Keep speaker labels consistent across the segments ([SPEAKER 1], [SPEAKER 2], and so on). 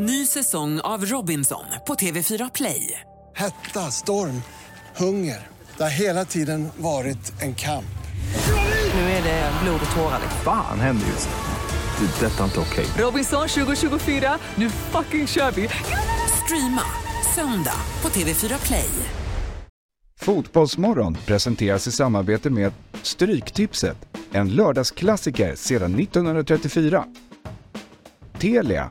[SPEAKER 1] Ny säsong av Robinson på TV4 Play.
[SPEAKER 2] Hetta, storm, hunger. Det har hela tiden varit en kamp.
[SPEAKER 1] Nu är det blod och tårar.
[SPEAKER 3] Fan händer just nu. Det. är Detta är inte okej.
[SPEAKER 1] Robinson 2024, nu fucking kör vi! Streama söndag på TV4 Play.
[SPEAKER 3] Fotbollsmorgon presenteras i samarbete med Stryktipset, en lördagsklassiker sedan 1934. Telia,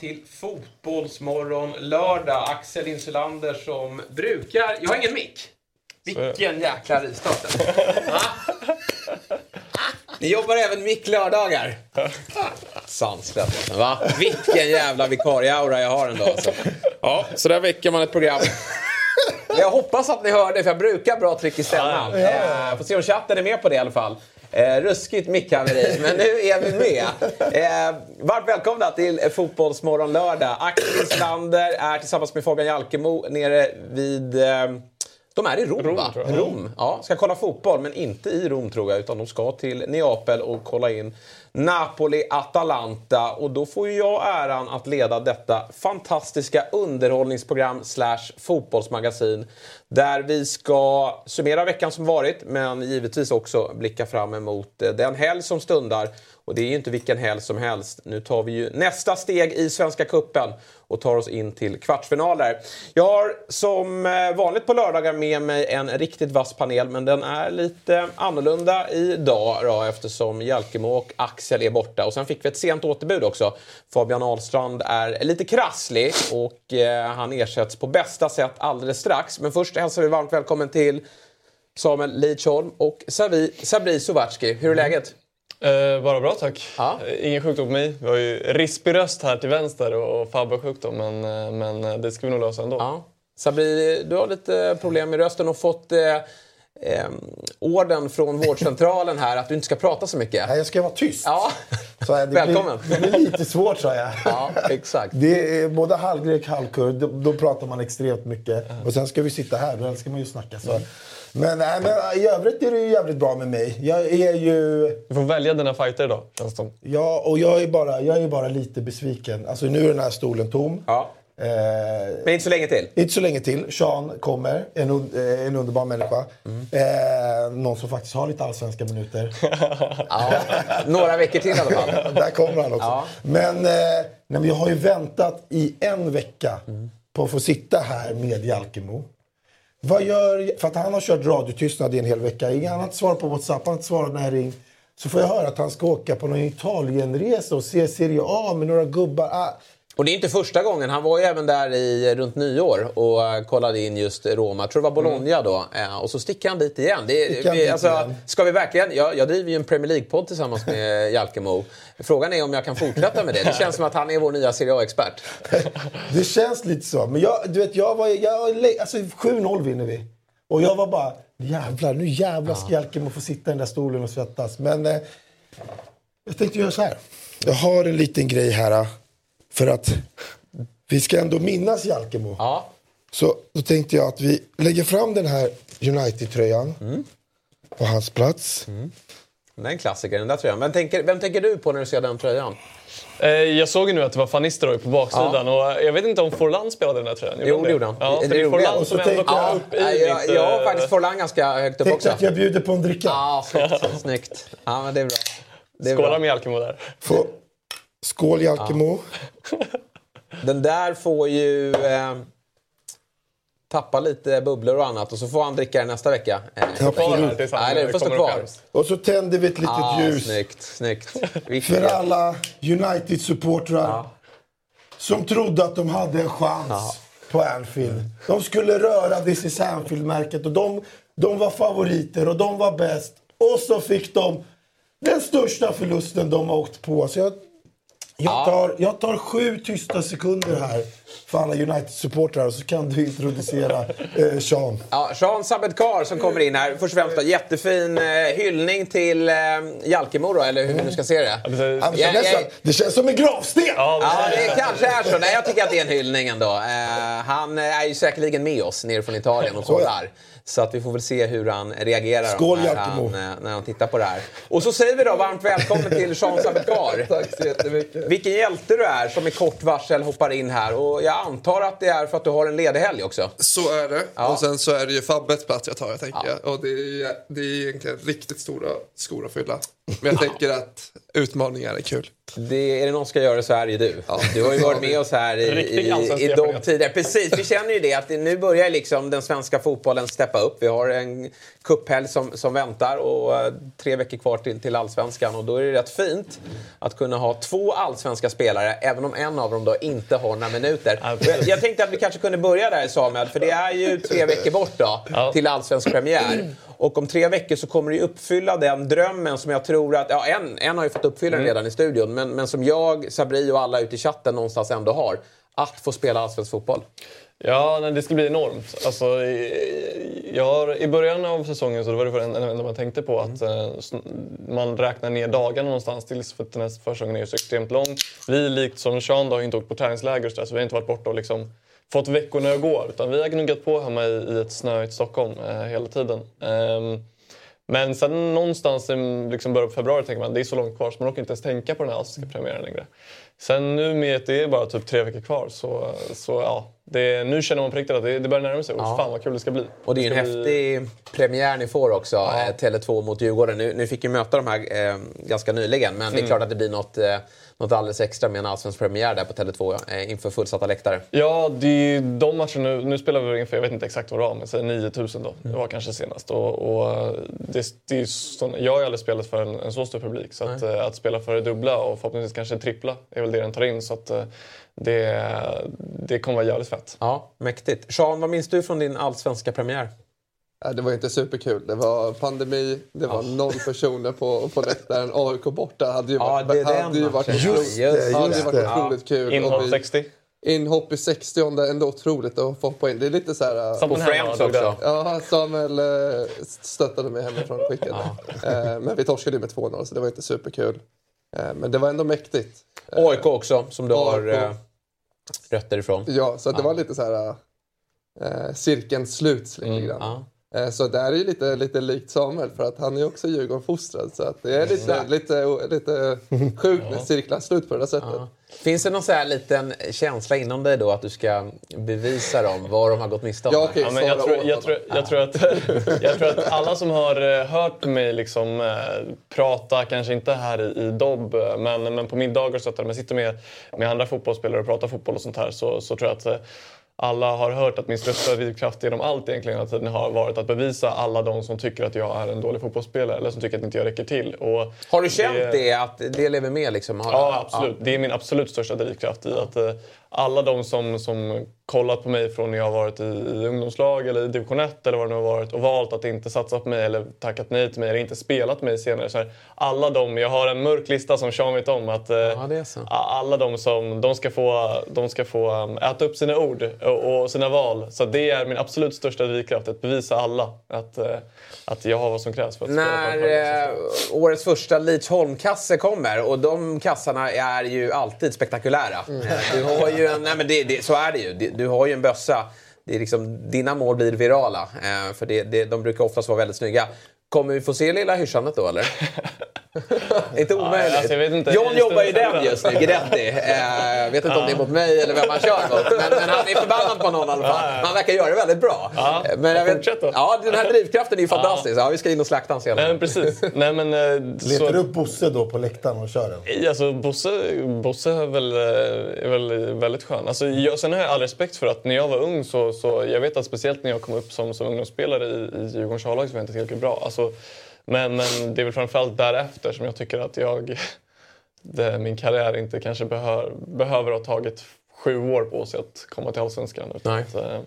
[SPEAKER 4] Till Fotbollsmorgon lördag. Axel Insulander som brukar... Jag har ingen mick. Vilken jäkla rivstart. Ni jobbar även mick lördagar. Sanslöst. Va? Vilken jävla vikarieaura jag har ändå. Alltså. Ja, så där väcker man ett program. Jag hoppas att ni hör det, för jag brukar bra tryck i stämman. Eh, får se om chatten är med på det i alla fall. Eh, ruskigt mickhaveri, men nu är vi med. Eh, varmt välkomna till Fotbollsmorgon lördag. Axel Islander är tillsammans med Fabian Jalkemo nere vid... Eh, de är i Rom,
[SPEAKER 5] Rom,
[SPEAKER 4] va? Rom. Ja, ska kolla fotboll, men inte i Rom tror jag. Utan de ska till Neapel och kolla in Napoli-Atalanta. Och då får ju jag äran att leda detta fantastiska underhållningsprogram slash fotbollsmagasin. Där vi ska summera veckan som varit, men givetvis också blicka fram emot eh, den helg som stundar. Och det är ju inte vilken helg som helst. Nu tar vi ju nästa steg i Svenska Kuppen och tar oss in till kvartsfinaler. Jag har som eh, vanligt på lördagar med mig en riktigt vass panel, men den är lite annorlunda idag då, eftersom Jalkemo och Axel är borta. Och sen fick vi ett sent återbud också. Fabian Ahlstrand är lite krasslig och eh, han ersätts på bästa sätt alldeles strax. Men först hälsar vi varmt välkommen till Samuel Lidsholm och Savi, Sabri Sovatski. Hur är läget?
[SPEAKER 5] Eh, bara bra tack.
[SPEAKER 4] Ja.
[SPEAKER 5] Eh, Ingen sjukdom på mig. Vi har ju rispig röst här till vänster och Fabbe sjukdom men, eh, men eh, det ska vi nog lösa ändå.
[SPEAKER 4] Ja. Sabri, du har lite problem med rösten och fått eh, eh, orden från vårdcentralen här att du inte ska prata så mycket.
[SPEAKER 6] Nej, jag ska vara tyst.
[SPEAKER 4] Ja,
[SPEAKER 6] Så det
[SPEAKER 4] välkommen.
[SPEAKER 6] Blir, det blir lite svårt sa jag.
[SPEAKER 4] Ja, exakt.
[SPEAKER 6] Det är både halvgrek och halvkurd. Då, då pratar man extremt mycket. Och sen ska vi sitta här. Då älskar man ju att snacka. Så. Men, nej, men i övrigt är det ju jävligt bra med mig. Jag är ju...
[SPEAKER 5] Du får välja dina fighter idag känns det som.
[SPEAKER 6] Ja, och jag är, bara, jag är bara lite besviken. Alltså nu är den här stolen tom.
[SPEAKER 4] Ja.
[SPEAKER 6] Eh,
[SPEAKER 4] Men inte så länge till.
[SPEAKER 6] Inte så länge till. Sean kommer, en, eh, en underbar människa. Eh, någon som faktiskt har lite allsvenska minuter.
[SPEAKER 4] Ja. Några veckor till i alla fall.
[SPEAKER 6] Där kommer han också.
[SPEAKER 4] Ja.
[SPEAKER 6] Men, eh, nej, men jag har ju väntat i en vecka på att få sitta här med Jalkemo. Vad gör... För att han har kört radiotystnad i en hel vecka. Ingen annan svarar på WhatsApp, han har inte svarat när jag ring. Så får jag höra att han ska åka på någon Italienresa och se Serie A med några gubbar. Ah,
[SPEAKER 4] och det är inte första gången. Han var ju även där i, runt nyår och eh, kollade in just Roma. Jag tror det var Bologna då. Eh, och så sticker han dit igen. Det, vi, alltså,
[SPEAKER 6] igen.
[SPEAKER 4] Ska vi verkligen... Jag, jag driver ju en Premier League-podd tillsammans med Jalkemo. Frågan är om jag kan fortsätta med det. Det känns som att han är vår nya Serie A-expert.
[SPEAKER 6] Det känns lite så. Men jag, du vet, jag var... Jag, alltså 7-0 vinner vi. Och jag var bara, jävlar, nu jävlar ska Jalkemo få sitta i den där stolen och svettas. Men eh, jag tänkte göra så här. Jag har en liten grej här. Eh, För att vi ska ändå minnas Jalkemo.
[SPEAKER 4] Ja.
[SPEAKER 6] Så då tänkte jag att vi lägger fram den här United-tröjan på hans plats.
[SPEAKER 4] Det är en klassiker, den där tröjan. Vem tänker, vem tänker du på när du ser den tröjan?
[SPEAKER 5] Eh, jag såg ju nu att det var Van Nistelrooy på baksidan och jag vet inte om Forlan spelade den här tröjan.
[SPEAKER 4] Jo, det gjorde han.
[SPEAKER 5] Ja,
[SPEAKER 4] Det- det
[SPEAKER 5] är Forlan som ändå
[SPEAKER 6] tänkte
[SPEAKER 5] kom
[SPEAKER 6] jag-
[SPEAKER 5] upp i
[SPEAKER 4] jag,
[SPEAKER 5] mitt,
[SPEAKER 4] jag har
[SPEAKER 5] eh,
[SPEAKER 4] faktiskt Forlan ganska högt upp
[SPEAKER 6] Tänkte
[SPEAKER 4] också.
[SPEAKER 6] att jag bjuder på en dricka.
[SPEAKER 4] Ja, snyggt. snyggt. Ja, men det är bra. Det är
[SPEAKER 5] Skåla
[SPEAKER 4] bra.
[SPEAKER 5] med Jalkemo där.
[SPEAKER 6] Få- Skål Jalkemo.
[SPEAKER 4] Den där får ju eh, tappa lite bubblor och annat och så får han dricka den nästa vecka. Eh,
[SPEAKER 6] Ja,
[SPEAKER 5] Kvar här
[SPEAKER 6] absolut.
[SPEAKER 5] tills han
[SPEAKER 4] Nej, det får stå kvar.
[SPEAKER 6] Och så tänder vi ett litet
[SPEAKER 4] ah,
[SPEAKER 6] ljus.
[SPEAKER 4] Snyggt, snyggt.
[SPEAKER 6] För alla United-supportrar som trodde att de hade en chans på Anfield. De skulle röra This is Anfield-märket och de, de var favoriter och de var bäst. Och så fick de den största förlusten de har åkt på. Så jag, Jag tar, jag tar sju tysta sekunder här för alla United-supportrar och så kan du introducera eh, Sean.
[SPEAKER 4] Ja, Sean Sabedkar som kommer in här. Först och främst då, jättefin eh, hyllning till eh, Jalkemo då, eller hur vi nu ska se det.
[SPEAKER 6] Ja, men det,
[SPEAKER 4] Ja,
[SPEAKER 6] känns
[SPEAKER 4] ja,
[SPEAKER 6] nästan, det känns som en gravsten!
[SPEAKER 4] Ja, det kanske är så. Nej, jag tycker att det är en hyllning ändå. Eh, han är ju säkerligen med oss nere från Italien och
[SPEAKER 6] Så ja.
[SPEAKER 4] kollar. Så att vi får väl se hur han reagerar
[SPEAKER 6] Skål,
[SPEAKER 4] när, han, eh, när han tittar på det här. Och så säger vi då varmt välkommen till Sean Sabedkar.
[SPEAKER 7] Tack så jättemycket.
[SPEAKER 4] Vilken hjälte du är som i kort varsel hoppar in här. Och jag antar att det är för att du har en ledig helg också.
[SPEAKER 7] Så är det.
[SPEAKER 4] Ja.
[SPEAKER 7] Och sen så är det ju Fabbets plats jag tar, jag tänker jag. Och det är, det är egentligen riktigt stora skor att fylla. Men jag tänker att utmaningar är kul.
[SPEAKER 4] Det, är det någon som ska göra det så är det ju du.
[SPEAKER 7] Ja.
[SPEAKER 4] Du har ju varit med oss här i, i, i de tidigare. Precis, vi känner ju det att det, nu börjar liksom den svenska fotbollen steppa upp. Vi har en cuphelg som, som väntar och eh, tre veckor kvar till, till allsvenskan. Och då är det rätt fint att kunna ha två allsvenska spelare, även om en av dem då inte har några minuter. Jag, jag tänkte att vi kanske kunde börja där Samuel, för det är ju tre veckor bort då till allsvensk premiär. Och om tre veckor så kommer det ju uppfylla den drömmen som jag tror att, ja en, en har ju fått uppfylla den redan i studion, men, men som jag, Sabri och alla ute i chatten någonstans ändå har. Att få spela allsvensk fotboll.
[SPEAKER 5] Ja, nej, det ska bli enormt. Alltså, jag har, I början av säsongen så var det en enda man tänkte på att eh, sn- man räknar ner dagarna någonstans tills för att den här försäsongen är så extremt lång. Vi, likt som Sean, då, har inte åkt på träningsläger så, där, så vi har inte varit borta och liksom fått veckorna att gå. Utan vi har gnuggat på hemma i, i ett snöigt Stockholm eh, hela tiden. Ehm, men sen någonstans i liksom början på februari tänker man det är så långt kvar så man orkar inte ens tänka på den här allsvenska premiären längre. Sen nu med att det är bara typ tre veckor kvar så, så ja, det, nu känner man på riktigt att det, det börjar närma sig. Och
[SPEAKER 4] Ja.
[SPEAKER 5] fan vad kul det ska bli.
[SPEAKER 4] Och det är ju en
[SPEAKER 5] bli-
[SPEAKER 4] häftig premiär ni får också, eh, Tele2 mot Djurgården. Nu, nu fick ju möta de här eh, ganska nyligen, men det är klart att det blir något, eh, något alldeles extra med en allsvensk premiär där på Tele2 eh, inför fullsatta läktare.
[SPEAKER 5] Ja, det är de matcherna nu, nu spelar vi inför, jag vet inte exakt vad det var, men säg 9000 då. Det var kanske senast. Och, och det, det är ju sån, jag har ju aldrig spelat för en, en så stor publik. Så att, eh, att spela för det dubbla och förhoppningsvis kanske trippla är väl det den tar in. Så att, eh, det, det kommer vara jävligt fett.
[SPEAKER 4] Ja, mäktigt. Sean, vad minns du från din allsvenska premiär?
[SPEAKER 7] Ja, det var inte superkul. Det var pandemi, det var noll personer på, på läktaren. AIK borta hade ju
[SPEAKER 4] Ja,
[SPEAKER 7] varit,
[SPEAKER 4] det är
[SPEAKER 7] hade
[SPEAKER 4] den
[SPEAKER 7] ju varit, otroligt-
[SPEAKER 4] Just det,
[SPEAKER 7] hade
[SPEAKER 6] just
[SPEAKER 7] ju varit
[SPEAKER 6] det.
[SPEAKER 7] otroligt kul.
[SPEAKER 5] Inhopp
[SPEAKER 7] Och vi-
[SPEAKER 5] 60.
[SPEAKER 7] Inhopp i 60 ändå otroligt att få hoppa in. Det är lite så här...
[SPEAKER 5] Samt
[SPEAKER 4] På
[SPEAKER 5] den här
[SPEAKER 4] Friends också.
[SPEAKER 7] Ja, Samuel eh, stöttade mig hemifrån och skickade. Eh, Men vi torskade ju med 2-0 så det var inte superkul. Men det var ändå mäktigt.
[SPEAKER 4] AIK också, som du har
[SPEAKER 7] AIK.
[SPEAKER 4] eh, rötter ifrån.
[SPEAKER 7] Ja, så det var lite så här... Eh, cirkeln sluts lite grann.
[SPEAKER 4] Ja.
[SPEAKER 7] Eh, Så det är ju lite, lite likt Samuel för att han är också Djurgården-fostrad. Så att det är lite, lite, lite sjukt när cirklar slut på det där sättet.
[SPEAKER 4] Ja. Finns det någon så här liten känsla inom dig då att du ska bevisa dem vad de har gått miste om?
[SPEAKER 7] Ja, okej.
[SPEAKER 5] Ja, men jag, tror, jag, jag, att, jag tror att alla som har eh, hört mig liksom, eh, prata, kanske inte här i, i Dobb, eh, men, men på middagar och så att när man sitter med, med andra fotbollsspelare och pratar fotboll och sånt här så, så tror jag att alla har hört att min största drivkraft genom allt egentligen hela tiden har varit att bevisa alla de som tycker att jag är en dålig fotbollsspelare eller som tycker att inte jag räcker till. Och
[SPEAKER 4] Har du känt det, att det lever med? Liksom?
[SPEAKER 5] Ja, absolut. Det är min absolut största drivkraft i att eh, alla de som, som kollat på mig från när jag har varit i, i ungdomslag eller i division 1 eller vad det nu har varit och valt att inte satsa på mig eller tackat nej till mig eller inte spelat mig senare. Så här, alla de, jag har en mörk lista som Sean vet om. Att, eh,
[SPEAKER 4] Ja, det är så.
[SPEAKER 5] Alla de som de ska få, de ska få um, äta upp sina ord och, och sina val. Så det är min absolut största drivkraft, att bevisa alla att, eh, att jag har vad som krävs för att spela på
[SPEAKER 4] När
[SPEAKER 5] nivå.
[SPEAKER 4] eh, årets första Lidsholm-kasse kommer, och de kassarna är ju alltid spektakulära. Eh, Du har ju en, nej men det, det, så är det ju. Du har ju en bössa. Det är liksom, dina mål blir virala, eh, för det, det, de brukar oftast vara väldigt snygga. Kommer vi få se lilla hyschandet då eller? inte omöjligt.
[SPEAKER 5] alltså, jag vet inte.
[SPEAKER 4] John jobbar ju
[SPEAKER 5] det.
[SPEAKER 4] den just nu, Guidetti. Eh, Jag vet inte om det är mot mig eller vem han kör mot. Men, men han är förbannad på någon i alla fall. Han verkar göra det väldigt bra.
[SPEAKER 5] Ja,
[SPEAKER 4] Eh, men jag vet, ja, den här drivkraften är ju fantastisk. Ja, vi ska in och slakta honom senare.
[SPEAKER 5] Nej, men precis. Nej, men, eh,
[SPEAKER 6] Letar
[SPEAKER 5] så-
[SPEAKER 6] du upp Bosse då på läktaren och kör den?
[SPEAKER 5] Alltså, Bosse, Bosse är, väl, eh, är väl väldigt skön. Alltså, jag, sen har jag all respekt för att när jag var ung så, så jag vet att speciellt när jag kom upp som, som ungdomsspelare i, i Djurgårdens A-lag så var jag inte tillräckligt bra. Alltså, men, men det är väl framförallt därefter som jag tycker att jag, det, min karriär inte kanske behör, behöver ha tagit sju år på sig att komma till Allsvenskan.
[SPEAKER 4] Nej.
[SPEAKER 5] Att, eh,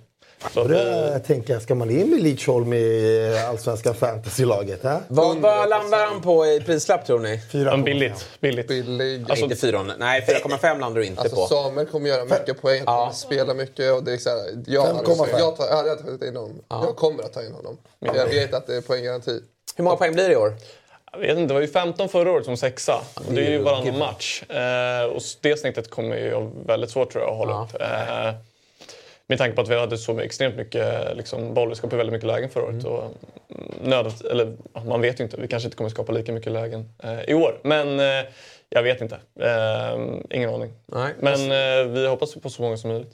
[SPEAKER 5] Så att,
[SPEAKER 6] Börjar
[SPEAKER 5] eh,
[SPEAKER 6] jag tänka, ska man in med Lidsholm i eh, Allsvenska fantasylaget? Äh?
[SPEAKER 4] Vad, vad landar han på i prislapp tror ni?
[SPEAKER 5] men billigt. billigt.
[SPEAKER 7] Billig.
[SPEAKER 5] Alltså-
[SPEAKER 4] inte 400, nej 4,5 landar du inte
[SPEAKER 7] Alltså
[SPEAKER 4] på.
[SPEAKER 7] Samuel kommer göra mycket poäng, han kommer spela mycket och det är så här, jag,
[SPEAKER 6] 5,5.
[SPEAKER 7] jag, tar, jag hade tagit in honom. Jag kommer att ta in honom. Jag vet att det är poänggaranti.
[SPEAKER 4] Hur många poäng blir det i år?
[SPEAKER 5] Jag vet inte, det var ju 15 förra året som sexa. Och det är ju varannan match. Eh, och det snittet kommer ju väldigt svårt tror jag att hålla upp. Eh, med tanke på att vi hade så extremt mycket liksom, boll, vi skapade väldigt mycket lägen förra året. Och, mm, nödet, eller, ja, man vet ju inte, vi kanske inte kommer skapa lika mycket lägen eh, i år. Men eh, jag vet inte. Eh, ingen aning.
[SPEAKER 4] Nej.
[SPEAKER 5] Men eh, vi hoppas på så många som möjligt.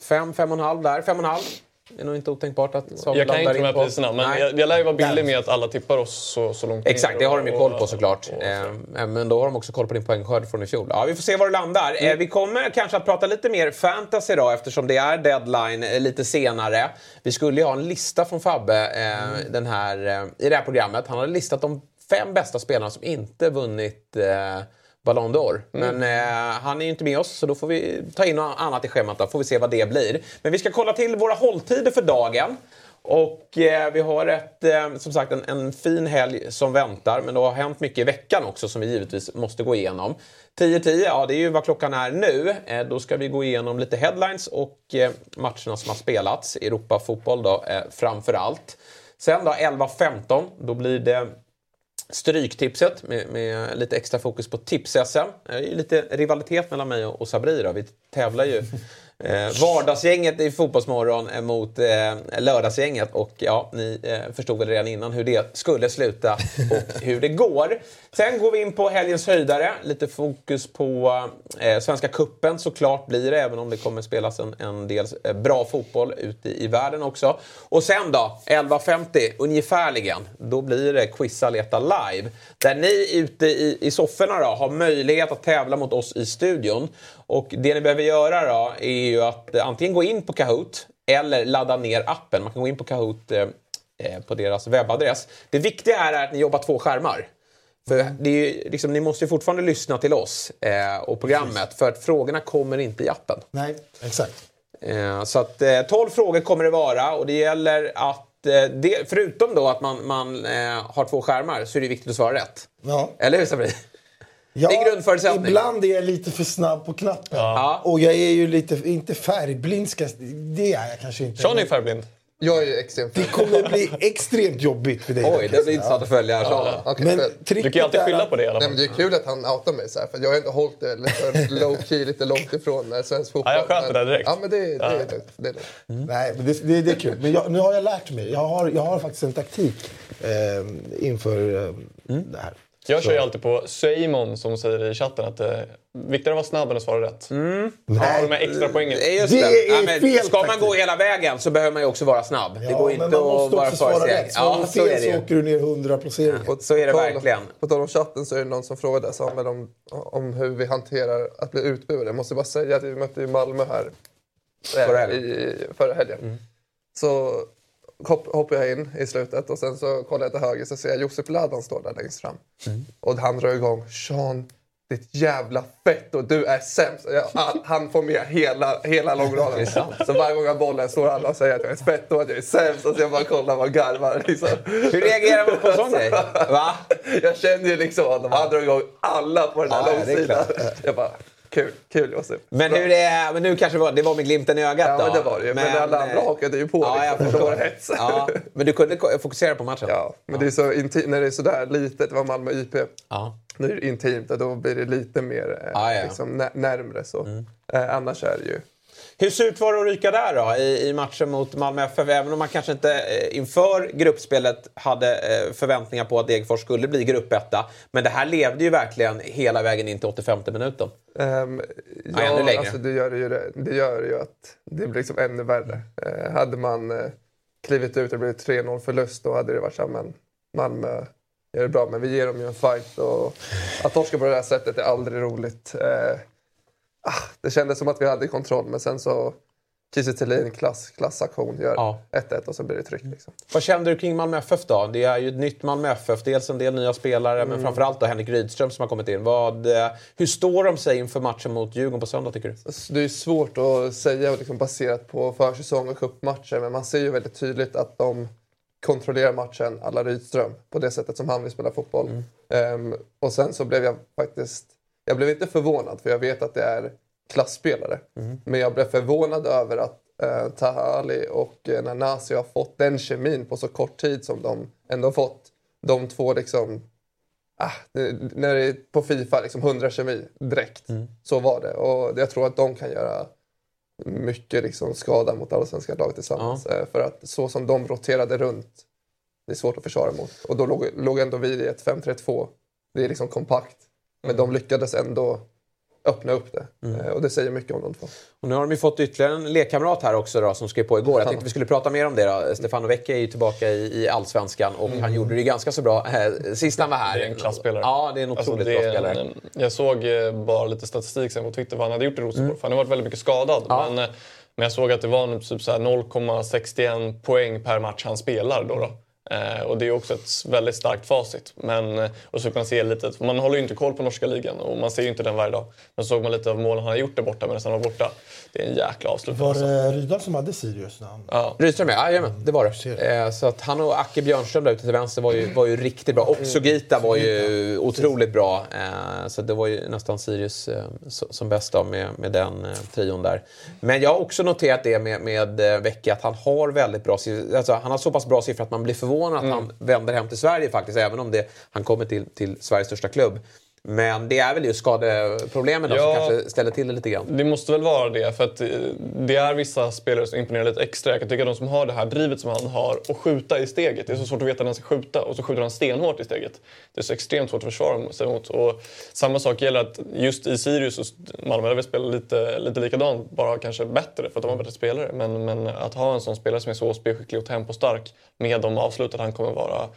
[SPEAKER 4] 5, 5,5 där. 5,5. Det är nog inte otänkbart att Samuel
[SPEAKER 5] Jag kan inte de här
[SPEAKER 4] på.
[SPEAKER 5] priserna, men
[SPEAKER 4] Nej.
[SPEAKER 5] jag, jag lär ju vara billig med att alla tippar oss så, så långt
[SPEAKER 4] Exakt, det har de ju
[SPEAKER 5] och-
[SPEAKER 4] koll på
[SPEAKER 5] och-
[SPEAKER 4] såklart.
[SPEAKER 5] och-
[SPEAKER 4] Eh, Men då har de också koll på din poängskörd från i fjol. Ja, vi får se var det landar. Eh, Vi kommer kanske att prata lite mer fantasy idag eftersom det är deadline eh, lite senare. Vi skulle ju ha en lista från Fabbe eh, den här, i det här programmet. Han hade listat de fem bästa spelarna som inte vunnit eh, Ballon d'Or. Men eh, han är ju inte med oss så då får vi ta in något annat i schemat. Då får vi se vad det blir. Men vi ska kolla till våra hålltider för dagen. Och eh, vi har ett, eh, som sagt en, en fin helg som väntar. Men det har hänt mycket i veckan också som vi givetvis måste gå igenom. 10-10, ja det är ju vad klockan är nu. Eh, då ska vi gå igenom lite headlines och eh, matcherna som har spelats. Europa-fotboll då eh, framför allt. Sen då 11-15, då blir det Stryktipset med, med lite extra fokus på tips-SM. Det är lite rivalitet mellan mig och, och Sabri då. Vi tävlar ju eh, vardagsgänget i Fotbollsmorgon mot eh, lördagsgänget. Och ja, ni eh, förstod väl redan innan hur det skulle sluta och hur det går. Sen går vi in på helgens höjdare. Lite fokus på eh, Svenska Kuppen såklart blir det. Även om det kommer spelas en, en del eh, bra fotboll ute i, i världen också. Och sen då, 11.50 ungefärligen. Då blir det Quizza Leta Live. Där ni ute i, i sofforna då har möjlighet att tävla mot oss i studion. Och det ni behöver göra då är ju att eh, antingen gå in på Kahoot eller ladda ner appen. Man kan gå in på Kahoot eh, eh, på deras webbadress. Det viktiga är att ni jobbar två skärmar. För det är liksom, ni måste ju fortfarande lyssna till oss eh, och programmet för att frågorna kommer inte i appen.
[SPEAKER 6] Nej, exakt.
[SPEAKER 4] Eh, så att eh, 12 frågor kommer det vara och det gäller att eh, det, förutom då att man, man eh, har två skärmar så är det viktigt att svara rätt.
[SPEAKER 6] Ja.
[SPEAKER 4] Eller hur Sabri?
[SPEAKER 6] Ja,
[SPEAKER 4] Det är grundförutsättning.
[SPEAKER 6] Ibland är jag lite för snabb på knappen.
[SPEAKER 4] Ja.
[SPEAKER 6] Och jag är ju lite, inte färgblind, ska, det är jag kanske inte.
[SPEAKER 5] Sean är färgblind.
[SPEAKER 7] Jag är ju extremt
[SPEAKER 6] Det kommer bli extremt jobbigt för dig.
[SPEAKER 4] Oj, det blir intressant att följa. Ja.
[SPEAKER 7] Okej,
[SPEAKER 6] Men
[SPEAKER 5] Du kan ju alltid
[SPEAKER 6] är
[SPEAKER 5] skylla
[SPEAKER 6] att-
[SPEAKER 5] på det i alla
[SPEAKER 7] Nej,
[SPEAKER 5] fall.
[SPEAKER 7] men det är kul att han outar mig så här, för jag har inte hållit det lite low key, lite långt ifrån eh, svensk fotboll.
[SPEAKER 5] Ja, jag sköt det direkt.
[SPEAKER 7] Ja, men det, det, det, är lugnt, det är lugnt.
[SPEAKER 6] Nej, men det, det, det är kul. Men jag, nu har jag lärt mig. Jag har, jag har faktiskt en taktik eh, inför eh, det här.
[SPEAKER 5] Jag kör ju alltid på Simon som säger i chatten att det är viktigare att vara snabb än att svara rätt.
[SPEAKER 4] Mm.
[SPEAKER 5] Ja, de här extra poängen.
[SPEAKER 4] Det är just
[SPEAKER 6] Det
[SPEAKER 4] det.
[SPEAKER 6] är
[SPEAKER 4] men
[SPEAKER 6] fel
[SPEAKER 4] ska man gå hela vägen så behöver man ju också vara snabb. det
[SPEAKER 6] Ja,
[SPEAKER 4] går
[SPEAKER 6] men
[SPEAKER 4] inte att vara
[SPEAKER 6] också svara
[SPEAKER 4] för
[SPEAKER 6] rätt. Svarar
[SPEAKER 4] Ja,
[SPEAKER 6] du
[SPEAKER 4] så är det
[SPEAKER 6] fel så
[SPEAKER 4] ju.
[SPEAKER 6] åker du ner 100 placeringar.
[SPEAKER 4] Och så är det verkligen.
[SPEAKER 7] På tal om chatten så är det någon som frågade Samuel om, om hur vi hanterar att bli utbuade. Jag måste bara säga att vi mötte ju Malmö här eh,
[SPEAKER 4] Förra helgen.
[SPEAKER 7] i, förra helgen. Så hopp, hoppar jag in i slutet och sen så kollar jag till höger så ser jag Josef Ladan står där längst fram. Och han drar igång Sean, ditt jävla fett och du är sämst. Jag, han får med hela, hela långraden. Så varje gång jag bollen står alla och säger att jag är fett och att jag är sämst. Och så jag bara kollar och garvar. Liksom.
[SPEAKER 4] Hur reagerar man på en sån grej? Va?
[SPEAKER 7] Jag känner ju liksom honom. Han drar igång alla på den här
[SPEAKER 4] Ja,
[SPEAKER 7] långsidan. Jag bara, kul, kul Josef.
[SPEAKER 4] Men hur är, men nu kanske det var, det var med glimten i ögat
[SPEAKER 7] Ja,
[SPEAKER 4] då.
[SPEAKER 7] men det var det ju. Men, alla andra
[SPEAKER 4] eh,
[SPEAKER 7] hakade ju på.
[SPEAKER 4] Ja, jag
[SPEAKER 7] liksom.
[SPEAKER 4] förstår. Ja, men du kunde fokusera på matchen?
[SPEAKER 7] Ja, men det är så inti- när det är sådär litet, det var Malmö IP.
[SPEAKER 4] Ja.
[SPEAKER 7] Nu är det intimt och då blir det lite mer eh,
[SPEAKER 4] Ja, ja.
[SPEAKER 7] Liksom, nä- närmre. Så. Eh, annars är det ju...
[SPEAKER 4] Hur surt var det att ryka där då i, i matchen mot Malmö FF? Även om man kanske inte eh, inför gruppspelet hade eh, förväntningar på att Degerfors skulle bli gruppetta. Men det här levde ju verkligen hela vägen in till 85 minuten.
[SPEAKER 7] Ehm,
[SPEAKER 4] Ja, ännu längre.
[SPEAKER 7] alltså det gör ju, det, det gör ju att det blir liksom ännu värre. Eh, hade man eh, klivit ut och blivit 3-0 förlust då hade det varit så men Malmö gör det bra. Men vi ger dem ju en fight och att torska på det här sättet är aldrig roligt. Eh, det kändes som att vi hade kontroll men sen så Kiese Thelin, klass, klassaktion, gör
[SPEAKER 4] Ja.
[SPEAKER 7] 1-1 och så blir det tryck. Liksom.
[SPEAKER 4] Vad kände du kring Malmö FF då? Det är ju ett nytt Malmö FF. Dels en del nya spelare,
[SPEAKER 7] Mm.
[SPEAKER 4] men framförallt då Henrik Rydström som har kommit in. Vad, eh, hur står de sig inför matchen mot Djurgården på söndag tycker du?
[SPEAKER 7] Alltså, Det är svårt att säga liksom, baserat på försäsong och cupmatcher men man ser ju väldigt tydligt att de kontrollerar matchen alla Rydström på det sättet som han vill spela fotboll. Ehm, och sen så blev jag faktiskt, jag blev inte förvånad för jag vet att det är klassspelare. Men jag blev förvånad över att uh, Taha Ali och uh, Nanasi har fått den kemin på så kort tid som de ändå fått. De två liksom Ah, när det är på Fifa, liksom 100 kemi direkt. Så var det. Och jag tror att de kan göra mycket liksom skada mot allsvenska lag tillsammans. Eh, För att så som de roterade runt, det är svårt att försvara mot. Och då låg, låg ändå vi i ett 5-3-2. Det är liksom kompakt. Men de lyckades ändå öppna upp det. Eh, Och det säger mycket om de två.
[SPEAKER 4] Och nu har de ju fått ytterligare en lekkamrat här också då, som skrev på igår. Jag tänkte vi skulle prata mer om det. Då. Stefano Vecchia är ju tillbaka i, i Allsvenskan och han gjorde det ju ganska så bra eh, sist han var här.
[SPEAKER 5] Det är en klasspelare.
[SPEAKER 4] Ja, det är en otroligt
[SPEAKER 5] Alltså, det
[SPEAKER 4] bra spelare.
[SPEAKER 5] en- Jag såg eh, bara lite statistik sen på Twitter vad han hade gjort i Rosenborg. För han har varit väldigt mycket skadad.
[SPEAKER 4] Mm. Ja.
[SPEAKER 5] Men, men jag såg att det var typ så här 0,61 poäng per match han spelar. Då, då. Eh, och det är också ett väldigt starkt facit. Men, eh, och så kan man se lite, man håller ju inte koll på norska ligan och man ser ju inte den varje dag. Men så såg man lite av målen han har gjort där borta medan han var borta. Det är en jäkla avslutning.
[SPEAKER 6] Var
[SPEAKER 5] alltså.
[SPEAKER 6] det Rydahl som hade Sirius? När han...
[SPEAKER 5] Ja.
[SPEAKER 4] Rydström ja, jajamän, det var det. Eh, så att han och Acke Björnström där ute till vänster var ju, var ju riktigt bra. Och Sugita var ju otroligt bra. Eh, så det var ju nästan Sirius eh, so- som bäst av med, med den eh, trion där. Men jag har också noterat det med, med eh, Vecchia att han har väldigt bra siffror. Alltså, han har så pass bra siffror att man blir förvånad att han vänder hem till Sverige faktiskt. Även om det, han kommer till, till Sveriges största klubb. Men det är väl just skadeproblemen
[SPEAKER 5] Ja.
[SPEAKER 4] som kanske ställer till det lite grann.
[SPEAKER 5] Det måste väl vara det, för att eh, det är vissa spelare som imponerar lite extra. Jag kan tycka att de som har det här drivet som han har och skjuta i steget. Det är så svårt att veta när han ska skjuta och så skjuter han stenhårt i steget. Det är så extremt svårt att försvara sig mot. Och samma sak gäller att just i Sirius, och Malmö vill spela lite, lite likadant, bara kanske bättre för att de har bättre spelare. Men, men att ha en sån spelare som är så spelskicklig och tempostark med de avslut att han kommer vara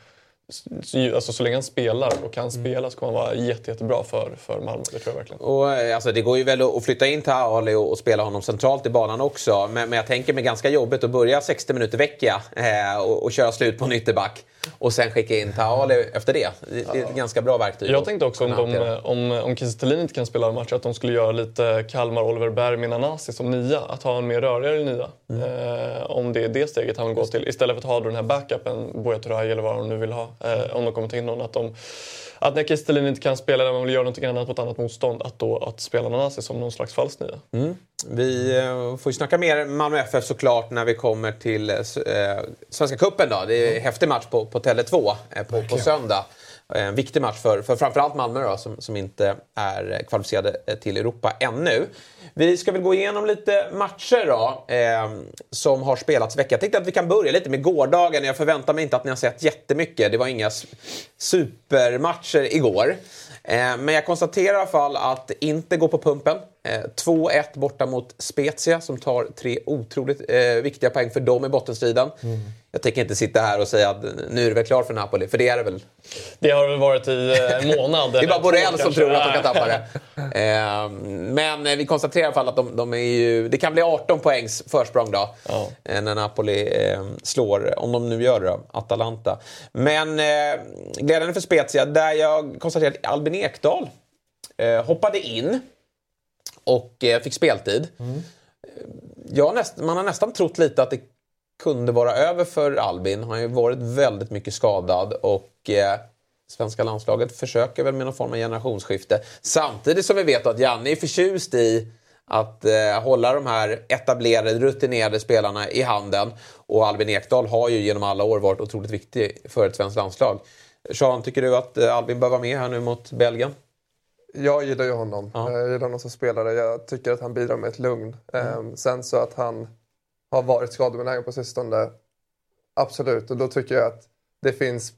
[SPEAKER 5] så, alltså, så länge han spelar och kan spela så kommer han vara jätte, jättebra för, för Malmö. Det tror jag verkligen.
[SPEAKER 4] Och, eh, alltså, det går ju väl att flytta in Taha Ali och, och spela honom centralt i banan också. Men, men jag tänker mig ganska jobbigt att börja 60 minuter vecka eh, och, och köra slut på en ytterback. Och sen skicka in Taha Ali efter det. Det, är ett ganska bra verktyg.
[SPEAKER 5] Jag tänkte också om, de, om, om Kiese inte kan spela en match att de skulle göra lite Kalmar, Oliver Berg, Minanasi som nia. Att ha en mer rörligare nia. Eh, om det är det steget han vill gå till. Istället för att ha den här backupen, Buya Turay eller vad de nu vill ha. Eh, om de kommer till någon. Att, de, att när Kiese Thelin inte kan spela eller man vill göra någonting annat mot annat motstånd. Att, då, att spela Nanasi som någon slags falsk nia.
[SPEAKER 4] Vi eh, får ju snacka mer Malmö FF såklart när vi kommer till eh, eh, Svenska Cupen. Då. Det är en häftig match på, på Tele2 eh, på, på söndag. En viktig match för, för framförallt Malmö då, som, som inte är kvalificerade eh, till Europa ännu. Vi ska väl gå igenom lite matcher då, eh, som har spelats i veckan. Jag tänkte att vi kan börja lite med gårdagen. Jag förväntar mig inte att ni har sett jättemycket. Det var inga supermatcher igår. Eh, Men jag konstaterar i alla fall att inte går på pumpen. Eh, 2-1 borta mot Spezia som tar tre otroligt eh, viktiga poäng för dem i bottenstriden. Jag tänker inte sitta här och säga att nu är det väl klart för Napoli, för det är det väl.
[SPEAKER 5] Det har väl varit i eh, en månad.
[SPEAKER 4] Det är bara Borrell som tror att de kan tappa det. Eh, Men eh, vi konstaterar i alla fall att de, de är ju, det kan bli 18 poängs försprång då.
[SPEAKER 5] Ja.
[SPEAKER 4] eh, När Napoli eh, slår, om de nu gör det då, Atalanta. Men eh, glädjande för Spezia, där jag konstaterar att Albin Ekdal eh, hoppade in och eh, fick speltid. Jag näst, man har nästan trott lite att det kunde vara över för Albin. Han har ju varit väldigt mycket skadad och eh, svenska landslaget försöker väl med någon form av generationsskifte. Samtidigt som vi vet att Janne är förtjust i att eh, hålla de här etablerade, rutinerade spelarna i handen. Och Albin Ekdal har ju genom alla år varit otroligt viktig för ett svenskt landslag. Sean, tycker du att eh, Albin bör vara med här nu mot Belgien?
[SPEAKER 7] Jag gillar ju honom.
[SPEAKER 4] Ja.
[SPEAKER 7] Jag gillar honom som spelare. Jag tycker att han bidrar med ett lugn. Ehm, sen så att han har varit skadebenägen på sistone, absolut. Och då tycker jag att det finns...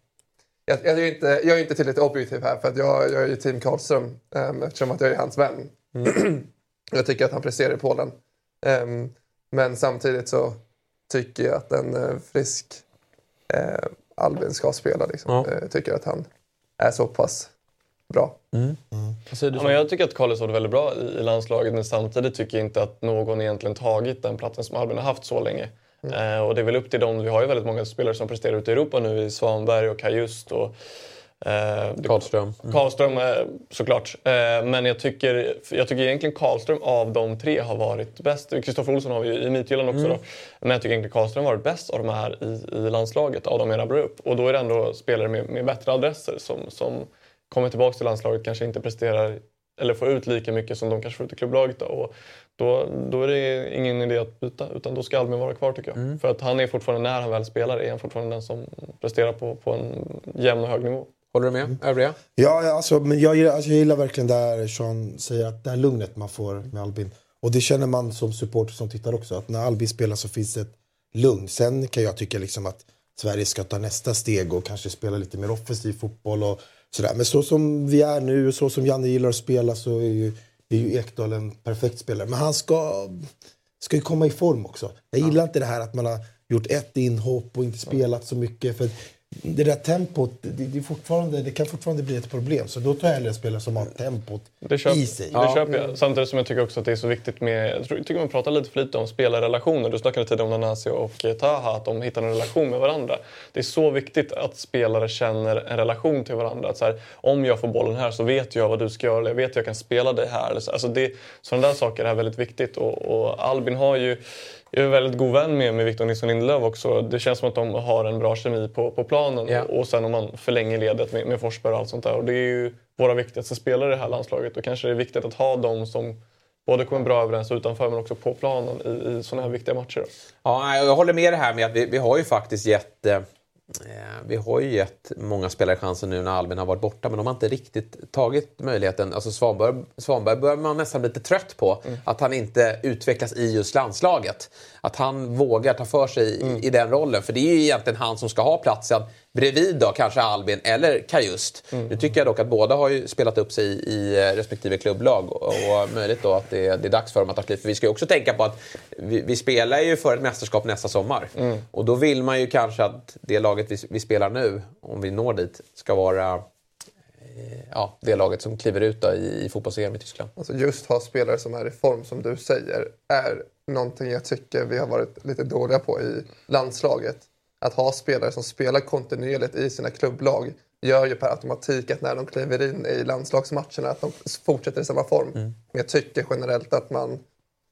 [SPEAKER 7] Jag, jag, är, inte, jag är inte tillräckligt objektiv här för att jag, jag är ju team Karlström um, eftersom att jag är hans vän. jag tycker att han presterar i Polen. Ehm, men samtidigt så tycker jag att en eh, frisk eh, Albin ska spela. Liksom.
[SPEAKER 4] Ja.
[SPEAKER 7] Jag tycker att han är så pass bra.
[SPEAKER 4] Säger du?
[SPEAKER 5] Ja, men jag tycker att Carlos var väldigt bra i, i landslaget men samtidigt tycker jag inte att någon egentligen tagit den platsen som Albin har haft så länge. Eh, och det är väl upp till dem. Vi har ju väldigt många spelare som presterar ute i Europa nu i Svanberg och Kajust och eh,
[SPEAKER 4] Karlström.
[SPEAKER 5] Karlström eh, såklart. Eh, men jag tycker, jag tycker egentligen Karlström av de tre har varit bäst. Kristoffer Olsson har vi ju i Midtjylland också då. Men jag tycker egentligen Karlström har varit bäst av de här i, i landslaget, av de jag rabblar upp. Och då är det ändå spelare med, med bättre adresser som, som kommer tillbaka till landslaget kanske inte presterar eller får ut lika mycket som de kanske får ut i klubblaget. Då. Och då, då är det ingen idé att byta, utan då ska Albin vara kvar tycker jag. För att han är fortfarande, när han väl spelar, är han fortfarande den som presterar på, på en jämn och hög nivå.
[SPEAKER 4] Håller du med? Övriga?
[SPEAKER 6] Ja, ja, alltså, men jag, gillar- alltså, jag gillar verkligen det här Sean säger, att det här lugnet man får med Albin. Och det känner man som supporter som tittar också, att när Albin spelar så finns det ett lugn. Sen kan jag tycka liksom att Sverige ska ta nästa steg och kanske spela lite mer offensiv fotboll och sådär. Men så som vi är nu och så som Janne gillar att spela så är ju, är ju Ekdal en perfekt spelare. Men han ska, ska ju komma i form också. Jag gillar inte det här att man har gjort ett inhopp och inte spelat så mycket. För det där tempot, det, det, är fortfarande, det kan fortfarande bli ett problem. Så då tar jag hellre spelare som har tempot
[SPEAKER 5] Det, köp,
[SPEAKER 6] i sig.
[SPEAKER 5] det köper jag. Samtidigt som jag tycker också att det är så viktigt med... Jag tycker man pratar lite för lite om spelarrelationer. Du snackade tidigare om Nanasi och Taha, att de hittar en relation med varandra. Det är så viktigt att spelare känner en relation till varandra. Att så här, om jag får bollen här så vet jag vad du ska göra, eller jag vet att jag kan spela dig här. Alltså det, sådana där saker är väldigt viktigt. Och, och Albin har ju... Jag är väldigt god vän med, med Victor Nilsson Lindelöf också. Det känns som att de har en bra kemi på, på planen.
[SPEAKER 4] Ja.
[SPEAKER 5] Och, och sen om man förlänger ledet med, med Forsberg och allt sånt där. Och det är ju våra viktigaste spelare i det här landslaget. Och kanske det är viktigt att ha dem som både kommer bra överens utanför men också på planen i, i sådana här viktiga matcher.
[SPEAKER 4] Ja, jag håller med det här med att vi, vi har ju faktiskt gett eh, vi har ju gett många spelare chansen nu när Albin har varit borta men de har inte riktigt tagit möjligheten. Alltså Svanberg, Svanberg börjar man nästan bli lite trött på. Att han inte utvecklas i just landslaget. Att han vågar ta för sig i, i den rollen. För det är ju egentligen han som ska ha platsen bredvid då kanske Albin eller Kajust. Nu tycker jag dock att båda har ju spelat upp sig i, i eh, respektive klubblag och, och möjligt då att det, det är dags för dem att ta kliv. För vi ska ju också tänka på att vi, vi spelar ju för ett mästerskap nästa sommar. Och då vill man ju kanske att det laget vi, vi spelar nu, om vi når dit, ska vara eh, ja, det laget som kliver ut i, i fotbolls i Tyskland.
[SPEAKER 7] Alltså just ha spelare som är i form, som du säger, är någonting jag tycker vi har varit lite dåliga på i landslaget. Att ha spelare som spelar kontinuerligt i sina klubblag gör ju per automatik att när de kliver in i landslagsmatcherna att de fortsätter i samma form. Men jag tycker generellt att man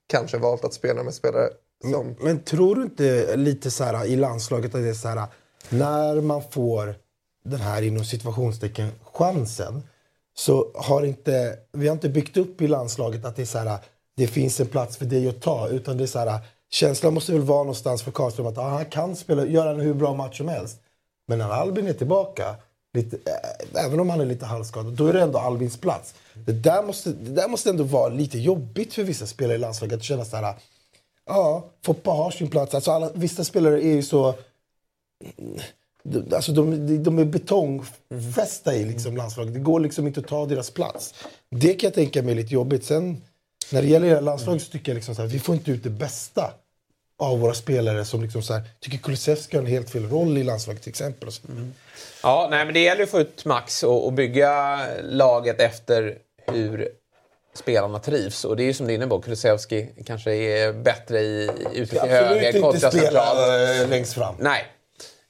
[SPEAKER 7] kanske valt att spela med spelare som...
[SPEAKER 6] Men tror du inte lite så här i landslaget att det är så här när man får den här inom situationstecken chansen så har inte, vi har inte byggt upp i landslaget att det är så här det finns en plats för dig att ta utan det är så här känslan måste väl vara någonstans för Karlström att ah, han kan spela, göra en hur bra match som helst. Men när Albin är tillbaka, lite, äh, även om han är lite halvskadad, då är det ändå Albins plats. Det där måste, det där måste ändå vara lite jobbigt för vissa spelare i landslaget att känna så här Ja, Foppa har sin plats. Alltså alla, vissa spelare är ju så... de- Alltså de, de är betongfästa i liksom landslaget. Det går liksom inte att ta deras plats. Det kan jag tänka mig är lite jobbigt. Sen när det gäller det här landslaget så tycker jag liksom så här, vi får inte ut det bästa av våra spelare. Som liksom så här, tycker Kulusevski har en helt fel roll i landslaget till exempel. Så.
[SPEAKER 4] Ja, nej, men det gäller att få ut max och, och bygga laget efter hur spelarna trivs. Och det är ju som du är inne på, Kulusevski kanske är bättre i, ute till
[SPEAKER 6] Absolut
[SPEAKER 4] höger
[SPEAKER 6] inte
[SPEAKER 4] kontra
[SPEAKER 6] spela
[SPEAKER 4] centralt.
[SPEAKER 6] äh, längst fram.
[SPEAKER 4] Nej.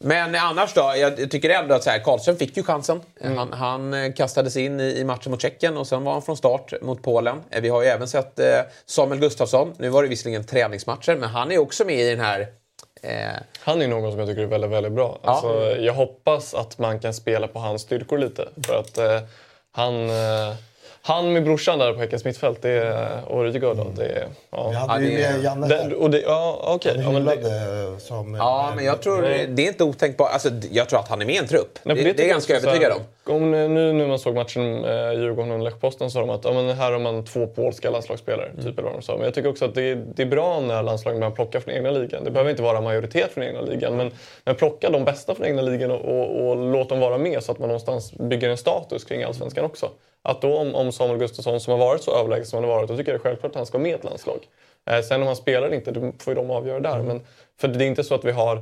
[SPEAKER 4] Men annars då? Jag tycker ändå att så här, Karlström fick ju chansen.
[SPEAKER 6] Mm.
[SPEAKER 4] Han, han eh, kastades in i, i matchen mot Tjeckien och sen var han från start mot Polen. Eh, Vi har ju även sett eh, Samuel Gustafsson. Nu var det visserligen träningsmatcher, men han är också med i den här... Eh,
[SPEAKER 5] Han är någon som jag tycker är väldigt, väldigt bra.
[SPEAKER 4] Ja.
[SPEAKER 5] Alltså, jag hoppas att man kan spela på hans styrkor lite. För att eh, han, eh, han med brorsan där på Häckens mittfält det är, och Rydiger då, det är... Ja.
[SPEAKER 6] Vi hade ju
[SPEAKER 4] det
[SPEAKER 6] med Janne
[SPEAKER 5] Det,
[SPEAKER 6] här.
[SPEAKER 5] och det, ja, okej.
[SPEAKER 6] Han
[SPEAKER 5] Ja, men det,
[SPEAKER 6] hyllade som...
[SPEAKER 4] ja, men jag tror det är inte otänkbart. Alltså, jag tror att han är med i en trupp.
[SPEAKER 5] Nej,
[SPEAKER 4] det,
[SPEAKER 5] för
[SPEAKER 4] det är jag ganska övertygad om.
[SPEAKER 5] om. Nu när man såg matchen eh, Djurgården och Lech Poznan sa de att ja, men här har man två polska landslagsspelare.
[SPEAKER 4] Mm.
[SPEAKER 5] Typ, eller vad de sa. Men jag tycker också att det är, det är bra när landslagen börjar plocka från egna ligan. Det behöver inte vara majoritet från egna ligan. Men, men plocka de bästa från egna ligan och, och, och låt dem vara med så att man någonstans bygger en status kring allsvenskan också. Att då om, om Samuel Gustafsson som har varit så överlägsen som han har varit, då tycker jag det är självklart att han ska med i ett landslag. Eh, sen om han spelar eller inte, då får ju de avgöra där. Men, för det är inte så att vi har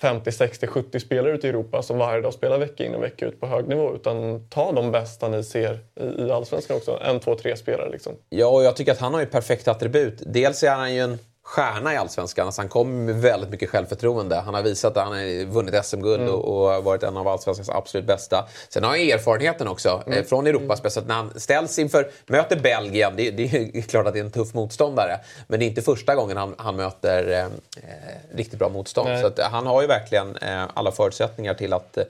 [SPEAKER 5] 50, 60, 70 spelare ute i Europa som varje dag spelar vecka in och vecka ut på hög nivå. Utan ta de bästa ni ser i, i Allsvenskan också. En, två, tre spelare liksom.
[SPEAKER 4] Ja, och jag tycker att han har ju perfekt attribut. Dels är han ju en stjärna i Allsvenskan. Alltså han kommer med väldigt mycket självförtroende. Han har visat att han har vunnit SM-guld
[SPEAKER 5] Mm.
[SPEAKER 4] och, varit en av Allsvenskans absolut bästa. Sen har han erfarenheten också
[SPEAKER 5] Mm.
[SPEAKER 4] eh, från Europa. Speciellt när han ställs inför, möter Belgien. Det, det är ju klart att det är en tuff motståndare. Men det är inte första gången han, han möter eh, eh, riktigt bra motstånd.
[SPEAKER 5] Nej.
[SPEAKER 4] Så han har ju verkligen eh, alla förutsättningar till att eh,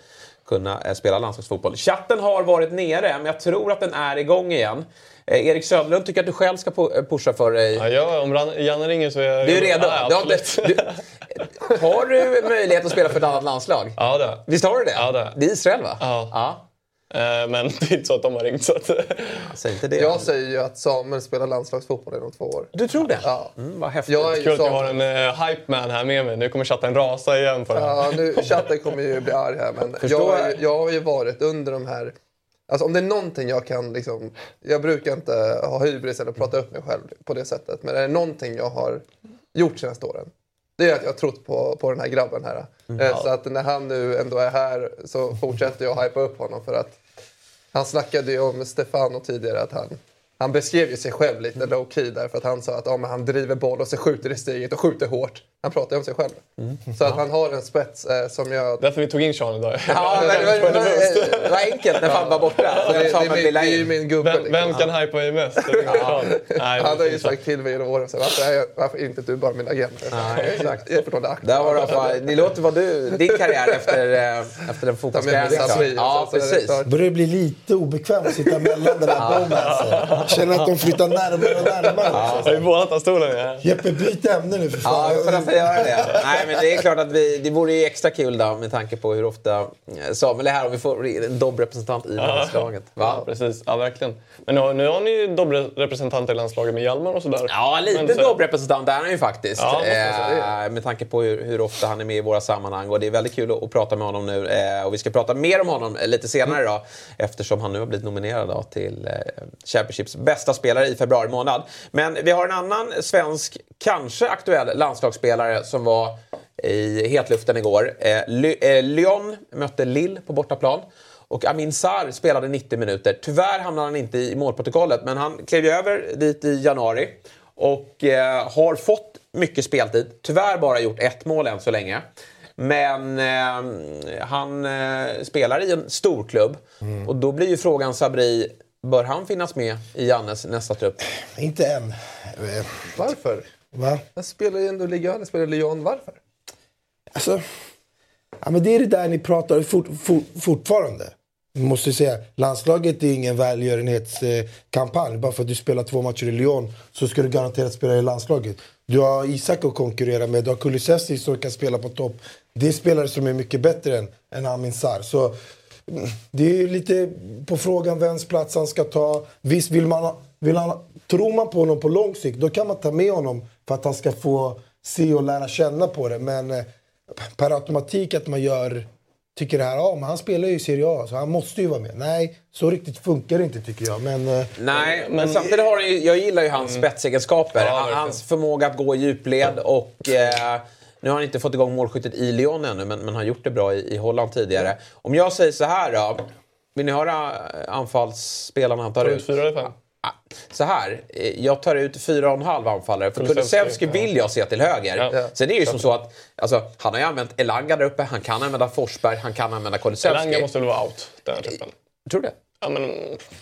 [SPEAKER 4] kunna eh, spela landslagsfotboll. Chatten har varit nere, men jag tror att den är igång igen. Eh, Erik Söderlund tycker att du själv ska pu- pusha för dig.
[SPEAKER 5] Ja, jag, om Janne ringer så är jag
[SPEAKER 4] Du är redo?
[SPEAKER 5] Ja,
[SPEAKER 4] Du har,
[SPEAKER 5] absolut.
[SPEAKER 4] inte, du, har du möjlighet att spela för ett annat landslag?
[SPEAKER 5] ja, det.
[SPEAKER 4] Visst har du det?
[SPEAKER 5] Ja, det
[SPEAKER 4] det är Israel va?
[SPEAKER 5] Ja.
[SPEAKER 4] ja.
[SPEAKER 5] Eh, Men det är inte så att de har ringt. Så att,
[SPEAKER 4] Säg inte det.
[SPEAKER 7] Jag säger ju att Samuel spelar landslagsfotboll inom två år.
[SPEAKER 4] Du tror det?
[SPEAKER 7] Ja.
[SPEAKER 4] Mm, vad häftigt.
[SPEAKER 7] Jag är
[SPEAKER 5] Kul att jag har en uh, hype man här med mig. Nu kommer chatten rasa igen på det här.
[SPEAKER 7] Ja, nu, chatten kommer ju bli arg här, men
[SPEAKER 4] Förstår
[SPEAKER 7] jag, har
[SPEAKER 4] jag.
[SPEAKER 7] ju- jag har ju varit under de här... Alltså om det är någonting jag kan liksom... Jag brukar inte ha hybris eller prata upp mig själv på det sättet. Men är det någonting jag har gjort senaste åren. Det är att jag har trott på, på den här grabben här. Eh, Så att när han nu ändå är här så fortsätter jag hypa upp honom för att han snackade ju om Stefano tidigare att han, han beskrev ju sig själv lite low key där för att han sa att ja, han driver boll och så skjuter i steget och skjuter hårt. Han pratar ju om sig själv. Så att han har en spets eh, som jag...
[SPEAKER 5] Därför vi tog in Sean idag.
[SPEAKER 4] Ja, men, det, var, det, var, det enkelt när fan var borta. Så
[SPEAKER 7] Det, det, är
[SPEAKER 4] lilla
[SPEAKER 7] det är ju
[SPEAKER 4] in.
[SPEAKER 7] min gubbe.
[SPEAKER 5] Vem,
[SPEAKER 7] liksom.
[SPEAKER 5] vem kan hypa mig mest? Det är. Nej,
[SPEAKER 7] Han har ju
[SPEAKER 5] det är
[SPEAKER 7] sagt till mig genom åren så varför, är jag, varför är inte du bara min agent?
[SPEAKER 4] Nej, exakt.
[SPEAKER 7] Jag det.
[SPEAKER 4] Där har du, fan- det låter vad du, din karriär efter, eh, efter klar.
[SPEAKER 7] Sabri,
[SPEAKER 4] Ja,
[SPEAKER 7] är det
[SPEAKER 4] precis.
[SPEAKER 6] börjar bli lite obekvämt att sitta mellan den här bomben. Känner att de flyttar närmare och närmare.
[SPEAKER 5] Har vi båda tagit stolen? Ja.
[SPEAKER 6] Jeppe, byt ämne nu för
[SPEAKER 4] Ja,
[SPEAKER 6] fan.
[SPEAKER 4] Får göra det. Nej, men det är klart att vi, det vore ju extra kul då med tanke på hur ofta eh, Samuel är här och vi får en dobbelrepresentant i landslaget.
[SPEAKER 5] Ja,
[SPEAKER 4] Va?
[SPEAKER 5] precis. Ja, verkligen. Men nu, har- nu har ni ju dobbelrepresentanter i landslaget med Hjalmar och sådär.
[SPEAKER 4] Ja, lite
[SPEAKER 5] så-
[SPEAKER 4] dobbelrepresentant är han ju faktiskt.
[SPEAKER 5] Ja,
[SPEAKER 4] eh, med tanke på hur, hur ofta han är med i våra sammanhang. Och det är väldigt kul att, att prata med honom nu. Eh, och vi ska prata mer om honom eh, lite senare idag. Eftersom han nu har blivit nominerad då, till eh, Championships bästa spelare i februari månad. Men vi har en annan svensk, kanske aktuell landslagsspelare som var i hetluften igår. Eh, eh, Lyon mötte Lille på bortaplan. Och Amin Sarr spelade 90 minuter. Tyvärr hamnade han inte i målprotokollet, men han klev ju över dit i januari. Och eh, har fått mycket speltid. Tyvärr bara gjort ett mål än så länge. Men eh, han eh, spelar i en stor klubb. Och då blir ju frågan Sabri, bör han finnas med i Jannes nästa trupp?
[SPEAKER 6] Inte än.
[SPEAKER 7] Varför?
[SPEAKER 6] Va?
[SPEAKER 7] Han spelar ju ändå 1, han spelar Lyon. Varför?
[SPEAKER 6] Alltså, ja, men det är det där ni pratar fort, fort, fortfarande. Måste säga, landslaget är ingen välgörenhetskampanj. Bara för att du spelar två matcher i Lyon så ska du garanterat spela i landslaget. Du har Isak att konkurrera med, du har Kulusevski som kan spela på topp. Det är spelare som är mycket bättre än, än Amin Sarr. Så mm, det är lite på frågan vems plats han ska ta. Visst, vill man, vill han, tror man på honom på lång sikt, då kan man ta med honom för att han ska få se och lära känna på det. Men eh, per automatik att man gör tycker det här, ja men han spelar ju i Serie A så han måste ju vara med. Nej, så riktigt funkar det inte tycker jag. Men, eh,
[SPEAKER 4] Nej, men, samtidigt har han ju, jag gillar ju hans spetsegenskaper.
[SPEAKER 5] Ja,
[SPEAKER 4] Han- hans förmåga att gå i djupled och eh, nu har han inte fått igång målskyttet i Lyon ännu, men, men har gjort det bra i, i Holland tidigare. Om jag säger så här då. Vill ni höra eh, anfallsspelarna han tar ut
[SPEAKER 5] fyra eller fem?
[SPEAKER 4] Så här, eh, jag tar ut fyra och en halv anfallare. För Kulusevski vill jag se till höger.
[SPEAKER 5] Ja.
[SPEAKER 4] Sen är det ju som så att alltså, han har ju använt Elanga där uppe, han kan använda Forsberg, han kan använda Kulusevski.
[SPEAKER 5] Elanga måste väl vara out, den här typen.
[SPEAKER 4] Tror du det?
[SPEAKER 5] Ja, men,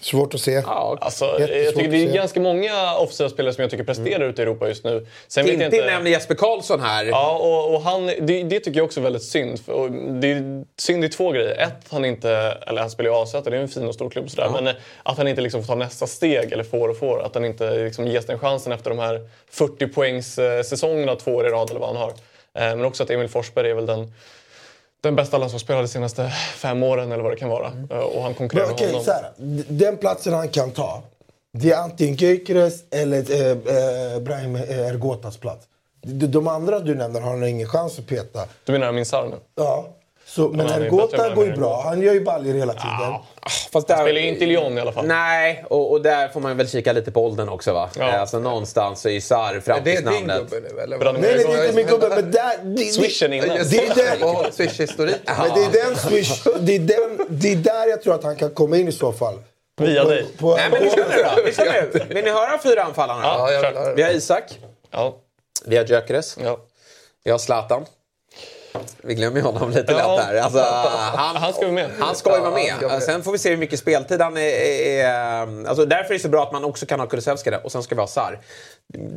[SPEAKER 6] svårt att se.
[SPEAKER 4] Ja,
[SPEAKER 5] alltså, jag tycker det är ganska många offensiva spelare som jag tycker presterar ute i Europa just nu. Sen vet jag
[SPEAKER 4] Tintin
[SPEAKER 5] inte...
[SPEAKER 4] nämnde Jesper Karlsson här.
[SPEAKER 5] Ja, och, och han, det, det tycker jag också är väldigt synd. För- Och det är synd i två grejer. Ett, han inte, eller han spelar ju AZ, det är en fin och stor klubb sådär. Men eh, att han inte liksom får ta nästa steg, eller får och får. Att han inte liksom ges den chansen efter de här 40 poängs säsongerna två år i rad eller vad han har. Eh, Men också att Emil Forsberg är väl den, den bästa landslagsspelaren de senaste fem åren eller vad det kan vara. Eh, Och han konkurrerar
[SPEAKER 6] Men
[SPEAKER 5] med honom.
[SPEAKER 6] så här, Den platsen han kan ta, det är antingen Gyökeres eller eh, eh, Brahim Ergotas plats. De, de andra du nämner har han ingen chans att peta.
[SPEAKER 5] Du menar Amin Sarr nu?
[SPEAKER 6] Ja. Så, men
[SPEAKER 5] han
[SPEAKER 6] Hergota
[SPEAKER 5] än
[SPEAKER 6] går ju bra. Han gör ju baljor hela tiden.
[SPEAKER 4] Fast där,
[SPEAKER 5] Spelar ju inte i Lyon i alla fall.
[SPEAKER 4] Nej, och, och där får man väl kika lite på åldern också va?
[SPEAKER 5] Ja.
[SPEAKER 4] Alltså någonstans så är ju Sarr
[SPEAKER 7] Det är din
[SPEAKER 4] framtidsnamnet.
[SPEAKER 7] gubbe nu eller?
[SPEAKER 6] Nej, nej, det är inte min gubbe. Men där, det, det,
[SPEAKER 5] Swishen innan.
[SPEAKER 6] det är den,
[SPEAKER 7] Och Swish-historik.
[SPEAKER 6] men det är den swish, det är, den, det är där jag tror att han kan komma in i så fall. På,
[SPEAKER 5] Via
[SPEAKER 6] på,
[SPEAKER 5] dig.
[SPEAKER 6] På,
[SPEAKER 4] Nej men vi kör nu då. Nu. Vill ni höra fyra anfallarna?
[SPEAKER 7] Ja, jag vill höra
[SPEAKER 4] Vi
[SPEAKER 7] det.
[SPEAKER 4] har Isak,
[SPEAKER 5] Ja,
[SPEAKER 4] vi har Gyökeres,
[SPEAKER 5] ja.
[SPEAKER 4] vi har Zlatan. Vi glömmer honom lite
[SPEAKER 5] Ja.
[SPEAKER 4] lätt där. Alltså, han,
[SPEAKER 5] Han ska vara med.
[SPEAKER 4] Han ska ju vara med. Sen får vi se hur mycket speltid han är... är alltså därför är det så bra att man också kan ha Kulusevski där och sen ska vi ha Sarr.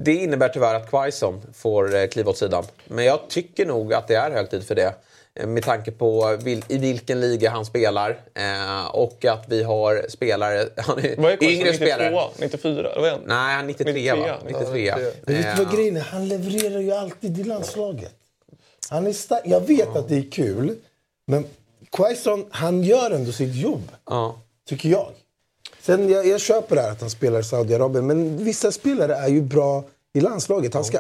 [SPEAKER 4] Det innebär tyvärr att Quaison får eh, kliva åt sidan. Men jag tycker nog att det är hög tid för det. Eh, Med tanke på vil, i vilken liga han spelar eh, och att vi har spelare... Han är
[SPEAKER 5] Vad är Quaison?
[SPEAKER 4] yngre
[SPEAKER 5] 92?
[SPEAKER 4] spelare.
[SPEAKER 5] 94? Eller vad är han?
[SPEAKER 4] Nej, han är 93 va?
[SPEAKER 5] 93.
[SPEAKER 4] 93.
[SPEAKER 7] Ja,
[SPEAKER 6] Men vet du
[SPEAKER 4] Eh,
[SPEAKER 6] vad grejen är? Han levererar ju alltid i landslaget. Han är stark. Jag vet att det är kul, men Quaison, han gör ändå sitt jobb. Tycker jag. Sen jag, jag köper det här att han spelar i Saudiarabien, men vissa spelare är ju bra i landslaget. Han ska,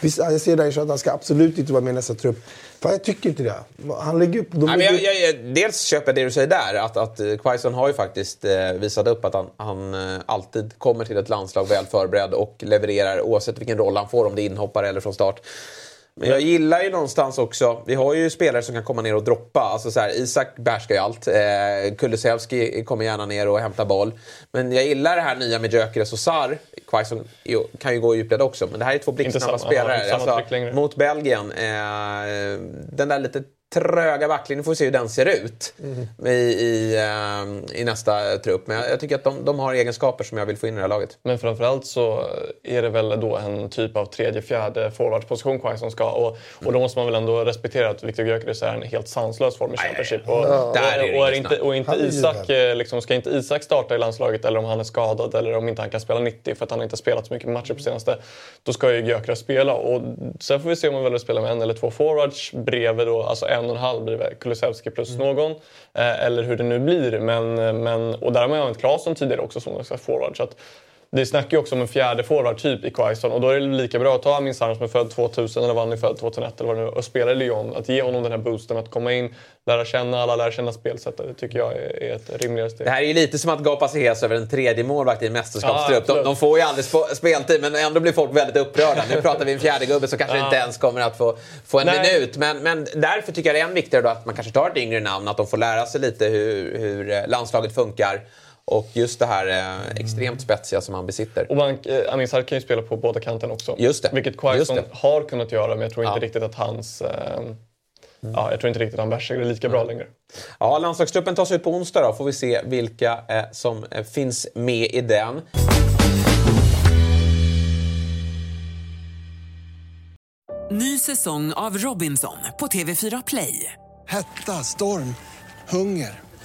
[SPEAKER 6] vissa, jag ser där att han ska absolut inte vara med i nästa trupp. Fan, jag tycker inte det. Han lägger upp... De
[SPEAKER 4] Nej, men jag,
[SPEAKER 6] lägger,
[SPEAKER 4] jag, jag, dels köper jag det du säger där, att, att eh, Quaison har ju faktiskt eh, visat upp att han, han eh, alltid kommer till ett landslag väl förberedd och levererar oavsett vilken roll han får, om det är inhoppare eller från start. Men jag gillar ju någonstans också, vi har ju spelare som kan komma ner och droppa. Alltså så här, Isak behärskar ju allt. Eh, Kulusevski kommer gärna ner och hämtar boll. Men jag gillar det här nya med Gyökeres och Sarr. Quaison kan ju gå i djupled också, men det här är två blixtsnabba spelare.
[SPEAKER 5] samma
[SPEAKER 4] Alltså, mot Belgien. Eh, den där lite tröga backlinjen får vi se hur den ser ut i, i, eh, i nästa trupp. Men jag, jag tycker att de, de har egenskaper som jag vill få in i det här laget.
[SPEAKER 5] Men framförallt så är det väl då en typ av tredje, fjärde forwardsposition Quaison ska. Och, och då måste man väl ändå respektera att Viktor Gyökeres är en helt sanslös form i Championship. Och,
[SPEAKER 4] det
[SPEAKER 5] och, och, är
[SPEAKER 4] inget
[SPEAKER 5] inte, och inte
[SPEAKER 6] Han
[SPEAKER 5] Isak, eh, liksom, ska inte Isak starta i landslaget eller om han är skadad eller om inte han kan spela 90 för att han inte har spelat så mycket matcher på senaste. Då ska ju Gyökeres spela. Och sen får vi se om man väljer att spela med en eller två forwards bredvid då, alltså en och en halv bredvid Kulusevski plus någon. Eh, eller hur det nu blir. Men, men, och där har man ju använt Claesson tidigare också som någon slags forward. Så att, det snackar ju också om en fjärde forward-typ i Quaison och då är det lika bra att ta Amin Sarr som är född 2000 eller var han är född 2001 eller vad det nu och spela i Lyon. Att ge honom den här boosten, att komma in, lära känna alla, lära känna spelsättet. Det tycker jag är, ett rimligare steg.
[SPEAKER 4] Det här är ju lite som att gapa sig hes över en tredje målvakt i en mästerskapstrupp.
[SPEAKER 5] Ja,
[SPEAKER 4] de, de får ju aldrig sp- speltid, men ändå blir folk väldigt upprörda. Nu pratar vi en fjärde gubbe som kanske
[SPEAKER 5] Ja.
[SPEAKER 4] inte ens kommer att få, få en
[SPEAKER 5] Nej.
[SPEAKER 4] minut. Men, men därför tycker jag det är än viktigare då att man kanske tar ett yngre namn, att de får lära sig lite hur, hur eh, landslaget funkar. Och just det här eh, extremt spetsiga som han besitter.
[SPEAKER 5] Och man, eh, Amin Sarr kan ju spela på båda kanterna också.
[SPEAKER 4] Just det.
[SPEAKER 5] Vilket Quaison har kunnat göra, men jag tror inte
[SPEAKER 4] Ja. Mm.
[SPEAKER 5] riktigt att hans... Eh, Ja, jag tror inte riktigt att han behärskar det lika bra längre.
[SPEAKER 4] Ja, landslagstruppen tas ut på onsdag då. Får vi se vilka eh, som eh, finns med i den.
[SPEAKER 1] Ny säsong av Robinson på TV4 Play.
[SPEAKER 2] Hetta, storm, hunger.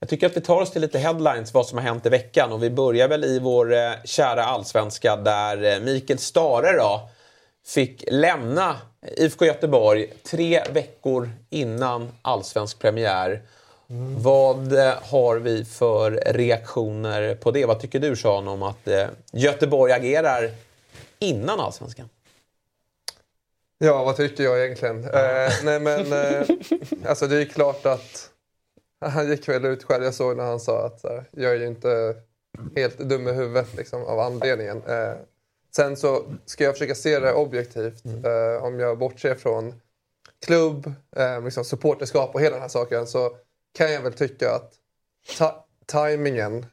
[SPEAKER 4] Jag tycker att vi tar oss till lite headlines, vad som har hänt i veckan. Och vi börjar väl i vår eh, kära allsvenska där eh, Mikael Stare då fick lämna IFK Göteborg tre veckor innan allsvensk premiär. Vad eh, har vi för reaktioner på det? Vad tycker du Sean om att Göteborg agerar innan allsvenskan?
[SPEAKER 7] Ja, vad tycker jag egentligen? Eh, nej men, eh, alltså det är klart att han gick väl ut själv. Jag såg när han sa att här, jag är ju inte helt dum i huvudet liksom, av anledningen. Eh, sen så ska jag försöka se det objektivt. Eh, om jag bortser från klubb, eh, liksom supporterskap och hela den här saken så kan jag väl tycka att ta- tajmingen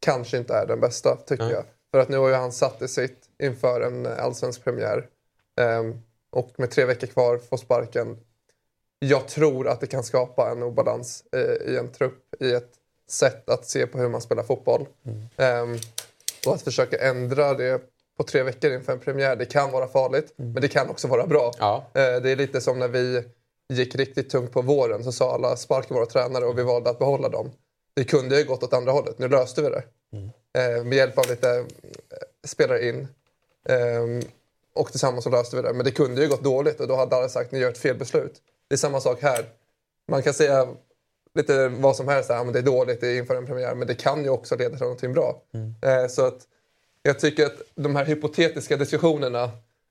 [SPEAKER 7] kanske inte är den bästa, tycker
[SPEAKER 4] Nej.
[SPEAKER 7] jag. För att nu har ju han satt i sitt inför en allsvensk premiär. Ehm, och med tre veckor kvar få sparken. Jag tror att det kan skapa en obalans eh, i en trupp, i ett sätt att se på hur man spelar fotboll. Ehm, och att försöka ändra det på tre veckor inför en premiär, det kan vara farligt. Men det kan också vara bra.
[SPEAKER 4] Ja.
[SPEAKER 7] Eh, det är lite som när vi gick riktigt tungt på våren så sa alla sparka våra tränare och vi valde att behålla dem. Det kunde ju gått åt andra hållet, nu löste vi det. Eh, med hjälp av lite eh, spelare in. Eh, och tillsammans så löste vi det. Men det kunde ju gått dåligt och då hade alla sagt ni gör ett fel beslut. Det är samma sak här. Man kan säga lite vad som helst, ja, men det är dåligt, det är inför en premiär. Men det kan ju också leda till någonting bra. Eh, så att jag tycker att de här hypotetiska diskussionerna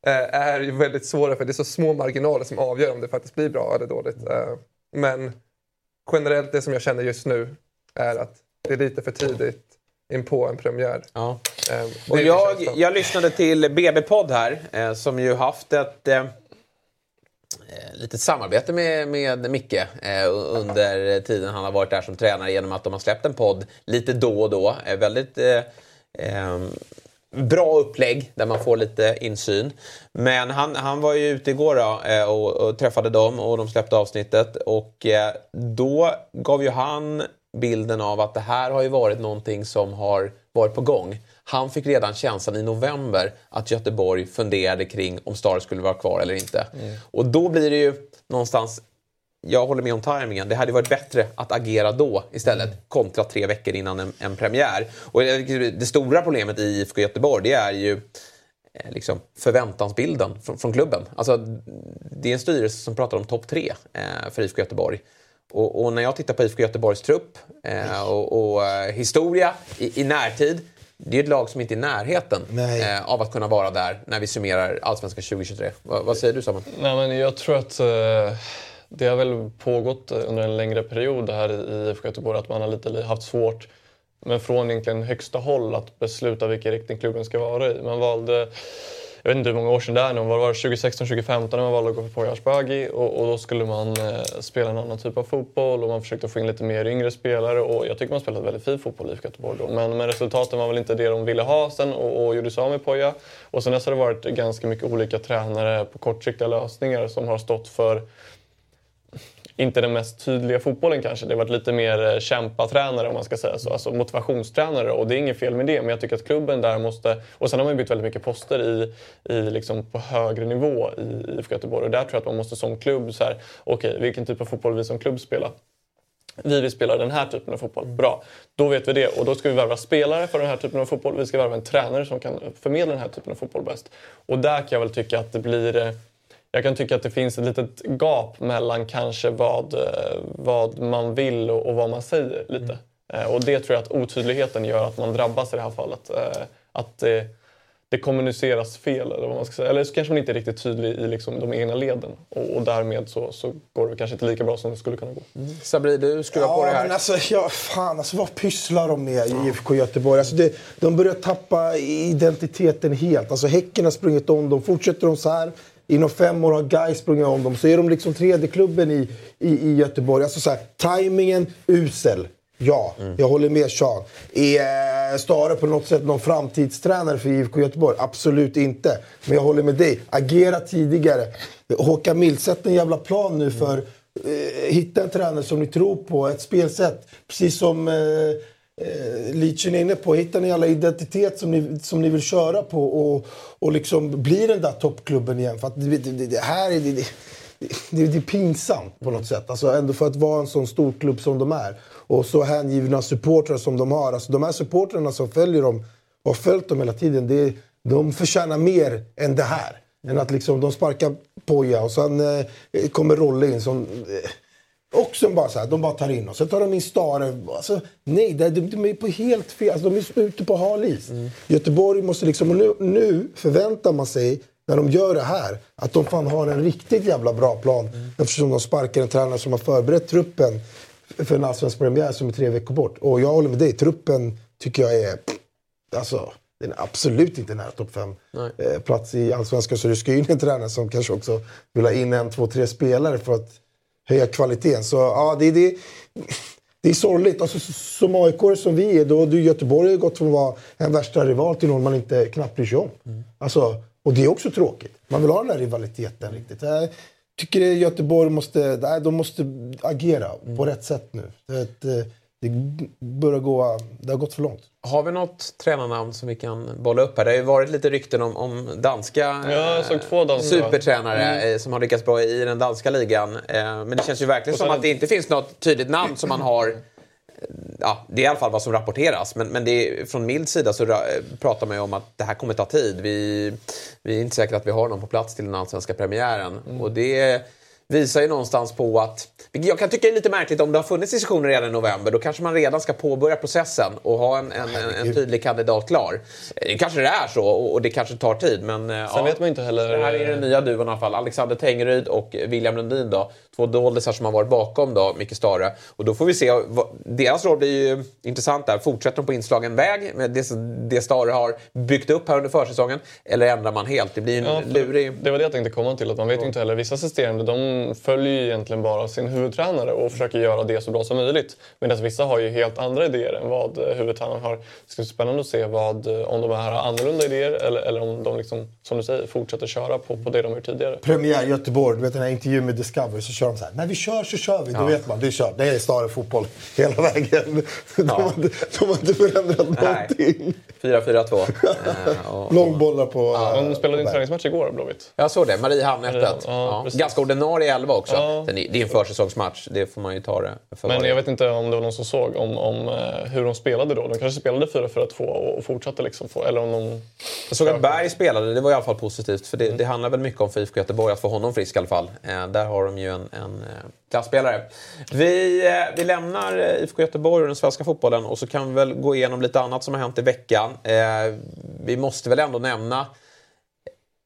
[SPEAKER 7] eh, är ju väldigt svåra för det är så små marginaler som avgör om det faktiskt blir bra eller dåligt. Eh, men generellt det som jag känner just nu är att det är lite för tidigt in på en premiär.
[SPEAKER 4] Ja. Och jag, jag lyssnade till BB-podd här, som ju haft ett Eh, litet samarbete med, med Micke eh, under tiden han har varit där som tränare genom att de har släppt en podd lite då och då. Eh, väldigt eh, eh, bra upplägg där man får lite insyn. Men han, han var ju ute igår då, eh, och, och träffade dem och de släppte avsnittet. Och eh, då gav ju han bilden av att det här har ju varit någonting som har varit på gång. Han fick redan känslan i november att Göteborg funderade kring om Star skulle vara kvar eller inte. Och då blir det ju någonstans jag håller med om tajmingen. Det hade varit bättre att agera då istället kontra tre veckor innan en, en premiär. Och det, det stora problemet i IFK Göteborg det är ju eh, liksom förväntansbilden från, från klubben. Alltså, det är en styrelse som pratar om topp tre eh, för IFK Göteborg. Och, och när jag tittar på IFK Göteborgs trupp eh, och, och eh, historia i, i närtid. Det är ett lag som inte är i närheten eh, av att kunna vara där när vi summerar Allsvenskan 2023. Va, vad säger du Samuel?
[SPEAKER 5] Nej, men jag tror att eh, det har väl pågått under en längre period här i IFK Göteborg att man har lite haft svårt men från egentligen högsta håll att besluta vilken riktning klubben ska vara i. Man valde, jag vet inte hur många år sedan det är nu, var det 2016, 2015 när man valde att gå på Poya och, och då skulle man eh, spela en annan typ av fotboll och man försökte få in lite mer yngre spelare och jag tycker man spelade väldigt fin fotboll i Göteborg då. Men, men resultaten var väl inte det de ville ha sen och, och gjorde sig av med Poya. Och sen dess har det varit ganska mycket olika tränare på kortsiktiga lösningar som har stått för inte den mest tydliga fotbollen kanske. Det har varit lite mer eh, kämpatränare om man ska säga så. Alltså motivationstränare och det är inget fel med det. Men jag tycker att klubben där måste... Och sen har man ju bytt väldigt mycket poster i, i liksom på högre nivå i IFK Göteborg. Och där tror jag att man måste som klubb så här, okej okay, vilken typ av fotboll vill vi som klubb spela? Vi vill spela den här typen av fotboll. Bra. Då vet vi det. Och då ska vi värva spelare för den här typen av fotboll. Vi ska värva en tränare som kan förmedla den här typen av fotboll bäst. Och där kan jag väl tycka att det blir... Eh, jag kan tycka att det finns ett litet gap mellan kanske vad, eh, vad man vill och, och vad man säger lite. Eh, Och det tror jag att otydligheten gör att man drabbas i det här fallet. Eh, Att det, det kommuniceras fel eller vad man ska säga. Eller så kanske man inte är riktigt tydlig i liksom de egna leden. Och, och därmed så, så går det kanske inte lika bra som det skulle kunna gå.
[SPEAKER 4] Sabri, du skruvar
[SPEAKER 6] ja,
[SPEAKER 4] på det här.
[SPEAKER 6] Men alltså, ja, fan, alltså, vad pysslar de med i IFK Göteborg? Alltså, det, de börjar tappa identiteten helt. Alltså, häcken har sprungit om dem. Fortsätter de så här, inom fem år har Gais sprungit om dem. Så är de liksom tredje klubben i, i, i Göteborg. Alltså, så här, tajmingen usel. Ja, jag håller med Sean. Är eh, Stare på något sätt någon framtidstränare för IFK Göteborg? Absolut inte. Men jag håller med dig. Agera tidigare. Håkan Mild, sätt en jävla plan nu för eh, hitta en tränare som ni tror på, ett spelsätt. Precis som eh, eh, Leachen är inne på, hitta en jävla identitet som ni, som ni vill köra på och, och liksom bli den där toppklubben igen. För att det, det, det här är... Det, det, det, det är pinsamt på något sätt. Alltså ändå för att vara en sån stor klubb som de är. Och så hängivna supportrar som de har. Alltså de här supportrarna som följer dem och har följt dem hela tiden. Det, de förtjänar mer än det här. Än att liksom de sparkar Poja och sen eh, kommer Rolle in som... Eh, och som bara så här, de bara tar in och sen tar de in Stare. Alltså, nej, de, de är på helt fel. Alltså, de är ute på hal is. Göteborg måste liksom... Och nu, nu förväntar man sig, när de gör det här, att de fan har en riktigt jävla bra plan. Eftersom de sparkar en tränare som har förberett truppen för en allsvensk premiär som är tre veckor bort. Och jag håller med dig, truppen tycker jag är... Alltså, den är absolut inte nära topp fem eh, plats i allsvenskan. Så du ska ju in en tränare som kanske också vill ha in en, två, tre spelare för att höja kvaliteten. Så ja, det, det, det är sorgligt. Alltså, som aik som vi är, då du Göteborg har gått från att vara en värsta rival till någon man inte knappt bryr sig om. Alltså, Och det är också tråkigt. Man vill ha den där rivaliteten riktigt. Jag tycker att Göteborg måste, de måste agera på rätt sätt nu. Det, det, börjar gå, det har gått för långt.
[SPEAKER 4] Har vi något tränarnamn som vi kan bolla upp här? Det har ju varit lite rykten om, om danska
[SPEAKER 5] Ja, jag såg två danska.
[SPEAKER 4] supertränare
[SPEAKER 5] Mm.
[SPEAKER 4] eh, som har lyckats bra i den danska ligan. Eh, Men det känns ju verkligen som att det inte finns något tydligt namn som man har eh, Ja, det är i alla fall vad som rapporteras. Men, men det är, från Milds sida så ra- pratar man ju om att det här kommer ta tid. Vi, vi är inte säkra att vi har någon på plats till den allsvenska premiären.
[SPEAKER 5] Mm.
[SPEAKER 4] Och det visar ju någonstans på att... vilket Jag kan tycka är lite märkligt om det har funnits diskussioner redan i november. Då kanske man redan ska påbörja processen och ha en, en, en, en tydlig kandidat klar. Det kanske det är så och, det kanske tar tid. Men eh,
[SPEAKER 5] Sen vet man inte heller-
[SPEAKER 4] Det här är den nya duon i alla fall. Alexander Tengryd och William Lundin då. Två doldisar som har varit bakom då, Micke Stare. Och då får vi se. Deras roll blir ju intressant där. Fortsätter de på inslagen väg med det, det Stare har byggt upp här under försäsongen? Eller ändrar man helt? Det blir ju en
[SPEAKER 5] Ja,
[SPEAKER 4] lurig...
[SPEAKER 5] Det var det jag tänkte komma till. Att man vet ju inte heller. Vissa assisterande de följer ju egentligen bara sin huvudtränare och försöker göra det så bra som möjligt. Medan vissa har ju helt andra idéer än vad eh, huvudtränaren har. Det ska bli spännande att se vad, eh, om de här har annorlunda idéer eller, eller om de, liksom, som du säger, fortsätter köra på, på det de gjort tidigare.
[SPEAKER 6] Premiär Göteborg, du vet den här intervjun med Discovery så kör de så här. När vi kör så kör vi. Då
[SPEAKER 5] Ja.
[SPEAKER 6] vet man, det är kört. Det är Stare fotboll hela vägen. De, har, inte, de har inte förändrat någonting.
[SPEAKER 4] 4-4-2. Eh,
[SPEAKER 6] Långbollar på...
[SPEAKER 5] De spelade en träningsmatch igår, Blåvitt.
[SPEAKER 4] Jag såg det. Mariehamn öppet.
[SPEAKER 5] Ja,
[SPEAKER 4] Ja. Ganska ordinarie elva också.
[SPEAKER 5] Ja.
[SPEAKER 4] Sen Det är en försäsongsmatch. Det får man ju ta det för
[SPEAKER 5] Men jag vet inte om det var någon som såg om, om eh, hur de spelade då. De kanske spelade 4-4-2 och, fortsatte liksom få, eller om de...
[SPEAKER 4] Jag såg att Berg spelade, det var i alla fall positivt. För det, det handlar väl mycket om för IFK Göteborg att få honom frisk i alla fall. Eh, där har de ju en, en eh, klasspelare. Vi, vi lämnar IFK Göteborg och den svenska fotbollen och så kan vi väl gå igenom lite annat som har hänt i veckan. Vi måste väl ändå nämna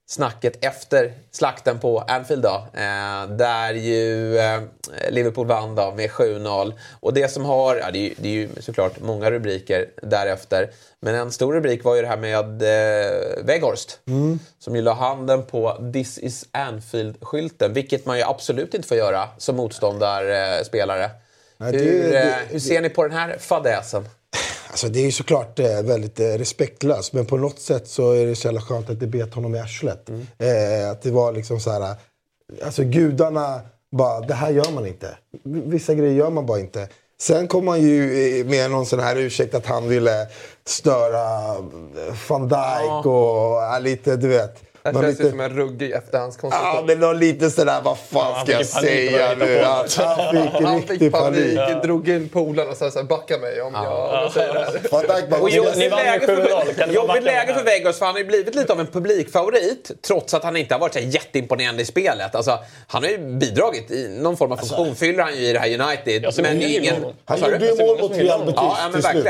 [SPEAKER 4] snacket efter slakten på Anfield då. Eh, där ju eh, Liverpool vann då med 7-0. Och det som har, ja, det, är, ju- det är ju såklart många rubriker därefter. Men en stor rubrik var ju det här med eh, Weghorst.
[SPEAKER 6] Mm.
[SPEAKER 4] Som ju la handen på This is Anfield-skylten. Vilket man ju absolut inte får göra som motståndarspelare.
[SPEAKER 6] Nej, det-
[SPEAKER 4] hur,
[SPEAKER 6] det-
[SPEAKER 4] eh, hur ser ni på den här fadäsen?
[SPEAKER 6] Alltså det är ju såklart eh, väldigt eh, respektlöst. Men på något sätt så är det så jävla skönt att det bet honom i arslet. Eh, att det var liksom så här... eh, Alltså gudarna bara, det här gör man inte. Vissa grejer gör man bara inte. Sen kom han ju med någon sån här ursäkt att han ville störa van Dijk och lite, du vet.
[SPEAKER 7] Det känns ju
[SPEAKER 6] lite-
[SPEAKER 7] som en ruggig efterhandskonstruktion.
[SPEAKER 6] Ja, men någon lite sådär, vad fan
[SPEAKER 7] han
[SPEAKER 6] ska jag säga nu? Han, han fick
[SPEAKER 7] Han fick
[SPEAKER 6] panik.
[SPEAKER 7] panik, drog in polarna och sa så här, backa mig om jag, säger det här.
[SPEAKER 6] Van Dijk bara,
[SPEAKER 4] Och
[SPEAKER 6] "Vad ska jag
[SPEAKER 4] jobbigt
[SPEAKER 6] säga?"
[SPEAKER 4] läge för, läge för Weghorst för han har ju blivit lite av en publikfavorit trots att han inte har varit så jätteimponerande i spelet. Alltså, han har ju bidragit i någon form av funktion, fyller han ju i det här United. Men ingen...
[SPEAKER 6] Han gjorde
[SPEAKER 4] du?
[SPEAKER 6] ju mål mot Real Betis till slut.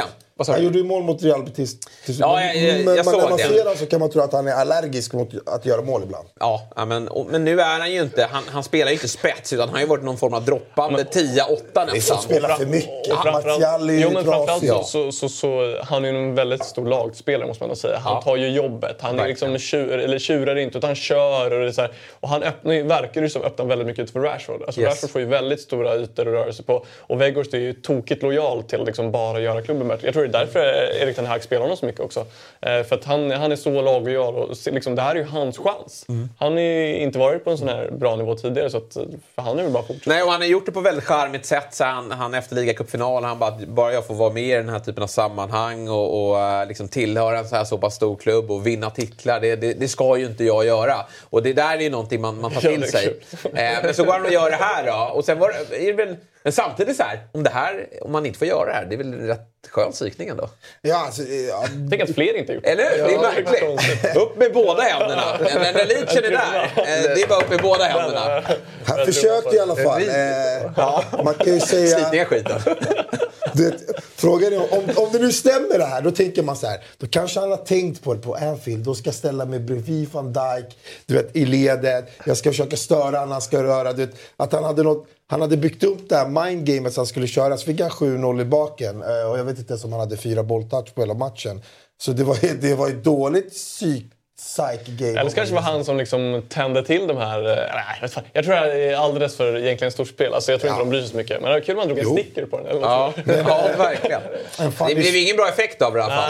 [SPEAKER 6] Han
[SPEAKER 4] du?
[SPEAKER 6] gjorde ju mål mot Real Betis.
[SPEAKER 4] Ja, jag- jag-
[SPEAKER 6] men
[SPEAKER 4] jag
[SPEAKER 6] men
[SPEAKER 4] såg
[SPEAKER 6] när man
[SPEAKER 4] det.
[SPEAKER 6] ser honom så kan man tro att han är allergisk mot att göra mål ibland.
[SPEAKER 4] Ja, ja, men, och, men nu är han ju inte, han, han spelar ju inte spets utan han har ju varit någon form av droppande 10-8 nästan.
[SPEAKER 6] spelar för mycket.
[SPEAKER 5] Och framförallt-
[SPEAKER 6] Martial är ju
[SPEAKER 5] jo, men framförallt
[SPEAKER 6] trasig, ja.
[SPEAKER 5] så, så, så, så han är ju en väldigt stor lagspelare måste man ändå säga. Han
[SPEAKER 4] Ja.
[SPEAKER 5] tar ju jobbet. Han är liksom tjur, eller tjurar inte utan han kör. Och, det så här, och han öppnar, verkar ju som öppnar väldigt mycket ut för Rashford. Alltså
[SPEAKER 4] Yes.
[SPEAKER 5] Rashford får ju väldigt stora ytor att röra sig på. Och Weghorst är ju tokigt lojal till att liksom bara göra klubben bättre. Jag tror det är därför Erik Ten Hag spelar honom så mycket också. Eh, för att han, han är så laglojal och liksom, det här är ju hans chans.
[SPEAKER 4] Mm.
[SPEAKER 5] Han har ju inte varit på en sån här bra nivå tidigare så att, för han är väl bara fortsätta.
[SPEAKER 4] Nej, och han har gjort det på väldigt charmigt sätt. Så han, han efter ligacupfinalen, han bara, bara jag får vara med i den här typen av sammanhang och, och eh, liksom tillhöra en så här så pass stor klubb och vinna titlar. Det, det, det ska ju inte jag göra. Och det där är ju någonting man, man tar
[SPEAKER 5] Ja,
[SPEAKER 4] till
[SPEAKER 5] är
[SPEAKER 4] sig. Eh, men så går han och gör det här då. Och sen var är det väl, men samtidigt så här, om, det här, om man inte får göra det här, det är väl rätt skön psykning ändå?
[SPEAKER 6] Ja, alltså, ja.
[SPEAKER 5] Tänk att fler inte gjort
[SPEAKER 4] Eller hur? det är
[SPEAKER 5] Ja,
[SPEAKER 4] märkligt.
[SPEAKER 5] konstigt.
[SPEAKER 4] upp med båda händerna. När leachen är där, eh, det är bara upp med båda händerna.
[SPEAKER 6] Han försökte i alla fall. Eh, man kan ju säga...
[SPEAKER 4] Slit ner skiten.
[SPEAKER 6] Vet, frågan är om, om det nu stämmer det här, då tänker man så här. Då kanske han har tänkt på det på Anfield. Då ska jag ställa mig bredvid van Dijk, du vet, i ledet. Jag ska försöka störa honom, han ska röra. Du vet, att han hade, något, han hade byggt upp det här mindgamet som han skulle köra. Så fick han 7-0 i baken. Eh, och jag vet inte ens om han hade fyra bolltouch på hela matchen. Så det var, det var ett dåligt psyk, psych-game.
[SPEAKER 5] Eller så kanske det var han som liksom tände till de här... eh, Nej, jag, tror det här är alldeles för egentligen stort spel. Alltså, jag tror inte de bryr sig så mycket. Men det var kul om man drog en
[SPEAKER 6] Jo.
[SPEAKER 5] sticker på den. Eller
[SPEAKER 4] Ja, ja verkligen. Det blev ingen bra effekt av det i alla fall.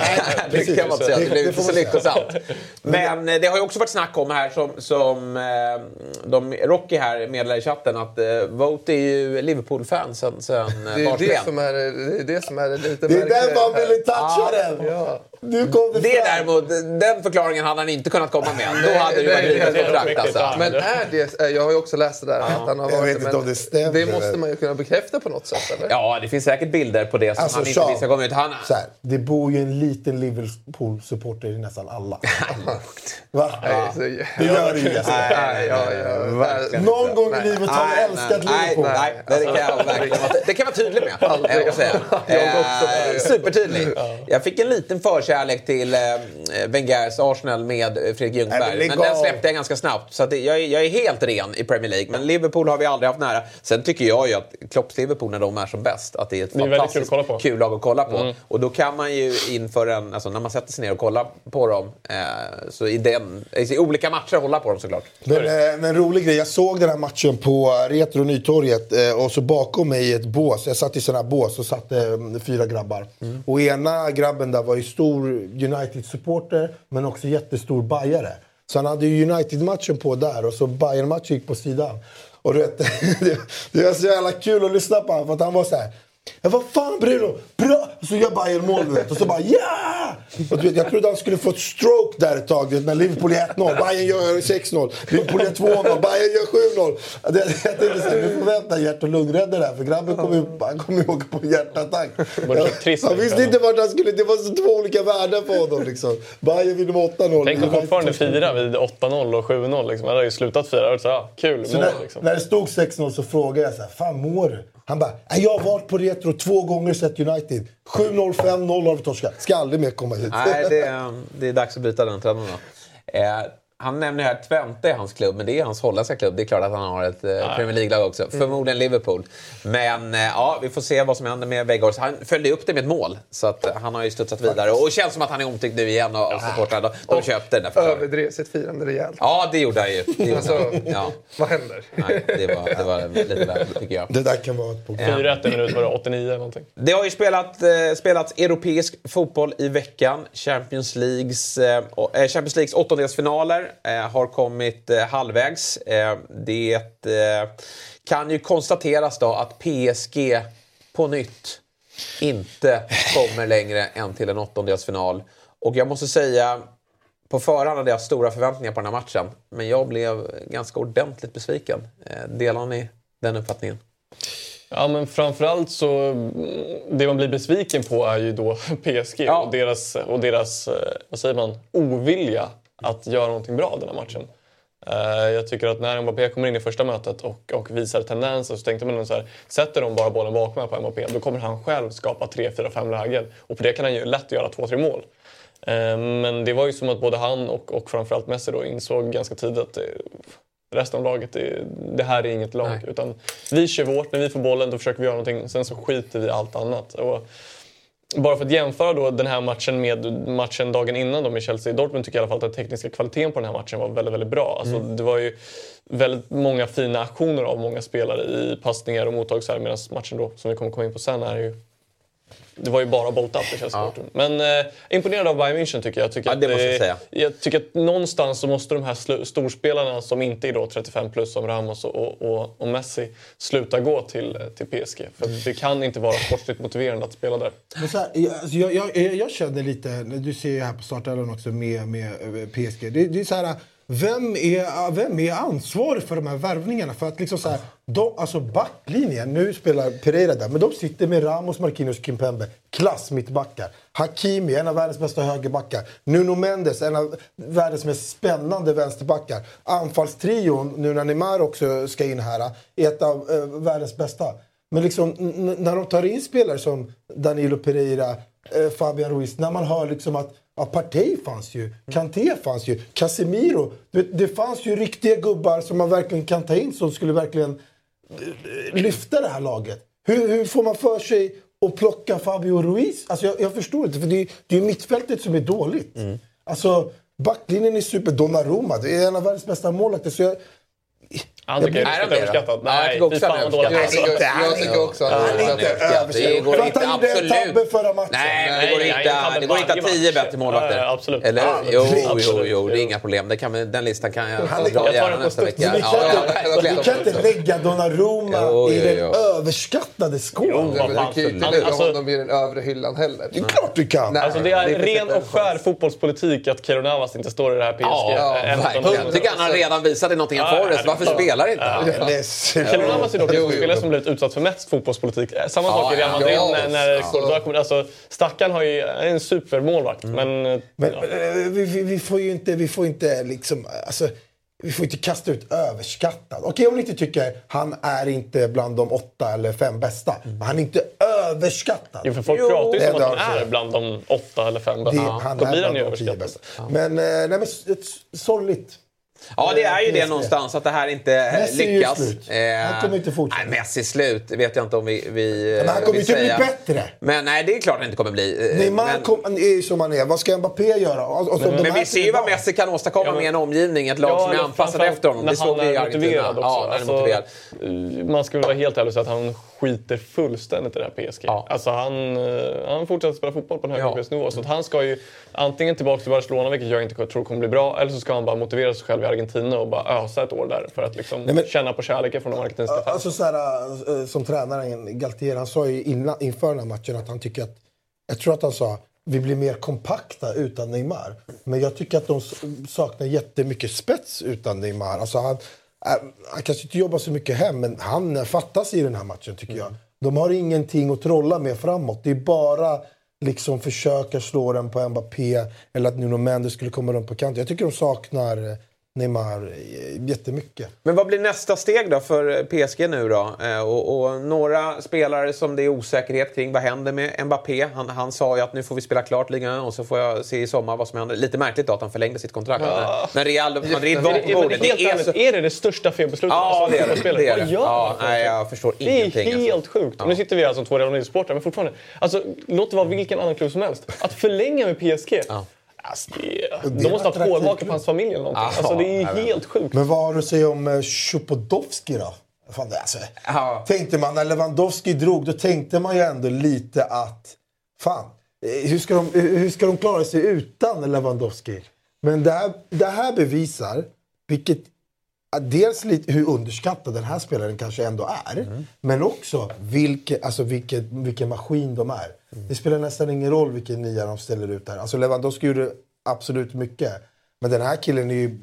[SPEAKER 5] Nej,
[SPEAKER 4] det kan man säga. Det blev inte så lyckosamt. Men eh, det har ju också varit snack om här som, som eh, de, Rocky här meddelar i chatten att Vote är ju Liverpool-fan sen, sen
[SPEAKER 7] Det är det som är det, är det, som är lite
[SPEAKER 6] Det är där man ville toucha den!
[SPEAKER 7] Ja.
[SPEAKER 6] Nu kom det,
[SPEAKER 4] däremot, den förklaringen hade han inte kunnat komma med. Då hade det varit
[SPEAKER 7] nej,
[SPEAKER 4] kontrakt alltså.
[SPEAKER 7] Men är det, eh, jag har ju också läst det där att han har
[SPEAKER 6] Jag
[SPEAKER 7] varit
[SPEAKER 6] vet inte
[SPEAKER 7] men
[SPEAKER 6] om det stämmer.
[SPEAKER 7] Det måste man ju kunna bekräfta på något sätt eller?
[SPEAKER 4] Ja, det finns säkert bilder på det som
[SPEAKER 6] Alltså,
[SPEAKER 4] han inte
[SPEAKER 6] Sean,
[SPEAKER 4] ska komma ut. Han,
[SPEAKER 6] Så här, det bor ju en liten Liverpool-supporter i nästan alla. Va? Det gör det ju.
[SPEAKER 7] Nej, ja, ja,
[SPEAKER 4] verkligen
[SPEAKER 6] Någon gång i livet har jag älskat
[SPEAKER 4] nej,
[SPEAKER 6] Liverpool.
[SPEAKER 4] nej, nej, det kan jag verkligen vara, det kan jag vara tydlig med. Eh, säga.
[SPEAKER 7] Jag.
[SPEAKER 4] Eh, supertydlig. Jag fick en liten förkärlek till Wengers Arsenal med Fredrik
[SPEAKER 6] Nej, men
[SPEAKER 4] Ljungberg. Men den släppte jag ganska snabbt. Så att det, jag, är, jag är helt ren i Premier League. Men Liverpool har vi aldrig haft nära. Sen tycker jag ju att Klopps Liverpool när de är som bäst, att det är ett
[SPEAKER 5] Det är väldigt
[SPEAKER 4] fantastiskt
[SPEAKER 5] kul att kolla på.
[SPEAKER 4] kul lag att kolla på. Och då kan man ju inför en, alltså när man sätter sig ner och kollar på dem, eh, så i, den, i olika matcher hålla på dem såklart.
[SPEAKER 6] Men, eh, men en rolig grej, jag såg den här matchen på Retro Nytorget eh, och så bakom mig i ett bås, jag satt i sådana här bås och satt eh, fyra grabbar. Och ena grabben där var ju stor United-supporter men också jättestor bajare. Så han hade United-matchen på där och så Bayern-matchen gick på sidan. Och du vet, det, det var så jävla kul att lyssna på honom för att han var så här. Ja, vad fan Bruno! Bra! Så gör Bayern mål du vet. Och så bara ja! Och du vet, jag trodde han skulle få ett stroke där ett tag. vet, När Liverpool är 1-0, Bayern gör 6-0. Liverpool är 2-0, Bayern gör 7-0. Jag tänkte- såhär, nu får vi vänta hjärt och lungräddare där. För grabben kommer ju han kommer ju åka på hjärtattack. Han visste inte vart han skulle. Det var så två olika världar på honom liksom. Bayern vinner med 8-0.
[SPEAKER 5] Tänk att fortfarande fira vid 8-0 och 7-0. Liksom. Det hade ju slutat fira. Så, ja, kul
[SPEAKER 6] Så
[SPEAKER 5] mål
[SPEAKER 6] när,
[SPEAKER 5] liksom.
[SPEAKER 6] när det stod 6-0 så frågade jag så här, fan mår du? Han bara, jag har varit på Retro två gånger sett United. 7-0, 5-0 har vi torskat. Ska aldrig mer komma hit.
[SPEAKER 4] Nej, det är, det är dags att byta den trenden då. Eh, han nämner här Twente är hans klubb, men det är hans holländska klubb. Det är klart att han har ett eh, Premier League-lag också. Förmodligen Liverpool. Men eh, ja, vi får se vad som händer med Weghorst. Han följde upp det med ett mål, så att, eh, han har ju studsat vidare. Och det känns som att han är omtyckt nu igen av av supportrarna. De, de köpte den där förklaringen.
[SPEAKER 7] Överdrev sitt firande rejält.
[SPEAKER 4] Ja, det gjorde han ju. Det gjorde
[SPEAKER 7] Alltså,
[SPEAKER 4] han. Ja.
[SPEAKER 7] vad händer?
[SPEAKER 4] Nej, det var, det var lite väl, tycker jag.
[SPEAKER 6] Det där kan vara ett problem.
[SPEAKER 5] 4-1 i minut var det 89 eller någonting.
[SPEAKER 4] Det har ju spelat, eh, spelats europeisk fotboll i veckan. Champions Leagues, eh, och- eh, Champions Leagues åttondelsfinaler eh, har kommit eh, halvvägs. Eh, det kan ju konstateras då att PSG på nytt inte kommer längre än till en åttondelsfinal. Och jag måste säga, på förhand hade jag stora förväntningar på den här matchen. Men jag blev ganska ordentligt besviken. Delar ni den uppfattningen?
[SPEAKER 5] Ja, men framförallt så... Det man blir besviken på är ju då PSG och deras, och deras vad säger man, ovilja att göra någonting bra den här matchen. Eh, Jag tycker att när Mbappé kommer in i första mötet och, och visar tendenser så tänkte man så här, sätter de bara bollen bakom här på Mbappé då kommer han själv skapa 3, 4, 5 lägen. Och på det kan han ju lätt göra 2-3 mål. Eh, Men det var ju som att både han och, och framförallt Messi då insåg ganska tidigt att det, resten av laget, det, det här är inget lag. Utan vi kör vårt, när vi får bollen då försöker vi göra någonting, sen så skiter vi i allt annat. Och bara för att jämföra då den här matchen med matchen dagen innan då med Chelsea-Dortmund tycker jag i alla fall att den tekniska kvaliteten på den här matchen var väldigt, väldigt bra. Alltså,
[SPEAKER 4] Mm.
[SPEAKER 5] Det var ju väldigt många fina aktioner av många spelare i passningar och mottag så här, medan matchen då, som vi kommer komma in på sen, är ju det var ju bara boltat i Chelsea Dortmund. Men eh, imponerad av Bayern München tycker jag. Tycker
[SPEAKER 4] Ja, det
[SPEAKER 5] att,
[SPEAKER 4] måste jag säga.
[SPEAKER 5] Jag tycker att någonstans så måste de här storspelarna som inte är då 35 plus som Ramos och, och, och Messi sluta gå till, eh, till PSG. För att det kan inte vara sportsligt motiverande att spela där.
[SPEAKER 6] Men så här, jag, alltså jag, jag, jag, jag känner lite, du ser ju här på startelvan också med, med eh, PSG. Det, det är så här, vem är, vem är ansvarig för de här värvningarna? För att liksom så här, de, alltså backlinjen, nu spelar Pereira där, men de sitter med Ramos, Marquinhos, Kimpembe. Klass mittbackar. Hakimi, en av världens bästa högerbackar. Nuno Mendes, en av världens mest spännande vänsterbackar. Anfallstrion, nu när Neymar också ska in här, är ett av eh, världens bästa. Men liksom, när de tar in spelare som Danilo Pereira, eh, Fabian Ruiz, när man hör liksom att ja, Partey fanns ju, Kanté fanns ju, Casemiro. Det, det fanns ju riktiga gubbar som man verkligen kan ta in som skulle verkligen eh, lyfta det här laget. Hur, hur får man för sig att plocka Fabio Ruiz? Alltså jag, jag förstår inte, för det, är- det är mittfältet som är dåligt. Alltså, Backlinjen är super. Donnarumma, det är en av världens bästa målvakter. Så jag,
[SPEAKER 5] Han tycker jag är överskattat. Nej, fy fan vad dåligt.
[SPEAKER 7] Jag tycker- jag tycker också att
[SPEAKER 6] Han är inte överskattad.
[SPEAKER 4] Det går
[SPEAKER 6] För att
[SPEAKER 4] inte,
[SPEAKER 6] han gjorde en
[SPEAKER 4] absolut.
[SPEAKER 6] förra matchen.
[SPEAKER 4] Nej, men det går inte, det går inte att tio bättre målvakter.
[SPEAKER 5] Absolut.
[SPEAKER 4] Eller? Jo, jo,
[SPEAKER 5] Absolut.
[SPEAKER 4] jo, det är inga problem. Det kan, den listan kan jag dra
[SPEAKER 5] Jag
[SPEAKER 4] gärna nästa vecka.
[SPEAKER 6] Vi kan,
[SPEAKER 4] ja,
[SPEAKER 6] inte, kan lägga Donnarumma
[SPEAKER 4] Jo,
[SPEAKER 6] i
[SPEAKER 4] jo,
[SPEAKER 6] den överskattade skålen.
[SPEAKER 7] Du kan ju inte lägga
[SPEAKER 5] alltså-
[SPEAKER 7] honom i den övre hyllan heller.
[SPEAKER 6] Det är klart du kan.
[SPEAKER 5] Alltså det är ren och skär fotbollspolitik att Keylor Navas inte står i det här PSG.
[SPEAKER 4] Ja, verkligen.
[SPEAKER 5] Everton.
[SPEAKER 4] Tycker han har redan visat i Nottingham Forest. Varför
[SPEAKER 5] det-
[SPEAKER 4] spelar inte
[SPEAKER 5] Ja.
[SPEAKER 4] han?
[SPEAKER 6] Jag är
[SPEAKER 5] dock en spelare som blivit utsatt för mest fotbollspolitik. Eh, Samma sak i Real Madrid
[SPEAKER 7] ja.
[SPEAKER 5] när, när. Courtois kommer. Alltså, Stackarn har ju är en supermålvakt, men... eh,
[SPEAKER 6] Men
[SPEAKER 5] ja.
[SPEAKER 6] eh, vi, får ju inte, vi får inte liksom, alltså, vi får inte kasta ut överskattad. Okej om ni inte tycker han är inte bland de åtta eller fem bästa. Men han är inte överskattad.
[SPEAKER 5] Jo, för folk
[SPEAKER 4] Jo.
[SPEAKER 5] pratar ju som
[SPEAKER 6] Det
[SPEAKER 5] att
[SPEAKER 6] är
[SPEAKER 5] han är bland de åtta eller fem
[SPEAKER 6] Det,
[SPEAKER 5] bästa.
[SPEAKER 6] han
[SPEAKER 5] Då
[SPEAKER 6] är
[SPEAKER 5] blir han
[SPEAKER 6] bland
[SPEAKER 5] ju överskattad.
[SPEAKER 6] bästa. Men, eh, nej, men sorgligt.
[SPEAKER 4] Ja, det är ju det någonstans att det här inte
[SPEAKER 6] Messi är ju
[SPEAKER 4] lyckas.
[SPEAKER 6] slut.
[SPEAKER 4] Eh,
[SPEAKER 6] Han kommer inte fortsätta.
[SPEAKER 4] Nej, Messi är slut. Vet jag inte om vi, vi
[SPEAKER 6] Men han
[SPEAKER 4] eh,
[SPEAKER 6] kommer
[SPEAKER 4] vill
[SPEAKER 6] inte bli bättre.
[SPEAKER 4] Men nej, det är klart han inte kommer bli. Eh,
[SPEAKER 6] Neymar
[SPEAKER 4] men,
[SPEAKER 6] kom, är ju som han är. Vad ska Mbappé göra? Och, och så de
[SPEAKER 4] men
[SPEAKER 6] här
[SPEAKER 4] vi ser ju vad Messi kan åstadkomma
[SPEAKER 5] Ja, men-
[SPEAKER 4] med en omgivning. Ett lag som är anpassat efter honom.
[SPEAKER 5] När
[SPEAKER 4] Det såg
[SPEAKER 5] han
[SPEAKER 4] vi i
[SPEAKER 5] är
[SPEAKER 4] Argentina.
[SPEAKER 5] motiverad också.
[SPEAKER 4] Ja, är
[SPEAKER 5] Alltså,
[SPEAKER 4] motiverad.
[SPEAKER 5] eh, Man skulle vara helt ärlig och säga att han skiter fullständigt i det här PSG.
[SPEAKER 4] Ja.
[SPEAKER 5] Alltså han, eh, han fortsätter spela fotboll på en hög
[SPEAKER 4] Ja.
[SPEAKER 5] nivå. Så att han ska ju antingen tillbaka till Barcelona, vilket jag inte tror kommer bli bra, eller så ska han bara motivera sig själv i Argentina och bara ösa ett år där för att liksom
[SPEAKER 6] Nej, men-
[SPEAKER 5] känna på kärleken från de argentinska fansen.
[SPEAKER 6] Alltså så här, eh, som tränaren Galtier, han sa ju innan, inför den här matchen att han tycker att, jag tror att han sa, vi blir mer kompakta utan Neymar. Men jag tycker att de saknar jättemycket spets utan Neymar. Alltså han, äh, han kanske inte jobbar så mycket hem, men han fattas i den här matchen tycker jag. De har ingenting att trolla med framåt. Det är bara liksom försöka slå den på Mbappé eller att Nuno Mendes skulle komma runt på kanten. Jag tycker de saknar eh, Neymar eh, jättemycket.
[SPEAKER 4] Men vad blir nästa steg då för PSG nu då? Eh, och, och några spelare som det är osäkerhet kring. Vad händer med Mbappé? Han, han sa ju att nu får vi spela klart ligan och så får jag se i sommar vad som händer. Lite märkligt då att han förlängde sitt kontrakt.
[SPEAKER 5] Ja.
[SPEAKER 4] När Real Madrid var på
[SPEAKER 5] det-
[SPEAKER 4] bordet. Det är så...
[SPEAKER 5] är det det största felbeslutet?
[SPEAKER 4] Ja,
[SPEAKER 5] som
[SPEAKER 4] det är det. det, är det. Ja, nej, jag förstår
[SPEAKER 5] Det är
[SPEAKER 4] ingenting.
[SPEAKER 5] helt
[SPEAKER 4] alltså.
[SPEAKER 5] sjukt. Och Nu sitter vi här som två Real Madrid-supportrar, men fortfarande. Alltså, låt det vara vilken annan klubb som helst. Att förlänga med PSG. Alltså, det, de måste ha hårhake på hans familj eller någonting.
[SPEAKER 4] Ja,
[SPEAKER 5] alltså, det är
[SPEAKER 4] vet.
[SPEAKER 5] helt sjukt.
[SPEAKER 6] Men vad har du att säga om eh, Chupodowski då? Fan, det, alltså. Tänkte man när Lewandowski drog, då tänkte man ju ändå lite att... Fan, eh, hur ska de, hur ska de klara sig utan Lewandowski? Men det här, det här bevisar, vilket dels lite hur underskattad den här spelaren kanske ändå är. Men också vilke, alltså vilken, vilken maskin de är. Det spelar nästan ingen roll vilken nia de ställer ut där. Alltså Lewandowski gjorde absolut mycket. Men den här killen är ju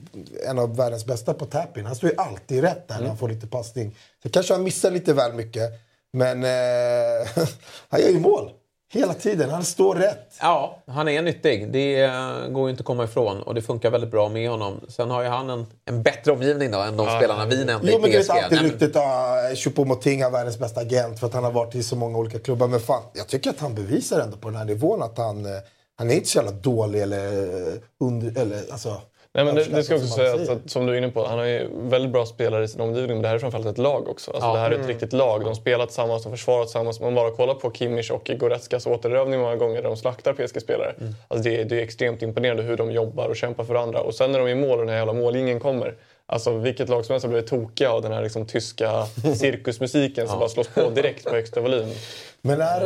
[SPEAKER 6] en av världens bästa på tapping. Han står ju alltid rätt där när han får lite passning. Så kanske han missar lite väl mycket. Men eh, han gör ju mål. Hela tiden. Han står rätt.
[SPEAKER 4] Ja, han är nyttig. Det eh, går ju inte att komma ifrån och det funkar väldigt bra med honom. Sen har ju han en, en bättre omgivning då än de spelarna vi nämnde
[SPEAKER 6] Jo men
[SPEAKER 4] i
[SPEAKER 6] du vet
[SPEAKER 4] PSG.
[SPEAKER 6] alltid
[SPEAKER 4] Nej, men-
[SPEAKER 6] ryktet att Choupo-Moting är världens bästa agent för att han har varit i så många olika klubbar. Men fan, jag tycker att han bevisar ändå på den här nivån att han, eh, han är inte så jävla dålig eller eh, under... Eller, alltså,
[SPEAKER 5] Nej, men det, det ska också sägas att, som du är inne på, han har ju väldigt bra spelare i sin omgivning, men det här är framförallt ett lag också. Alltså,
[SPEAKER 4] Ja.
[SPEAKER 5] Det här är ett
[SPEAKER 4] Mm.
[SPEAKER 5] riktigt lag. De spelar tillsammans, de försvarar tillsammans. Man bara kollar på Kimmich och Goretzkas återövning många gånger där de slaktar PSG-spelare.
[SPEAKER 4] Mm.
[SPEAKER 5] Alltså, det, är- det är extremt imponerande hur de jobbar och kämpar för varandra. Och sen när de är i mål och den här jävla mållinjen kommer. Alltså vilket lag som helst har blivit tokiga av den här liksom, tyska cirkusmusiken som bara slås på direkt på högsta volym.
[SPEAKER 6] Men är,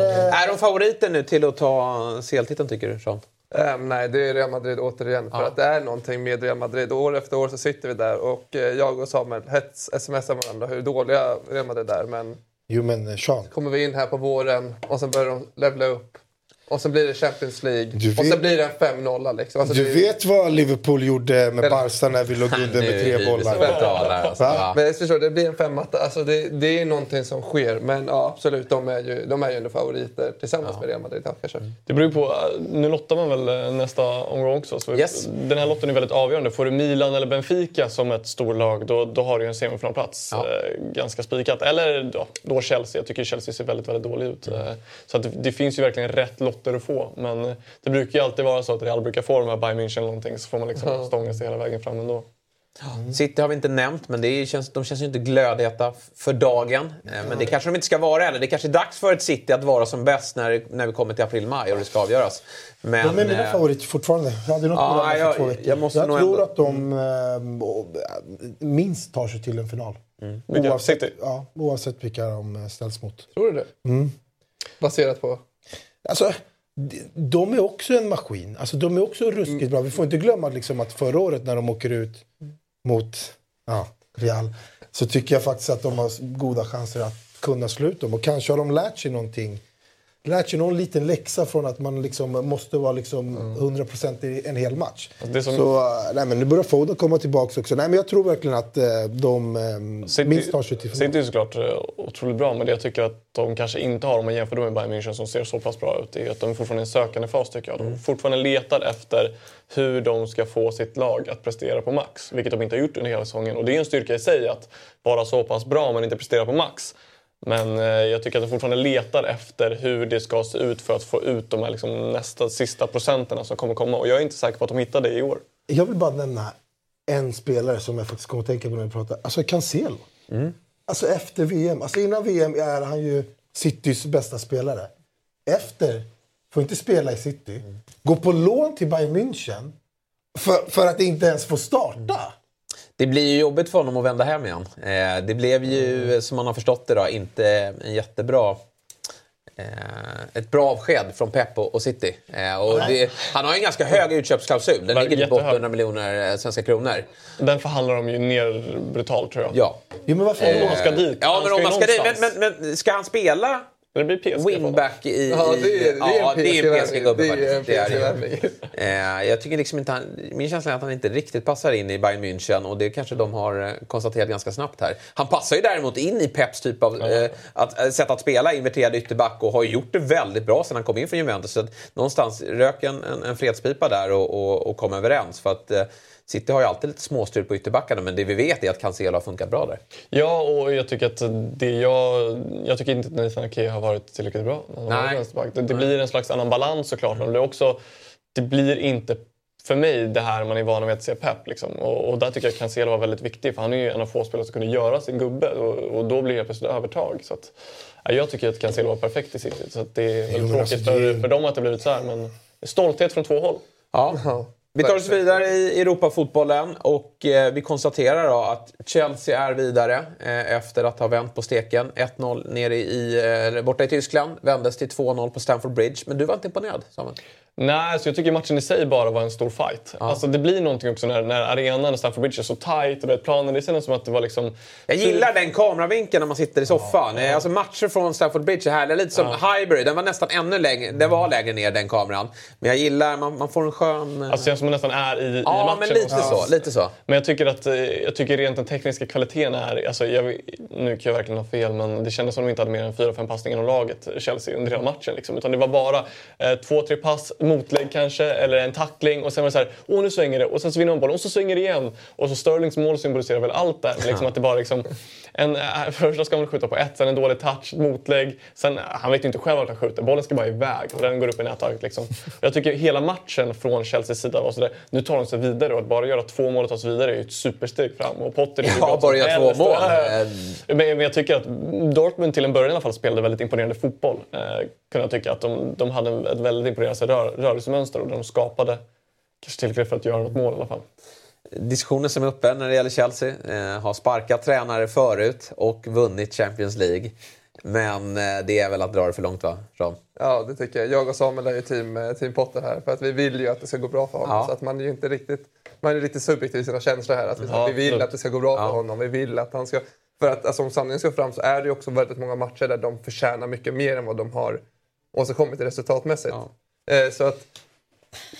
[SPEAKER 4] Är de favoriter nu till att ta CL-titeln tycker du, Sean?
[SPEAKER 7] Ehm, nej, det är Real Madrid återigen. För
[SPEAKER 4] Ja.
[SPEAKER 7] att det är någonting med Real Madrid. År efter år så sitter vi där och eh, jag och Samuel hets smsar varandra hur dåliga Real Madrid är. Men
[SPEAKER 6] jo men eh, Sean.
[SPEAKER 7] kommer vi in här på våren och sen börjar de levla upp. Och sen blir det Champions League.
[SPEAKER 6] Du
[SPEAKER 7] Och
[SPEAKER 6] vet-
[SPEAKER 7] sen blir det en 5-0 liksom. Alltså,
[SPEAKER 6] Du
[SPEAKER 7] det-
[SPEAKER 6] vet vad Liverpool gjorde med Barca när vi låg under med tre bollar?
[SPEAKER 4] Alltså, ja.
[SPEAKER 7] Men jag förstår, det blir en femmatta. Alltså det, det är någonting som sker. Men ja, absolut, de är ju, de är ju ändå favoriter tillsammans med Real Madrid. Ja, kanske.
[SPEAKER 5] Det beror på. Nu lottar man väl eh, nästa omgång också. Så
[SPEAKER 4] Yes.
[SPEAKER 5] Den här lotten är väldigt avgörande. Får du Milan eller Benfica som ett storlag, då, då har du en semifinalplats.
[SPEAKER 4] Ja.
[SPEAKER 5] Eh, ganska spikat. Eller då, då Chelsea. Jag tycker Chelsea ser väldigt, väldigt dålig ut. Eh, så att det, det finns ju verkligen rätt lotter att få. Men det brukar ju alltid vara så att Real brukar få de här Bayern München eller någonting. Så får man liksom stånga sig hela vägen fram ändå.
[SPEAKER 4] City har vi inte nämnt, men det är, känns, de känns ju inte glödheta för dagen. Eh, Men det kanske de inte ska vara heller. Det kanske är dags för ett City att vara som bäst när, när vi kommer till april-maj och det ska avgöras. Men,
[SPEAKER 6] de är mina
[SPEAKER 4] eh,
[SPEAKER 6] favoriter fortfarande. Jag hade något
[SPEAKER 4] Ja,
[SPEAKER 6] för
[SPEAKER 4] jag-
[SPEAKER 6] två veckor.
[SPEAKER 4] jag måste
[SPEAKER 6] jag
[SPEAKER 4] nog
[SPEAKER 6] tror
[SPEAKER 4] ändå-
[SPEAKER 6] att de eh, minst tar sig till en final.
[SPEAKER 5] Vilka?
[SPEAKER 6] Oavsett,
[SPEAKER 5] City?
[SPEAKER 6] ja, oavsett vilka de ställs mot.
[SPEAKER 7] Tror du det?
[SPEAKER 6] Mm.
[SPEAKER 7] Baserat på?
[SPEAKER 6] Alltså, de- är också en maskin. Alltså, de är också ruskigt bra. Vi får inte glömma liksom, att förra året när de åker ut mot ja, Real så tycker jag faktiskt att de har goda chanser att kunna slå ut dem. Och kanske har de lärt sig någonting. Lärt sig någon liten läxa från att man liksom måste vara liksom 100% i en hel match.
[SPEAKER 5] Alltså, är som-
[SPEAKER 6] Så äh, nej, men nu börjar Foden komma tillbaka också. Nej, men jag tror verkligen att eh, de eh, minst tar sig till final.
[SPEAKER 5] City är såklart eh, otroligt bra, men det jag tycker att de kanske inte har om man jämför dem med Bayern München som ser så pass bra ut, är att de är fortfarande i en sökande fas tycker jag. De fortfarande letar efter hur de ska få sitt lag att prestera på max, vilket de inte har gjort under hela säsongen. Och det är en styrka i sig att vara så pass bra men inte prestera på max. Men eh, jag tycker att de fortfarande letar efter hur det ska se ut för att få ut de här liksom, nästa sista procenterna som kommer komma. Och jag är inte säker på att de hittar det i år.
[SPEAKER 6] Jag vill bara nämna en spelare som jag faktiskt kommer att tänka på när vi pratar. Alltså Cancelo. Alltså efter VM. Alltså innan VM är han ju Citys bästa spelare. Efter, får inte spela i City. Gå på lån till Bayern München. För, för att inte ens få starta.
[SPEAKER 4] Det blir ju jobbigt för honom att vända hem igen. Eh, det blev ju, som man har förstått det, då, inte en jättebra... Eh, ett bra avsked från Pep och och City. Eh, och det, han har ju en ganska hög utköpsklausul. Den ligger på
[SPEAKER 5] Jättehög.
[SPEAKER 4] 800 miljoner eh, svenska kronor.
[SPEAKER 5] Den förhandlar de ju ner brutalt tror jag.
[SPEAKER 4] Ja.
[SPEAKER 6] Jo, men varför
[SPEAKER 5] Om man ska dit.
[SPEAKER 4] Ja,
[SPEAKER 5] Han
[SPEAKER 4] men
[SPEAKER 5] ska
[SPEAKER 4] om man ska dit. Men, men, men ska han spela
[SPEAKER 5] Det blir
[SPEAKER 4] wingback i...
[SPEAKER 7] Ja, det är, det är
[SPEAKER 4] ja,
[SPEAKER 7] en
[SPEAKER 4] det är en PSG-gubbe faktiskt. Det är. Eh, jag tycker liksom inte han, min känsla är att han inte riktigt passar in i Bayern München och det kanske de har eh, konstaterat ganska snabbt här. Han passar ju däremot in i Peps typ av eh, att, eh, sätt att spela, inverterad ytterback och har gjort det väldigt bra sedan han kom in från Juventus. Så att någonstans rök en, en, en fredspipa där och, och, och kom överens. För att eh, City har ju alltid lite småstrul på ytterbackarna men det vi vet är att Cancelo har funkat bra där.
[SPEAKER 5] Ja, och jag tycker att det jag... Jag tycker inte att Nathan Ake har varit tillräckligt bra.
[SPEAKER 4] Nej.
[SPEAKER 5] Det, det blir en slags annan balans såklart. Men det, också, det blir inte för mig det här man är van vid att se Pep. Liksom. Och, och där tycker jag att Cancelo var väldigt viktig. För han är ju en av få spelare som kunde göra sin gubbe. Och, och då blir det plötsligt övertag. Så att, ja, jag tycker att Cancelo var perfekt i City. Så att det är
[SPEAKER 6] men
[SPEAKER 5] tråkigt
[SPEAKER 6] alltså,
[SPEAKER 5] för, för dem att det blivit så här. Men stolthet från två håll.
[SPEAKER 4] Ja. Vi tar oss vidare i Europafotbollen och eh, vi konstaterar då att Chelsea är vidare eh, efter att ha vänt på steken. 1-0 nere i, eh, borta i Tyskland, vändes till 2-0 på Stamford Bridge. Men du var inte imponerad, Samuel?
[SPEAKER 5] Nej, alltså jag tycker matchen i sig bara var en stor fight. Alltså det blir någonting också när, när arenan och Stamford Bridge är så tight och vet, planen. Det kändes som att det var liksom...
[SPEAKER 4] Jag gillar den kameravinkeln när man sitter i soffan. Eh, Alltså matcher från Stamford Bridge är härliga. Lite som Highbury, den var nästan ännu längre, den var lägre ner den kameran. Men jag gillar, man, man får en skön... eh,
[SPEAKER 5] Alltså det känns som man nästan är i, i
[SPEAKER 4] ja,
[SPEAKER 5] matchen.
[SPEAKER 4] men lite
[SPEAKER 5] också.
[SPEAKER 4] så. Lite så.
[SPEAKER 5] Men jag tycker att eh, jag tycker rent den tekniska kvaliteten är... Alltså jag, nu kan jag verkligen ha fel, men det kändes som att de inte hade mer än fyra, fem passningar om laget, Chelsea, under hela matchen. Liksom. Utan det var bara eh, två, tre pass, motlägg kanske, eller en tackling och sen var det så här, åh nu svänger det och sen så vinner man bollen och så svänger det igen. Och så Sterlings mål symboliserar väl allt där. Liksom att det bara liksom, en, eh, första ska man skjuta på ett, sen en dålig touch, motlägg. Sen, han vet ju inte själv vart han skjuter, bollen ska bara iväg och den går upp i nättaket. Liksom. Jag tycker hela matchen från Chelseas sida var sådär, nu tar de sig vidare och att bara göra två mål och ta sig vidare är ju ett supersteg fram. Och Potter är
[SPEAKER 4] Ja, bara göra två mål.
[SPEAKER 5] Men, men jag tycker att Dortmund till en början i alla fall spelade väldigt imponerande fotboll. Kunde jag tycka att de, de hade ett väldigt imponerande rör, rörelsemönster och de skapade kanske tillräckligt för att göra något mål i alla fall.
[SPEAKER 4] Diskussionen som är uppe när det gäller Chelsea. Eh, har sparkat tränare förut och vunnit Champions League. Men eh, det är väl att dra det för långt va, Ram?
[SPEAKER 7] Ja, det tycker jag. Jag och Samuel är ju team, eh, team Potter här. För att vi vill ju att det ska gå bra för honom.
[SPEAKER 4] Ja.
[SPEAKER 7] Så att man är ju inte riktigt... Man är lite subjektiv i sina känslor här. Att vi,
[SPEAKER 5] Ja,
[SPEAKER 7] vi vill
[SPEAKER 5] absolut.
[SPEAKER 7] att det ska gå bra
[SPEAKER 4] Ja.
[SPEAKER 7] för honom. Vi vill att han ska... För att alltså, om sanningen ska fram så är det ju också väldigt många matcher där de förtjänar mycket mer än vad de har åstadkommit resultatmässigt. Eh, så att...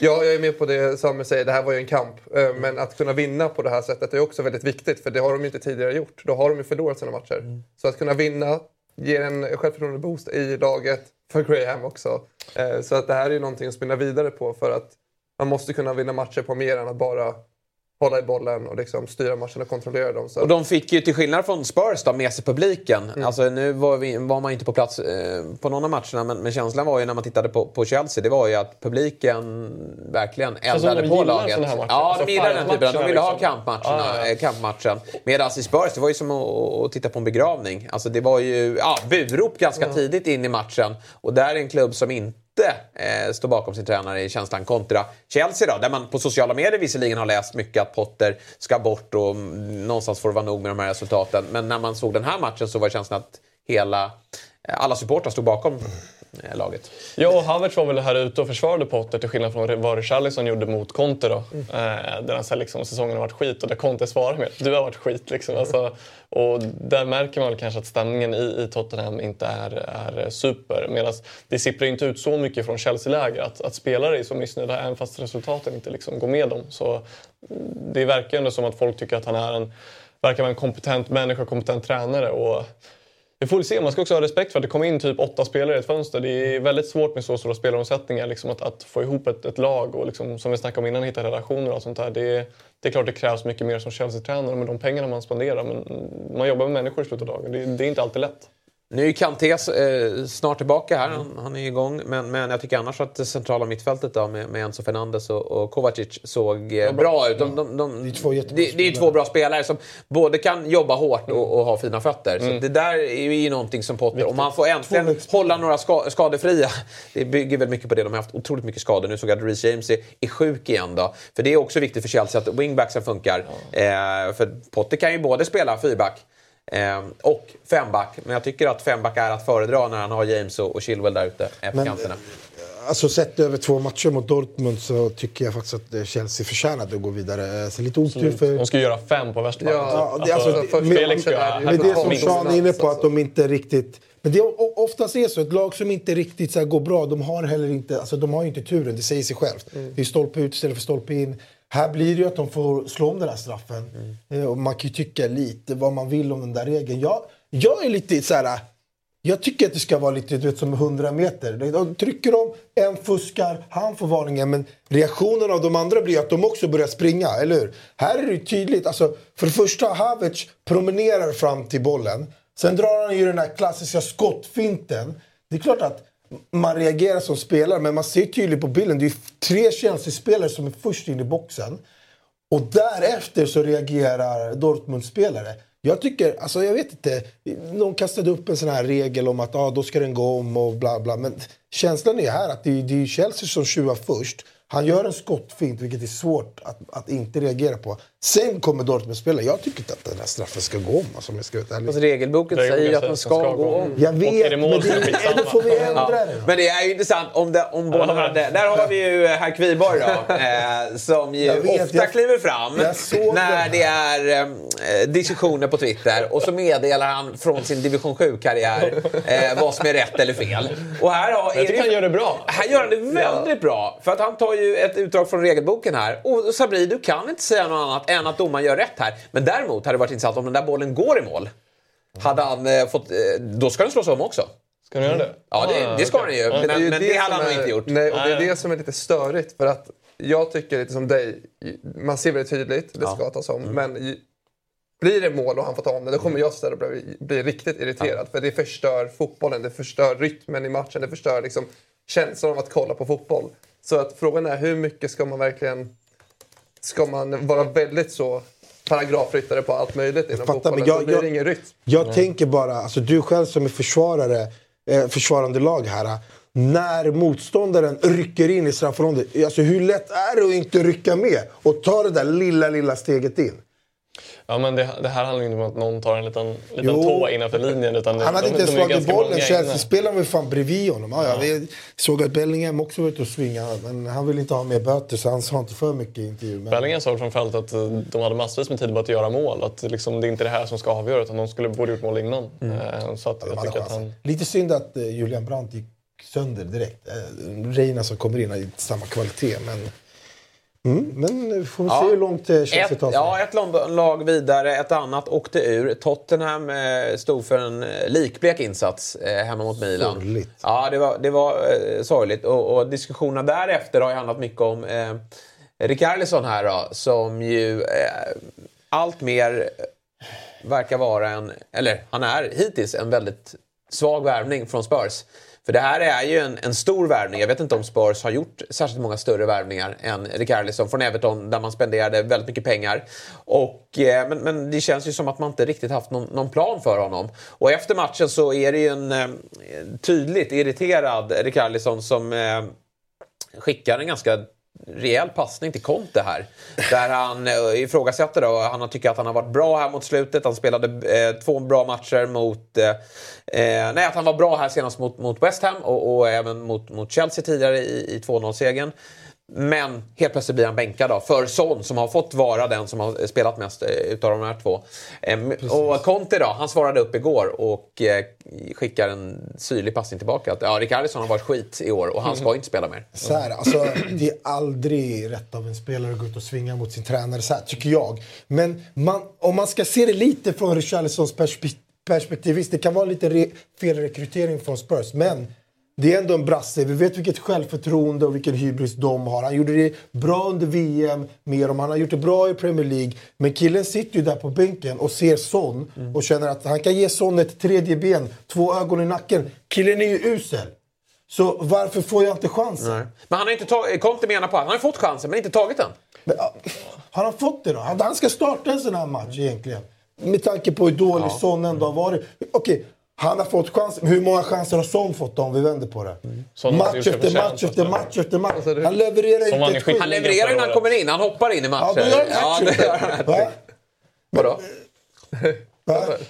[SPEAKER 7] Ja, jag är med på det Samuel säger. Det här var ju en kamp. Eh, Men att kunna vinna på det här sättet är också väldigt viktigt. För det har de ju inte tidigare gjort. Då har de ju förlorat sina matcher. Så att kunna vinna ger en självförtroende-boost i laget. För Graham också. Eh, Så att det här är ju någonting att spinna vidare på. För att man måste kunna vinna matcher på mer än att bara hålla i bollen och liksom styra matchen och kontrollera dem. Så.
[SPEAKER 4] Och de fick ju till skillnad från Spurs då, med sig publiken.
[SPEAKER 7] Mm.
[SPEAKER 4] Alltså, nu var, vi, var man ju inte på plats eh, på någon av matcherna men, men känslan var ju när man tittade på, på Chelsea det var ju att publiken verkligen eldade
[SPEAKER 5] de
[SPEAKER 4] på laget.
[SPEAKER 5] här matcher.
[SPEAKER 4] Ja,
[SPEAKER 5] Alltså
[SPEAKER 4] de gillade den typen. De ville ha
[SPEAKER 5] liksom.
[SPEAKER 4] kampmatcherna,
[SPEAKER 5] Ja, ja.
[SPEAKER 4] eh, kampmatchen. Medan i Spurs, det var ju som att, att titta på en begravning. Alltså, det var ju ja, burop ganska tidigt in i matchen. Och där är en klubb som inte eh, står bakom sin tränare i känslan kontra Chelsea då, där man på sociala medier visserligen har läst mycket att Potter ska bort och mm, någonstans får det vara nog med de här resultaten. Men när man såg den här matchen så var känslan att hela, eh, alla supportrar stod bakom laget.
[SPEAKER 5] Ja, och Havertz var väl här ute och försvarade Potter till skillnad från vad Richarlison gjorde mot Conte då.
[SPEAKER 4] Mm.
[SPEAKER 5] Eh, där han sa liksom, säsongen har varit skit och där Conte svarar med du har varit skit. Liksom. Alltså, och där märker man väl kanske att stämningen i, i Tottenham inte är, är super. Medan det sipprar inte ut så mycket från Chelsea-läger att, att spelare är så missnöjda även fast resultaten inte liksom går med dem. Så mm, det verkar ändå som att folk tycker att han är en, verkar vara en kompetent människa, kompetent tränare. Och vi får se. Man ska också ha respekt för att det kommer in typ åtta spelare i ett fönster. Det är väldigt svårt med så stora spelaromsättningar liksom att, att få ihop ett, ett lag och liksom, som vi snackade om innan, hitta relationer och sånt där. Det, det är klart det krävs mycket mer som Chelsea-tränare med de pengarna man spenderar. Men man jobbar med människor i slutet av dagen. Det, det är inte alltid lätt.
[SPEAKER 4] Nu är Kanté eh, snart tillbaka här, han, han är igång. Men, men jag tycker annars att det centrala mittfältet då, med, med Enzo Fernandes och, och Kovacic såg eh, bra ut. De, de, de, det är
[SPEAKER 6] två
[SPEAKER 4] det, det är två bra spelare som både kan jobba hårt och, och ha fina fötter.
[SPEAKER 5] Mm.
[SPEAKER 4] Så det där är ju någonting som Potter, om han får äntligen hålla några ska, skadefria. Det bygger väl mycket på det. De har haft otroligt mycket skador. Nu såg jag att Reece James är, är sjuk igen då. För det är också viktigt för Chelsea att wingbacksen funkar. Eh, för Potter kan ju både spela fyrback Eh, och femback. Men jag tycker att femback är att föredra när han har James och, och Chilwell där ute eh, på kanterna.
[SPEAKER 6] Alltså sett över två matcher mot Dortmund så tycker jag faktiskt att eh, Chelsea förtjänade att gå vidare. Eh, Så lite otur för...
[SPEAKER 5] De ska göra fem på Westbank.
[SPEAKER 6] Ja, det, alltså,
[SPEAKER 5] Alltså,
[SPEAKER 6] med,
[SPEAKER 5] Felix
[SPEAKER 6] med det som. Sean är inne på, att de inte riktigt... Men det är oftast är så, ett lag som inte riktigt så här går bra, de har heller inte, alltså de har ju inte turen, det säger sig självt. Det är stolpe ut istället för stolpe in. Här blir det ju att de får slå om den här straffen. Eh, Och man kan ju tycka lite vad man vill om den där regeln. Jag, jag är lite så här... Jag tycker att det ska vara lite du vet, som 100 meter. De trycker de, en fuskar, han får varningen. Men reaktionen av de andra blir att de också börjar springa, eller hur? Här är det tydligt. Alltså, för det första, Havertz promenerar fram till bollen. Sen drar han ju den här klassiska skottfinten. Det är klart att man reagerar som spelare, men man ser tydligt på bilden. Det är tre Chelsea-spelare som är först in i boxen. Och därefter så reagerar Dortmund-spelare. Jag tycker, alltså jag vet inte. Någon kastade upp en sån här regel om att ah, då ska den gå om och bla bla. Men känslan är här att det är, det är Chelsea som tjuvar först. Han gör en skottfint, vilket är svårt att, att inte reagera på. Sen kommer Dortmund spela. Jag tycker inte att den här straffen ska gå om. Alltså, jag ska.
[SPEAKER 4] Alltså, regelboken säger ju att den ska,
[SPEAKER 5] ska
[SPEAKER 4] gå om.
[SPEAKER 5] om.
[SPEAKER 6] Jag vet,
[SPEAKER 5] Och är det mål
[SPEAKER 6] men
[SPEAKER 5] är det
[SPEAKER 6] det,
[SPEAKER 5] skitsamma.
[SPEAKER 6] då får vi ändra
[SPEAKER 4] Ja.
[SPEAKER 6] det.
[SPEAKER 4] Men det är ju intressant om, det, om bollen hade... Där har vi ju herr Kviborg då. Eh, som ju
[SPEAKER 6] vet,
[SPEAKER 4] ofta
[SPEAKER 6] jag-
[SPEAKER 4] kliver fram när det är eh, diskussioner på Twitter. Och så meddelar han från sin division 7-karriär eh, vad som är rätt eller fel. Och här har,
[SPEAKER 5] Jag tycker han gör det bra.
[SPEAKER 4] Här gör han det väldigt bra. För att han tar ju ett utdrag från regelboken här. Och Sabri, du kan inte säga något annat än att domaren gör rätt här. Men däremot hade det varit intressant om den där bollen går i mål. Hade han eh, fått... Eh, då ska den slås om också.
[SPEAKER 5] Ska ni göra det?
[SPEAKER 4] Ja, det, det ska den ju.
[SPEAKER 7] Men
[SPEAKER 4] Men, men det hade han nog inte gjort.
[SPEAKER 7] Nej, och det är det som är lite störigt. För att jag tycker lite som dig, man ser väldigt tydligt, det
[SPEAKER 4] Ja.
[SPEAKER 7] ska tas om. Men ju- blir det mål och han får ta om det, då kommer jag istället bli, bli riktigt irriterad. För det förstör fotbollen, det förstör rytmen i matchen, det förstör liksom känslan av att kolla på fotboll. Så att frågan är hur mycket ska man verkligen... Ska man vara väldigt så paragrafryttare på allt möjligt inom
[SPEAKER 6] fattar,
[SPEAKER 7] fotbollen?
[SPEAKER 6] men jag-
[SPEAKER 7] då blir det ingen rytm.
[SPEAKER 6] Jag tänker bara, alltså du själv som är försvarare, eh, försvarande lag här. När motståndaren rycker in i straffområdet, alltså hur lätt är det att inte rycka med och ta det där lilla, lilla steget in?
[SPEAKER 5] Ja, men det, det här handlar inte om att någon tar en liten, liten
[SPEAKER 6] Jo.
[SPEAKER 5] tå innanför linjen. Utan
[SPEAKER 6] Han hade
[SPEAKER 5] de,
[SPEAKER 6] inte ens slagit bollen,
[SPEAKER 5] många
[SPEAKER 6] Chelsea
[SPEAKER 5] inne.
[SPEAKER 6] spelaren var ju fan bredvid honom. Ja, ja, vi såg att Bellingham också var ute och swingade, men han ville inte ha mer böter så han sa inte för mycket i intervjun. Men...
[SPEAKER 5] Bellingham sa framförallt att eh, de hade massvis med tid bara att göra mål. Att liksom, det är inte det här som ska avgöra utan de skulle borde gjort mål innan. Eh, Så att jag tycker att han...
[SPEAKER 6] Lite synd att eh, Julian Brandt gick sönder direkt. Reina som kommer in har inte samma kvalitet. Men, mm, men får vi se hur långt eh, Chelsea tar sig.
[SPEAKER 4] ja, ett lag vidare, ett annat åkte ur. Tottenham eh, stod för en eh, likblek insats eh, hemma mot Milan.
[SPEAKER 6] Sorgligt.
[SPEAKER 4] Ja, det var, det var eh, sorgligt. Och, och diskussionerna därefter har ju handlat mycket om eh, Rikardisson här då, som ju eh, allt mer verkar vara en, eller han är hittills en väldigt svag värvning från Spurs. För det här är ju en, en stor värvning. Jag vet inte om Spurs har gjort särskilt många större värvningar än Rikardisson från Everton där man spenderade väldigt mycket pengar. Och, eh, men, men det känns ju som att man inte riktigt haft någon, någon plan för honom. Och efter matchen så är det ju en eh, tydligt irriterad Rikardisson som eh, skickar en ganska rejäl passning till Conte här. Där han eh, ifrågasätter då, han tycker att han har varit bra här mot slutet. Han spelade eh, två bra matcher mot... Eh, eh, nej, att han var bra här senast mot, mot West Ham och, och även mot, mot Chelsea tidigare i, i 2-0-segern. Men helt plötsligt blir han bänkad då, för Son som har fått vara den som har spelat mest eh, utav de här två. Ehm, och Conte då, han svarade upp igår och eh, skickar en syrlig passning tillbaka. Att, ja, Rikardisson har varit skit i år och han ska inte spela mer.
[SPEAKER 6] Så här, alltså, det är aldrig rätt av en spelare att gå ut och svinga mot sin tränare, så här, tycker jag. Men man, om man ska se det lite från Richarlisons perspe- perspektiv, visst det kan vara lite re- felrekrytering från Spurs, men det är ändå en brasse. Vi vet vilket självförtroende och vilken hybris de har. Han gjorde det bra under VM med dem. Han har gjort det bra i Premier League. Men killen sitter ju där på bänken och ser Son och känner att han kan ge Son ett tredje ben, två ögon i nacken. Killen är ju usel. Så varför får jag inte chansen?
[SPEAKER 4] Nej. Men han har inte tagit, Conte menar på att han har fått chansen men inte tagit den.
[SPEAKER 6] Men, har han fått det då? Han han ska starta en sån här match egentligen. Med tanke på hur dålig
[SPEAKER 4] Ja.
[SPEAKER 6] Son ändå har varit. Okej, han har fått chansen. Hur många chanser har Son fått då, om vi vänder på det?
[SPEAKER 5] Har
[SPEAKER 6] match
[SPEAKER 5] gjort det
[SPEAKER 6] efter match efter match efter match. Han levererar
[SPEAKER 5] Som han
[SPEAKER 6] inte ett skit.
[SPEAKER 4] Han levererar när han kommer in, han hoppar in i matcher.
[SPEAKER 6] Ja, då gör han
[SPEAKER 4] ja, det gör han.
[SPEAKER 6] Va?
[SPEAKER 4] Vadå?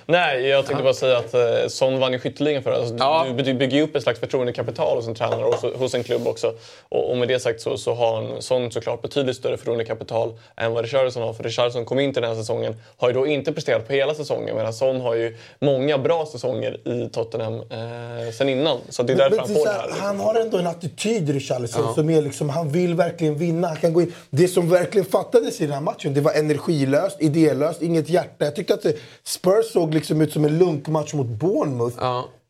[SPEAKER 5] Nej, jag tänkte bara säga att eh, Son vann ju skytteligan för alltså, du, du bygger ju upp ett slags förtroendekapital hos en tränare och hos en klubb också. Och, och med det sagt så, så har han Son såklart betydligt större förtroendekapital än vad Richarlison har. För Richarlison kom in till den här säsongen, har ju då inte presterat på hela säsongen medan Son har ju många bra säsonger i Tottenham eh, sen innan. Så det är därför
[SPEAKER 6] Men
[SPEAKER 5] han får det
[SPEAKER 6] här.
[SPEAKER 5] liksom.
[SPEAKER 6] Han har ändå en attityd, Richarlison,
[SPEAKER 5] Ja.
[SPEAKER 6] som är liksom, han vill verkligen vinna. Han kan gå in. Det som verkligen fattades i den här matchen, det var energilöst, idélöst, inget hjärta. Jag tyckte att det, Spurs såg liksom ut som en lunkmatch mot Bournemouth.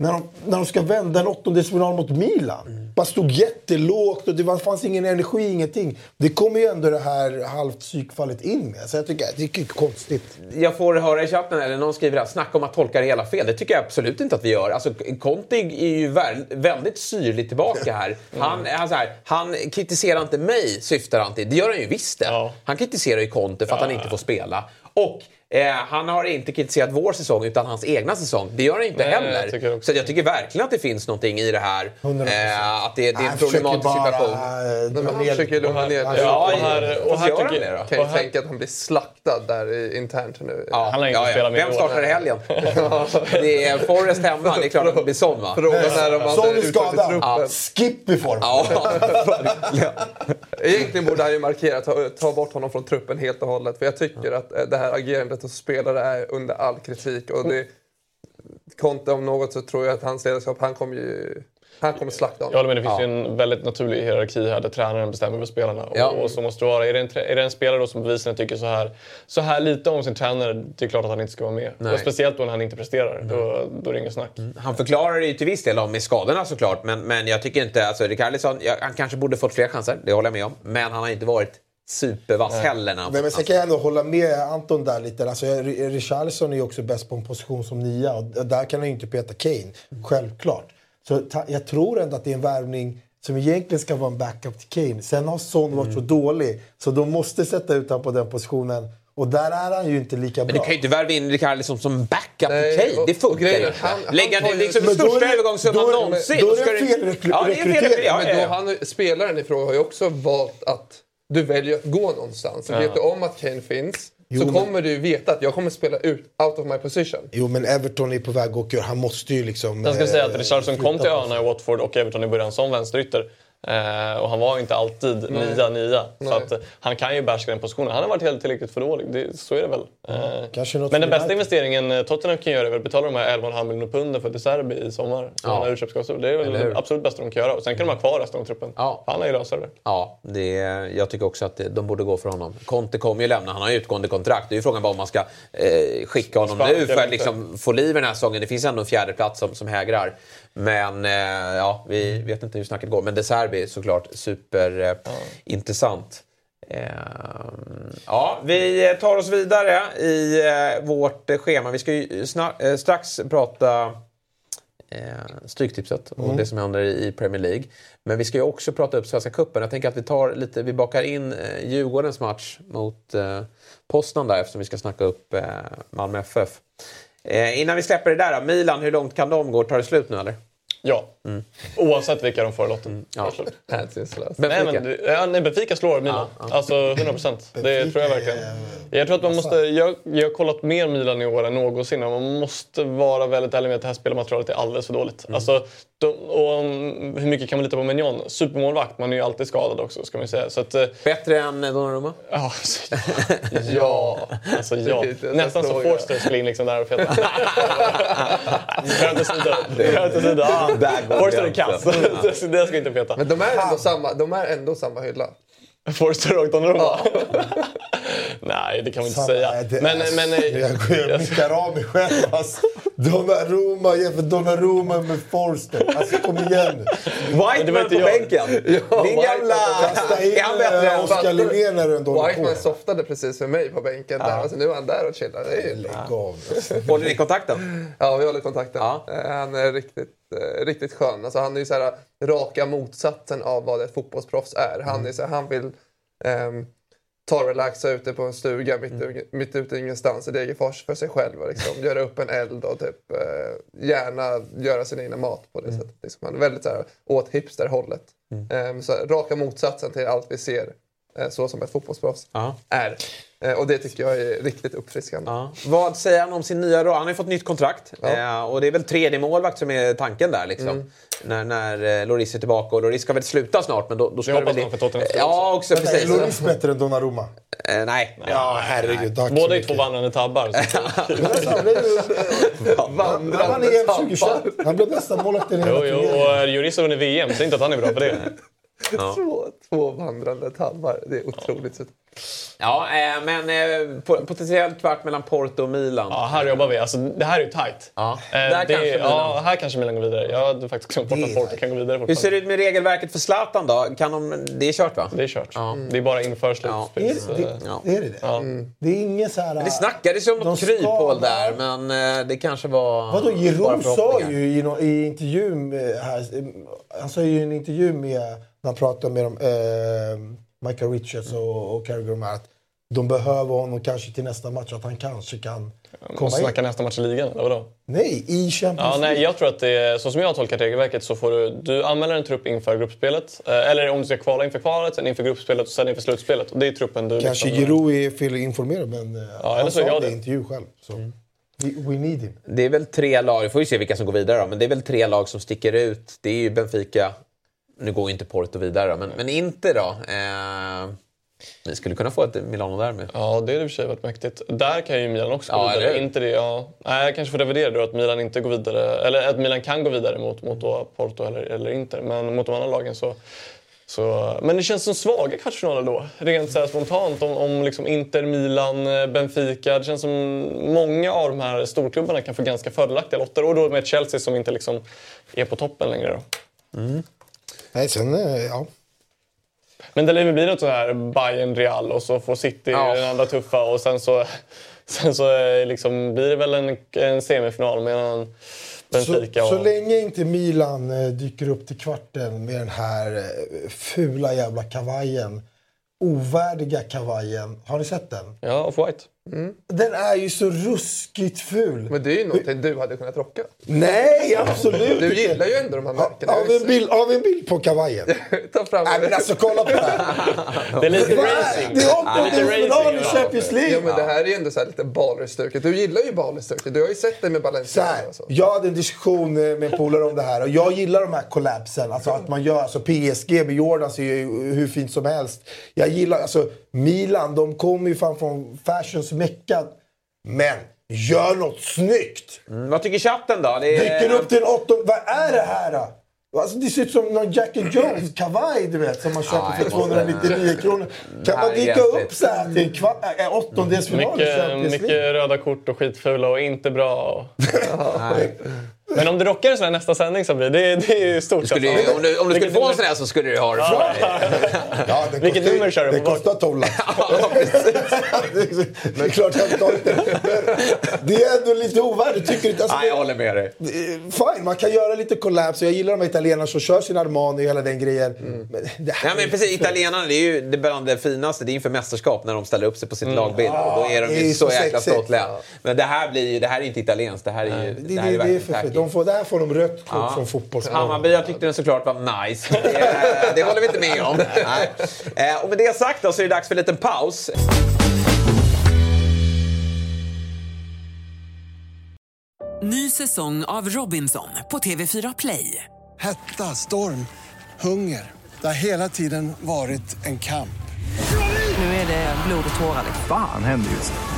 [SPEAKER 6] När, de, när de ska vända en åttondelsfinal mot Milan. Bara stod jättelågt och det var, fanns ingen energi, ingenting. Det kommer ju ändå det här halvt psykfallet in med. Så jag tycker, det är konstigt.
[SPEAKER 4] Jag får höra i chatten, eller någon skriver här, snacka om att tolka det hela fel. Det tycker jag absolut inte att vi gör. Alltså, Conte är ju väldigt syrlig tillbaka här. Han, han, så här, han kritiserar inte mig, syftar han till. Det gör han ju visst det. Han kritiserar ju Conte för att han inte får spela. Och eh, han har inte kritiserat vår säsong utan hans egna säsong. Det gör han inte
[SPEAKER 5] Nej, jag
[SPEAKER 4] heller.
[SPEAKER 5] tycker
[SPEAKER 4] Så jag tycker verkligen att det finns någonting i det här. Eh, att det, det är en problematisk
[SPEAKER 6] bara,
[SPEAKER 4] situation.
[SPEAKER 7] Men han försöker lugna ner det.
[SPEAKER 4] Ja,
[SPEAKER 5] och här- och här
[SPEAKER 4] gör han
[SPEAKER 5] tycker-
[SPEAKER 4] det då?
[SPEAKER 7] kan ju tänka att han blir slaktad där i- internt nu.
[SPEAKER 4] Ja,
[SPEAKER 5] Han har inte
[SPEAKER 4] ja, ja.
[SPEAKER 5] spelat med
[SPEAKER 4] Vem startar i helgen? det är Forrest hemma. Det är klart att det blir sån va?
[SPEAKER 7] Frågan är om han
[SPEAKER 6] Son skadad.
[SPEAKER 7] truppen.
[SPEAKER 6] Skip i form.
[SPEAKER 4] Ja.
[SPEAKER 7] Egentligen borde han ju markera, ta, ta bort honom från truppen helt och hållet. För jag tycker att eh, det här agerandet hos spelare är under all kritik. Och det, Conte om något så tror jag att hans ledarskap, han kommer ju... Han kommer slakta
[SPEAKER 5] Jag
[SPEAKER 7] honom.
[SPEAKER 5] håller med, det finns ju en väldigt naturlig hierarki här där tränaren bestämmer över spelarna.
[SPEAKER 4] Ja.
[SPEAKER 5] Och, så måste det vara. Är det en, är det en spelare som bevisligen tycker så här, så här lite om sin tränare, det är klart att han inte ska vara med.
[SPEAKER 4] Nej.
[SPEAKER 5] Och speciellt då när han inte presterar. Då, då är det inget snack.
[SPEAKER 4] Han förklarar det ju till viss del om med skadorna såklart. Men, men jag tycker inte... Alltså, Rikardisson, ja, han kanske borde fått fler chanser, det håller jag med om. Men han har inte varit supervass heller när han
[SPEAKER 6] Men, men sen kan jag ändå hålla med Anton där lite. Alltså, Richarlison är ju också bäst på en position som nia och där kan han ju inte peta Kane. Självklart. Så ta, jag tror ändå att det är en värvning som egentligen ska vara en backup till Kane. Sen har Son varit så dålig så de måste sätta ut honom på den positionen. Och där är han ju inte lika
[SPEAKER 4] Men du
[SPEAKER 6] bra.
[SPEAKER 4] kan ju inte värva in Rikardisson som backup
[SPEAKER 7] Nej,
[SPEAKER 4] till Kane. Det funkar ju inte. Lägga ner liksom
[SPEAKER 6] är
[SPEAKER 4] största övergångssumman någonsin.
[SPEAKER 6] då är
[SPEAKER 4] ska
[SPEAKER 6] det
[SPEAKER 4] Ja, är en
[SPEAKER 6] rekrytering.
[SPEAKER 4] Ja,
[SPEAKER 7] Men
[SPEAKER 4] ja,
[SPEAKER 7] då
[SPEAKER 4] ja.
[SPEAKER 7] han, spelaren i fråga har ju också valt att du väljer att gå någonstans. Vet du om att Kane finns
[SPEAKER 6] Jo,
[SPEAKER 7] så
[SPEAKER 6] men-
[SPEAKER 7] kommer du veta att jag kommer spela ut out of my position.
[SPEAKER 6] Jo men Everton är på väg att åka. Han måste ju liksom...
[SPEAKER 5] Jag ska säga att
[SPEAKER 6] eh,
[SPEAKER 5] Richardson kom till öarna i Watford och Everton i början som vänsterytter. Eh, och han var inte alltid nia, nia. Så
[SPEAKER 7] Nej.
[SPEAKER 5] att, eh, han kan ju behärska den positionen. Han har varit helt tillräckligt för dålig. Det, så är det väl. Eh, men den bästa investeringen eh, Tottenham kan göra är väl att betala de här 11,5 miljoner punden för De Serbi i sommar.
[SPEAKER 4] Ja.
[SPEAKER 5] har utköpsklausul. Det är väl det absolut bästa de kan göra. Och sen kan de ha kvar resten av truppen.
[SPEAKER 4] Ja.
[SPEAKER 5] Han är ju lösare.
[SPEAKER 4] Ja, det, jag tycker också att det, de borde gå för honom. Conte kommer ju lämna, han har ju utgående kontrakt. Det är ju frågan bara om man ska eh, skicka honom
[SPEAKER 5] Sparka
[SPEAKER 4] nu för att liksom få liv i den här säsongen. Det finns ändå en fjärde plats som, som hägrar. Men eh, ja, vi vet inte hur snacket går. Men De Serbi såklart superintressant. Eh, ja, vi tar oss vidare i eh, vårt schema. Vi ska ju eh, strax prata eh, Stryktipset och
[SPEAKER 6] Mm.
[SPEAKER 4] det som händer i Premier League. Men vi ska ju också prata upp Svenska Cupen. Jag tänker att vi tar lite, vi bakar in eh, Djurgårdens match mot eh, Poznan där eftersom vi ska snacka upp eh, Malmö FF. Eh, innan vi släpper det där då, Milan, hur långt kan de gå? Tar det slut nu eller?
[SPEAKER 5] Ja. Oavsett vilka de får i lotten.
[SPEAKER 4] Ja.
[SPEAKER 7] Hänsynslöst.
[SPEAKER 5] Nej, men, ja, nej, Benfica slår Milan. Alltså 100 procent. Det tror jag verkligen. Jag tror att man måste... Jag, jag har kollat mer Milan i år än någonsin man måste vara väldigt ärlig med att det här spelarmaterialet är alldeles för dåligt. Alltså, de, och hur mycket kan man lita på Mignon? Supermålvakt, man är ju alltid skadad också ska man säga. Så att, eh,
[SPEAKER 4] Bättre än eh, Donnarumma?
[SPEAKER 5] ja, alltså, ja. Alltså, ja. Nästan så. Forster skulle in liksom där och peta. Skämt åsido. Ah, Forster är kass. Det ska inte peta.
[SPEAKER 7] Men de är ändå samma, de är ändå samma hylla.
[SPEAKER 5] Forster och Donnarumma? Nej, det kan man inte säga.
[SPEAKER 6] Nej, det-
[SPEAKER 5] Men,
[SPEAKER 6] alltså,
[SPEAKER 5] men, eh,
[SPEAKER 6] jag går nickar av mig själv. Alltså. Donnarumma jämför Donnarumma med Forster. Alltså kom igen
[SPEAKER 4] Whiteman på
[SPEAKER 5] jag.
[SPEAKER 4] bänken! Din
[SPEAKER 7] Whiteman
[SPEAKER 4] gamla...
[SPEAKER 6] Kasta in
[SPEAKER 4] bättre
[SPEAKER 6] eh,
[SPEAKER 4] än
[SPEAKER 6] Oskar Linnér när du ändå håller
[SPEAKER 7] Whiteman softade precis för mig på bänken. Där. Alltså, nu är han där och chillar. Det är ju...
[SPEAKER 6] Lägg av. Alltså.
[SPEAKER 4] Håller ni kontakten?
[SPEAKER 7] Ja, vi håller kontakten.
[SPEAKER 4] Ja.
[SPEAKER 7] Eh, Han är riktigt, eh, riktigt skön. Alltså, han är ju så här, raka motsatsen av vad ett fotbollsproffs är. Han, är så här, han vill ehm, relaxa ute på en stuga mitt, u- mitt ute ingenstans i Degerfors för sig själv. Och liksom, göra upp en eld och typ, eh, gärna göra sin egna mat på det sättet. Liksom, väldigt så här, åt hipsterhållet. Ehm, så här, raka motsatsen till allt vi ser eh, så som ett fotbollsproffs
[SPEAKER 4] Ja.
[SPEAKER 7] är. Eh, och det tycker jag är riktigt uppfriskande.
[SPEAKER 4] Ja. Vad säger han om sin nya roll? Han har ju fått nytt kontrakt. Eh, och det är väl tredje målvakt som är tanken där. Liksom.
[SPEAKER 7] Mm.
[SPEAKER 4] När, när eh, Loris är tillbaka. Och Loris ska väl sluta snart. Men då, då ska
[SPEAKER 5] Det hoppas man för Tottenhams skull
[SPEAKER 4] Ja, också
[SPEAKER 6] Är
[SPEAKER 4] precis.
[SPEAKER 6] Lloris bättre än Donnarumma?
[SPEAKER 4] Eh, nej.
[SPEAKER 6] Ja, herregud. Tack
[SPEAKER 5] Båda är två vandrande tabbar.
[SPEAKER 6] Men alltså, han Han 2021. Han blev bästa målvakten i hela
[SPEAKER 5] Jo, jo, och Lloris har vunnit VM. Säg inte att han är bra för det.
[SPEAKER 7] Två, två vandrande tabbar. Det är otroligt. sett.
[SPEAKER 4] Ja, eh, men eh, po- potentiellt kvart mellan Porto och Milan.
[SPEAKER 5] Ja, här jobbar vi. Alltså, det här är ju tajt.
[SPEAKER 4] Ja,
[SPEAKER 5] Eh,
[SPEAKER 4] där
[SPEAKER 5] det,
[SPEAKER 4] kanske Milan.
[SPEAKER 5] Ja, här kanske Milan går vidare. Jag hade faktiskt glömt bort att
[SPEAKER 6] är
[SPEAKER 5] Porto kan gå vidare
[SPEAKER 4] Hur ser det ut med regelverket för Zlatan då? Kan de... Det är kört va?
[SPEAKER 5] Det är kört.
[SPEAKER 4] Ja.
[SPEAKER 5] Det är bara inför
[SPEAKER 6] Är
[SPEAKER 5] slutspels...
[SPEAKER 6] det, det,
[SPEAKER 4] Ja.
[SPEAKER 6] är det det?
[SPEAKER 5] Ja.
[SPEAKER 6] Det är inget så här...
[SPEAKER 4] Det snackades ju om något kryphål där, men eh, det kanske var
[SPEAKER 6] Vadå, Giroud sa ju i, nå- i intervjun med, här, han sa ju i en intervju med, när han pratade med dem, eh, Michael Richards och, och Carragher och att de behöver honom kanske till nästa match, att han kanske kan komma
[SPEAKER 5] Måste
[SPEAKER 6] in.
[SPEAKER 5] snacka nästa match i ligan, eller vadå?
[SPEAKER 6] Nej, i Champions
[SPEAKER 5] Ja, nej,
[SPEAKER 6] League.
[SPEAKER 5] jag tror att det är, så som jag har tolkat regelverket så får du, du anmäler en trupp inför gruppspelet. Eh, eller om du ska kvala inför kvalet, sen inför gruppspelet och sen inför slutspelet. Och det är truppen du
[SPEAKER 6] Kanske
[SPEAKER 5] liksom,
[SPEAKER 6] Giroud är felinformerad, men eh,
[SPEAKER 5] eller
[SPEAKER 6] han
[SPEAKER 5] så
[SPEAKER 6] sa
[SPEAKER 5] jag
[SPEAKER 6] det i intervju själv. Så. We, we need him.
[SPEAKER 4] Det är väl tre lag, vi får ju se vilka som går vidare då, men det är väl tre lag som sticker ut. Det är ju Benfica, nu går ju inte Porto vidare men, men inte då. Eh, ni skulle kunna få ett Milano där med.
[SPEAKER 5] Ja, det är i och för sig varit mäktigt. Där kan ju Milan också gå
[SPEAKER 4] Ja,
[SPEAKER 5] vidare. Inte det, ja. Nej, jag kanske får revidera då att Milan inte går vidare. Eller att Milan kan gå vidare mot, mot Porto eller, eller Inter. Men mot de andra lagen så... så men det känns som svaga kvartsfinaler då. Rent så spontant. Om, om liksom Inter, Milan, eh, Benfica. Det känns som många av de här storklubbarna kan få ganska fördelaktiga lotter. Och då med Chelsea som inte liksom är på toppen längre. Då.
[SPEAKER 6] Nej, sen, eh, ja.
[SPEAKER 5] Men det lär väl bli något så här Bayern Real och så får City
[SPEAKER 4] Ja.
[SPEAKER 5] den andra tuffa och sen så, sen så eh, liksom blir det väl en, en semifinal mellan Benfica
[SPEAKER 6] Så, så
[SPEAKER 5] och...
[SPEAKER 6] länge inte Milan eh, dyker upp till kvarten med den här fula jävla kavajen. Ovärdiga kavajen. Har ni sett den?
[SPEAKER 5] Ja, Off-White.
[SPEAKER 6] Den är ju så ruskigt ful.
[SPEAKER 7] Men det är ju någonting du hade kunnat rocka.
[SPEAKER 6] Nej, absolut
[SPEAKER 7] Du
[SPEAKER 6] inte.
[SPEAKER 7] gillar ju ändå de här märkena.
[SPEAKER 6] Har vi en bild, har vi en bild på kavajen?
[SPEAKER 7] Ta fram
[SPEAKER 6] Nej men alltså kolla på det här.
[SPEAKER 5] Det är lite
[SPEAKER 6] är-
[SPEAKER 5] racing.
[SPEAKER 6] Det är åttondelsfinal i Champions League.
[SPEAKER 7] Ja, men det här är ju ändå så här lite balerstuket. Du gillar ju balerstuket. Du har ju sett det med
[SPEAKER 6] Så
[SPEAKER 7] Balenciaga
[SPEAKER 6] här,
[SPEAKER 7] så.
[SPEAKER 6] jag hade en diskussion med en polare om det här och jag gillar de här collabsen. Alltså att man gör, alltså PSG med Jordan ser ju hur fint som helst. Jag gillar, alltså Milan, de kommer ju fan från fashions mecka. Men gör något snyggt!
[SPEAKER 4] Mm, vad tycker chatten då? Det är...
[SPEAKER 6] Dyker upp till en åttonde, vad är det här då? Alltså, det ser ut som någon Jack and Jones kavaj du vet som man köper för
[SPEAKER 4] jag måste-
[SPEAKER 6] 299 kronor. Kan man dyka upp så här till en kva- äh, åttondelsfinal i
[SPEAKER 5] Mycket, mycket röda kort och skitfula och inte bra. Och...
[SPEAKER 4] Nej.
[SPEAKER 5] Men om du rockar en sån här nästa sändning så blir det, det är ju stort.
[SPEAKER 4] Skulle,
[SPEAKER 5] alltså.
[SPEAKER 4] om du, om du skulle få en sån här så skulle du ha det bra.
[SPEAKER 6] Ja, det det
[SPEAKER 5] Vilket
[SPEAKER 6] kostar
[SPEAKER 5] nummer kör du
[SPEAKER 6] Det
[SPEAKER 5] på
[SPEAKER 6] kostar 12 lax. det är klart jag tar inte. Men det är ändå lite ovärdigt, tycker du inte? Alltså,
[SPEAKER 4] Nej, jag håller med dig.
[SPEAKER 6] det- Fine, man kan göra lite collabs. Jag gillar de italienarna som kör sin Armani och hela den grejen. Men det här
[SPEAKER 4] Ja, men precis, italienarna det är ju det bland det finaste. Det är inför mästerskap när de ställer upp sig på sitt
[SPEAKER 5] Mm.
[SPEAKER 4] lagbild. och då är de
[SPEAKER 6] det
[SPEAKER 4] ju så
[SPEAKER 6] så
[SPEAKER 4] jäkla stolta. Men det här, blir ju, det här är inte italienskt. Det här är ju
[SPEAKER 6] Det,
[SPEAKER 4] det
[SPEAKER 6] det,
[SPEAKER 4] här är
[SPEAKER 6] det, är
[SPEAKER 4] verkligen.
[SPEAKER 6] De får, där får de rött kort
[SPEAKER 4] Ja.
[SPEAKER 6] från fotbollsplanen.
[SPEAKER 4] Hammarby jag tyckte den såklart var nice. Det, det håller vi inte med om. Nej. Eh, Och med det sagt då, så är det dags för en liten paus.
[SPEAKER 1] Ny säsong av Robinson på TV4 Play.
[SPEAKER 2] Hetta, storm, hunger. Det har hela tiden varit en kamp.
[SPEAKER 1] Nu är det blod och tårar.
[SPEAKER 8] Fan händer just nu.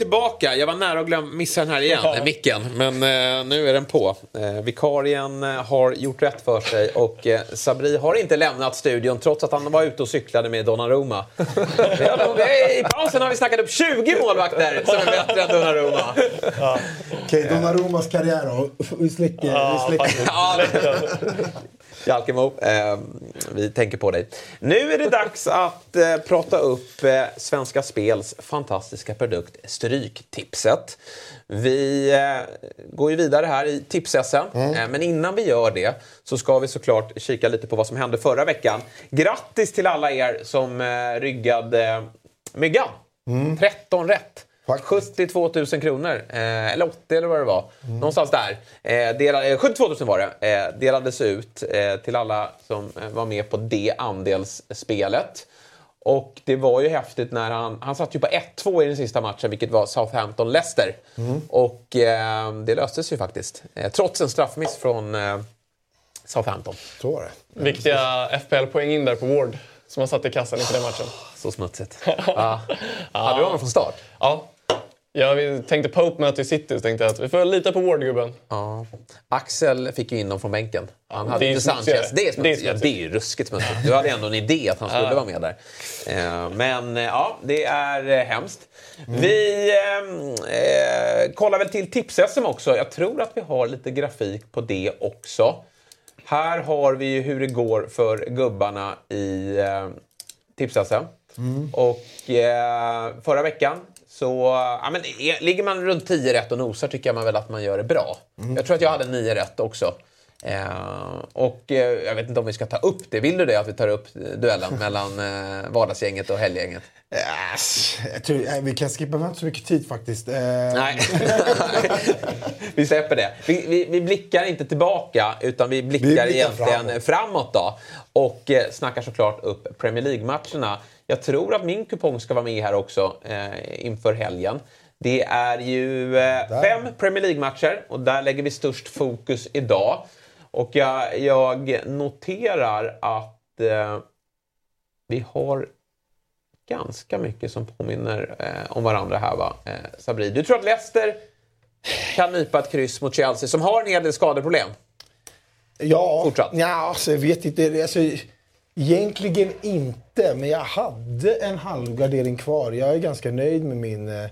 [SPEAKER 4] tillbaka. Jag var nära att glöm, missa den här igen, ja. micken. Men eh, nu är den på. Eh, vikarien eh, har gjort rätt för sig och eh, Sabri har inte lämnat studion trots att han var ute och cyklade med Donnarumma. I pausen har vi snackat upp 20 målvakter som är bättre än Donnarumma.
[SPEAKER 6] Okej, Donnarumas karriär då. Vi släcker.
[SPEAKER 5] Ja,
[SPEAKER 6] vi släcker.
[SPEAKER 4] Jalkemo, eh, vi tänker på dig. Nu är det dags att eh, prata upp eh, Svenska Spels fantastiska produkt Stryktipset. Vi eh, går ju vidare här i tips-SM, eh, men innan vi gör det så ska vi såklart kika lite på vad som hände förra veckan. Grattis till alla er som eh, ryggade Myggan. 13 rätt. 72 000 kronor, eh, eller 80 eller vad det var. Någonstans där. Eh, delade, eh, 72 000 var det. Eh, delades ut eh, till alla som eh, var med på det andelsspelet. Och det var ju häftigt när han, han satt ju på 1-2 i den sista matchen, vilket var Southampton-Leicester. Och eh, det löstes ju faktiskt. Eh, trots en straffmiss från eh, Southampton.
[SPEAKER 6] Så var det.
[SPEAKER 5] Viktiga FPL-poäng in där på Ward som han satte i kassan inför den matchen.
[SPEAKER 4] Så smutsigt. ja. Hade du honom från start?
[SPEAKER 5] Ja. Jag tänkte Pope möter City så tänkte jag att vi får lita på Ward-gubben.
[SPEAKER 4] Ja. Axel fick ju in dem från bänken. Han hade
[SPEAKER 5] det är.
[SPEAKER 4] Sanchez. Det är smutsigt.
[SPEAKER 5] Det är
[SPEAKER 4] Ja, det är ju ruskigt smutsigt. Du hade ändå en idé att han skulle
[SPEAKER 5] Ja.
[SPEAKER 4] vara med där. Eh, Men eh, ja, det är eh, hemskt.
[SPEAKER 5] Mm.
[SPEAKER 4] Vi eh, kollar väl till tips-SM också. Jag tror att vi har lite grafik på det också. Här har vi ju hur det går för gubbarna i eh, tips-SM. Och eh, förra veckan så ja, men, ligger man runt 10 rätt och nosar tycker man väl att man gör det bra. Jag tror att jag hade 9 rätt också. Eh, och eh, jag vet inte om vi ska ta upp det. Vill du det att vi tar upp duellen mellan eh, vardagsgänget och helggänget?
[SPEAKER 6] Yes. Tror, vi kan skippa, vi har inte så mycket tid faktiskt. Eh,
[SPEAKER 4] Nej. vi släpper det. Vi, vi, vi blickar inte tillbaka utan vi blickar,
[SPEAKER 6] Vi blickar
[SPEAKER 4] egentligen
[SPEAKER 6] framåt.
[SPEAKER 4] framåt. då. Och eh, snackar såklart upp Premier League-matcherna. Jag tror att min kupong ska vara med här också eh, inför helgen. Det är ju eh, fem Premier League-matcher och där lägger vi störst fokus idag. Och jag, jag noterar att eh, vi har ganska mycket som påminner eh, om varandra här va? Eh, Sabri, du tror att Leicester kan nypa ett kryss mot Chelsea som har en hel del skadeproblem?
[SPEAKER 6] Ja,
[SPEAKER 4] Fortsatt.
[SPEAKER 6] ja alltså, jag vet inte. Alltså, egentligen inte, men jag hade en halvgardering kvar. Jag är ganska nöjd med min eh,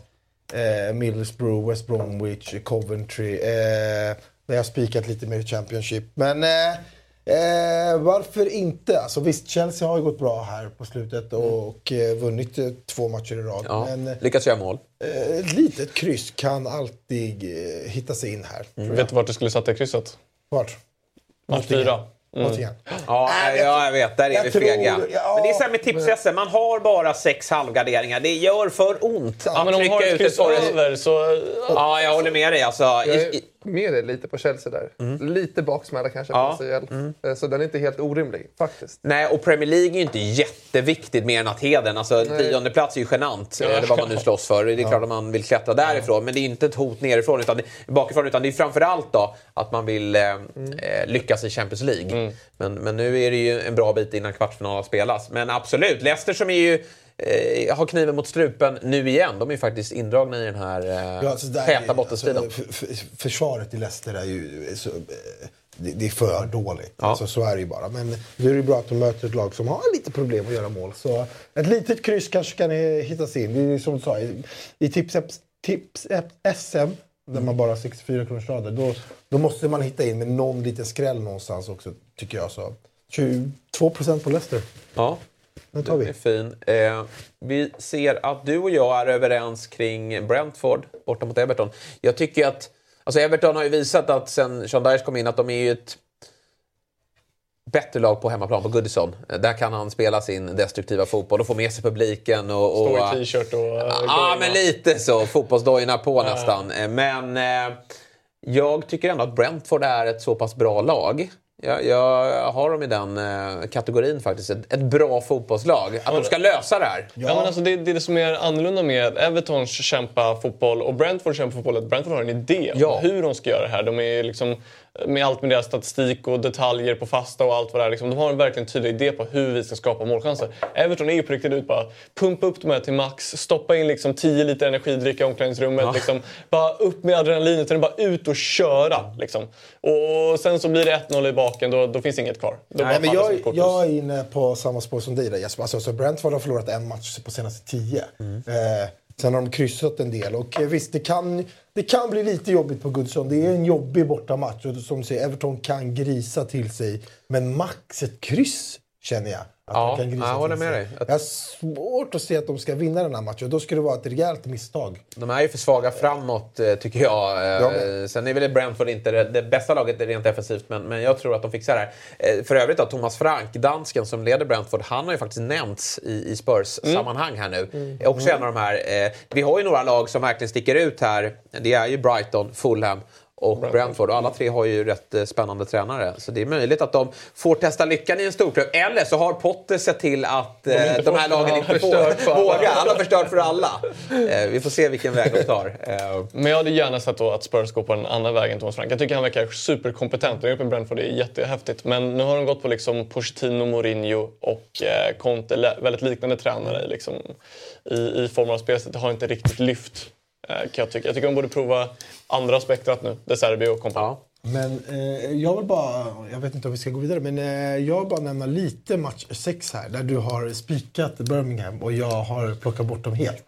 [SPEAKER 6] eh, Middlesbrough, West Bromwich, Coventry. Eh, där jag har spikat lite mer i Championship. Men eh, eh, varför inte? Alltså, visst, Chelsea har ju gått bra här på slutet och, och eh, vunnit eh, två matcher i rad.
[SPEAKER 4] Ja,
[SPEAKER 6] Men
[SPEAKER 4] lyckas göra mål.
[SPEAKER 6] eh, ett litet kryss kan alltid hitta sig in här. jag.
[SPEAKER 5] Vet du vart du skulle det krysset?
[SPEAKER 6] Vart?
[SPEAKER 5] Match fyra. Mm.
[SPEAKER 4] Ja, ja, jag vet. Där är
[SPEAKER 6] jag
[SPEAKER 4] vi
[SPEAKER 6] tror-
[SPEAKER 4] fega.
[SPEAKER 6] ja,
[SPEAKER 4] men det är så här med tips SM, man har bara sex halvgarderingar. Det gör för ont
[SPEAKER 5] Ja,
[SPEAKER 4] att
[SPEAKER 5] men om du har
[SPEAKER 4] trycka ut ett
[SPEAKER 5] över så...
[SPEAKER 4] Ja, jag håller med dig. Alltså, i, i,
[SPEAKER 7] med dig lite på Chelsea där. Lite baksmälla kanske
[SPEAKER 4] Mm. Ja.
[SPEAKER 7] på CL. Eh, Så den är inte helt orimlig faktiskt.
[SPEAKER 4] Nej, och Premier League är ju inte jätteviktigt mer än att heden. Alltså,
[SPEAKER 7] Nej.
[SPEAKER 4] tionde plats är ju genant,
[SPEAKER 7] Ja.
[SPEAKER 4] eller vad man nu slåss för. Det är
[SPEAKER 7] Ja.
[SPEAKER 4] klart att man vill klättra därifrån, men det är inte ett hot nerifrån, utan bakifrån. Utan det är framförallt då att man vill eh, eh, lyckas i Champions League. Men, men nu är det ju en bra bit innan kvartsfinalen spelas. Men absolut, Leicester som är ju eh, har kniven mot strupen nu igen. De är ju faktiskt indragna i den här eh,
[SPEAKER 6] Ja, alltså
[SPEAKER 4] täta
[SPEAKER 6] är-
[SPEAKER 4] bottenstriden.
[SPEAKER 6] Alltså, för, för, försvaret i Leicester är ju så, eh, det, det är för dåligt.
[SPEAKER 4] Ja.
[SPEAKER 6] Alltså, så är det ju bara. Men nu är det bra att de möter ett lag som har lite problem att göra mål. Så ett litet kryss kanske kan hittas in. Det är som du sa, i, i tips, tips SM där man bara har 64 kronors rader, då, då måste man hitta in med någon liten skräll någonstans också, tycker jag. Så 22 procent på Leicester.
[SPEAKER 4] Ja,
[SPEAKER 6] Den tar vi.
[SPEAKER 4] är fin. Eh, vi ser att du och jag är överens kring Brentford borta mot Everton. Jag tycker att alltså Everton har ju visat att sen Sean Dyche kom in att de är ju ett bättre lag på hemmaplan på Goodison. Eh, Där kan han spela sin destruktiva fotboll och få med sig publiken. Och, och,
[SPEAKER 5] Stå i t-shirt och...
[SPEAKER 4] Ja, men lite så. Fotbollsdojorna på nästan. Eh, Men eh, jag tycker ändå att Brentford är ett så pass bra lag. Jag, jag har dem i den eh, kategorin faktiskt. Ett, ett bra fotbollslag. Att de ska lösa det här.
[SPEAKER 5] Ja. men alltså det, det är det som är annorlunda med Evertons kämpa fotboll och Brentford kämpa fotboll. Att Brentford har en idé
[SPEAKER 4] Ja.
[SPEAKER 5] om hur de ska göra det här. De är liksom, med allt med deras statistik och detaljer på fasta och allt vad det är. Liksom, de har en verkligen tydlig idé på hur vi ska skapa målchanser. Everton är ju på riktigt ut bara pumpa upp de här till max, stoppa in liksom 10 liter energidryck i omklädningsrummet.
[SPEAKER 4] Ja.
[SPEAKER 5] Liksom, bara upp med adrenalinet, sen bara ut och köra. Liksom. Och sen så blir det 1-0 i baken, då, då finns inget kvar. Då
[SPEAKER 6] Nej, men jag, jag är inne på samma spår som dig där Jesper. Alltså, så Brentford har förlorat en match på senaste tio. Eh, sen har de kryssat en del. Och eh, visst, det kan, det kan bli lite jobbigt på Goodson. Det är en jobbig bortamatch. Och som du säger, Everton kan grisa till sig. Men max ett kryss känner jag. Att
[SPEAKER 4] Ja,
[SPEAKER 6] kan grisa
[SPEAKER 4] jag håller med dig.
[SPEAKER 6] Jag har svårt att se att de ska vinna den här matchen. Då skulle det vara ett rejält misstag.
[SPEAKER 4] De är ju för svaga framåt, eh, tycker jag. Eh,
[SPEAKER 6] Jag
[SPEAKER 4] Sen är väl Brentford inte det, det bästa laget rent defensivt, men, men jag tror att de fixar det här. Eh, För övrigt då, Thomas Frank, dansken som leder Brentford, han har ju faktiskt nämnts i, i Spurs-sammanhang här nu.
[SPEAKER 5] Mm.
[SPEAKER 4] Är Också en av de här. eh, Vi har ju några lag som verkligen sticker ut här. Det är ju Brighton, Fulham och Brentford. Och alla tre har ju rätt eh, spännande tränare. Så det är möjligt att de får testa lyckan i en storklubb. Eller så har Potter sett till att
[SPEAKER 5] De
[SPEAKER 4] eh, de
[SPEAKER 5] får-
[SPEAKER 4] här lagen inte får
[SPEAKER 5] alla.
[SPEAKER 4] våga. Han har förstört för alla. Eh, Vi får se vilken väg de tar. Eh,
[SPEAKER 5] Men jag hade gärna sett att Spurs går på den andra vägen, Thomas Frank. Jag tycker han verkar superkompetent. Den uppe i Brentford det är jättehäftigt. Men nu har de gått på liksom Pochettino, Mourinho och eh, Conte. Väldigt liknande tränare i, liksom, i, i form av spelet. Det har inte riktigt lyft. Eh, kan jag, tycka. jag tycker de borde prova andra spektrat nu. De Serbi och kompani.
[SPEAKER 6] Men eh, jag vill bara, jag vet inte om vi ska gå vidare, men eh, jag vill bara nämna lite match 6 här. Där du har spikat Birmingham och jag har plockat bort dem helt.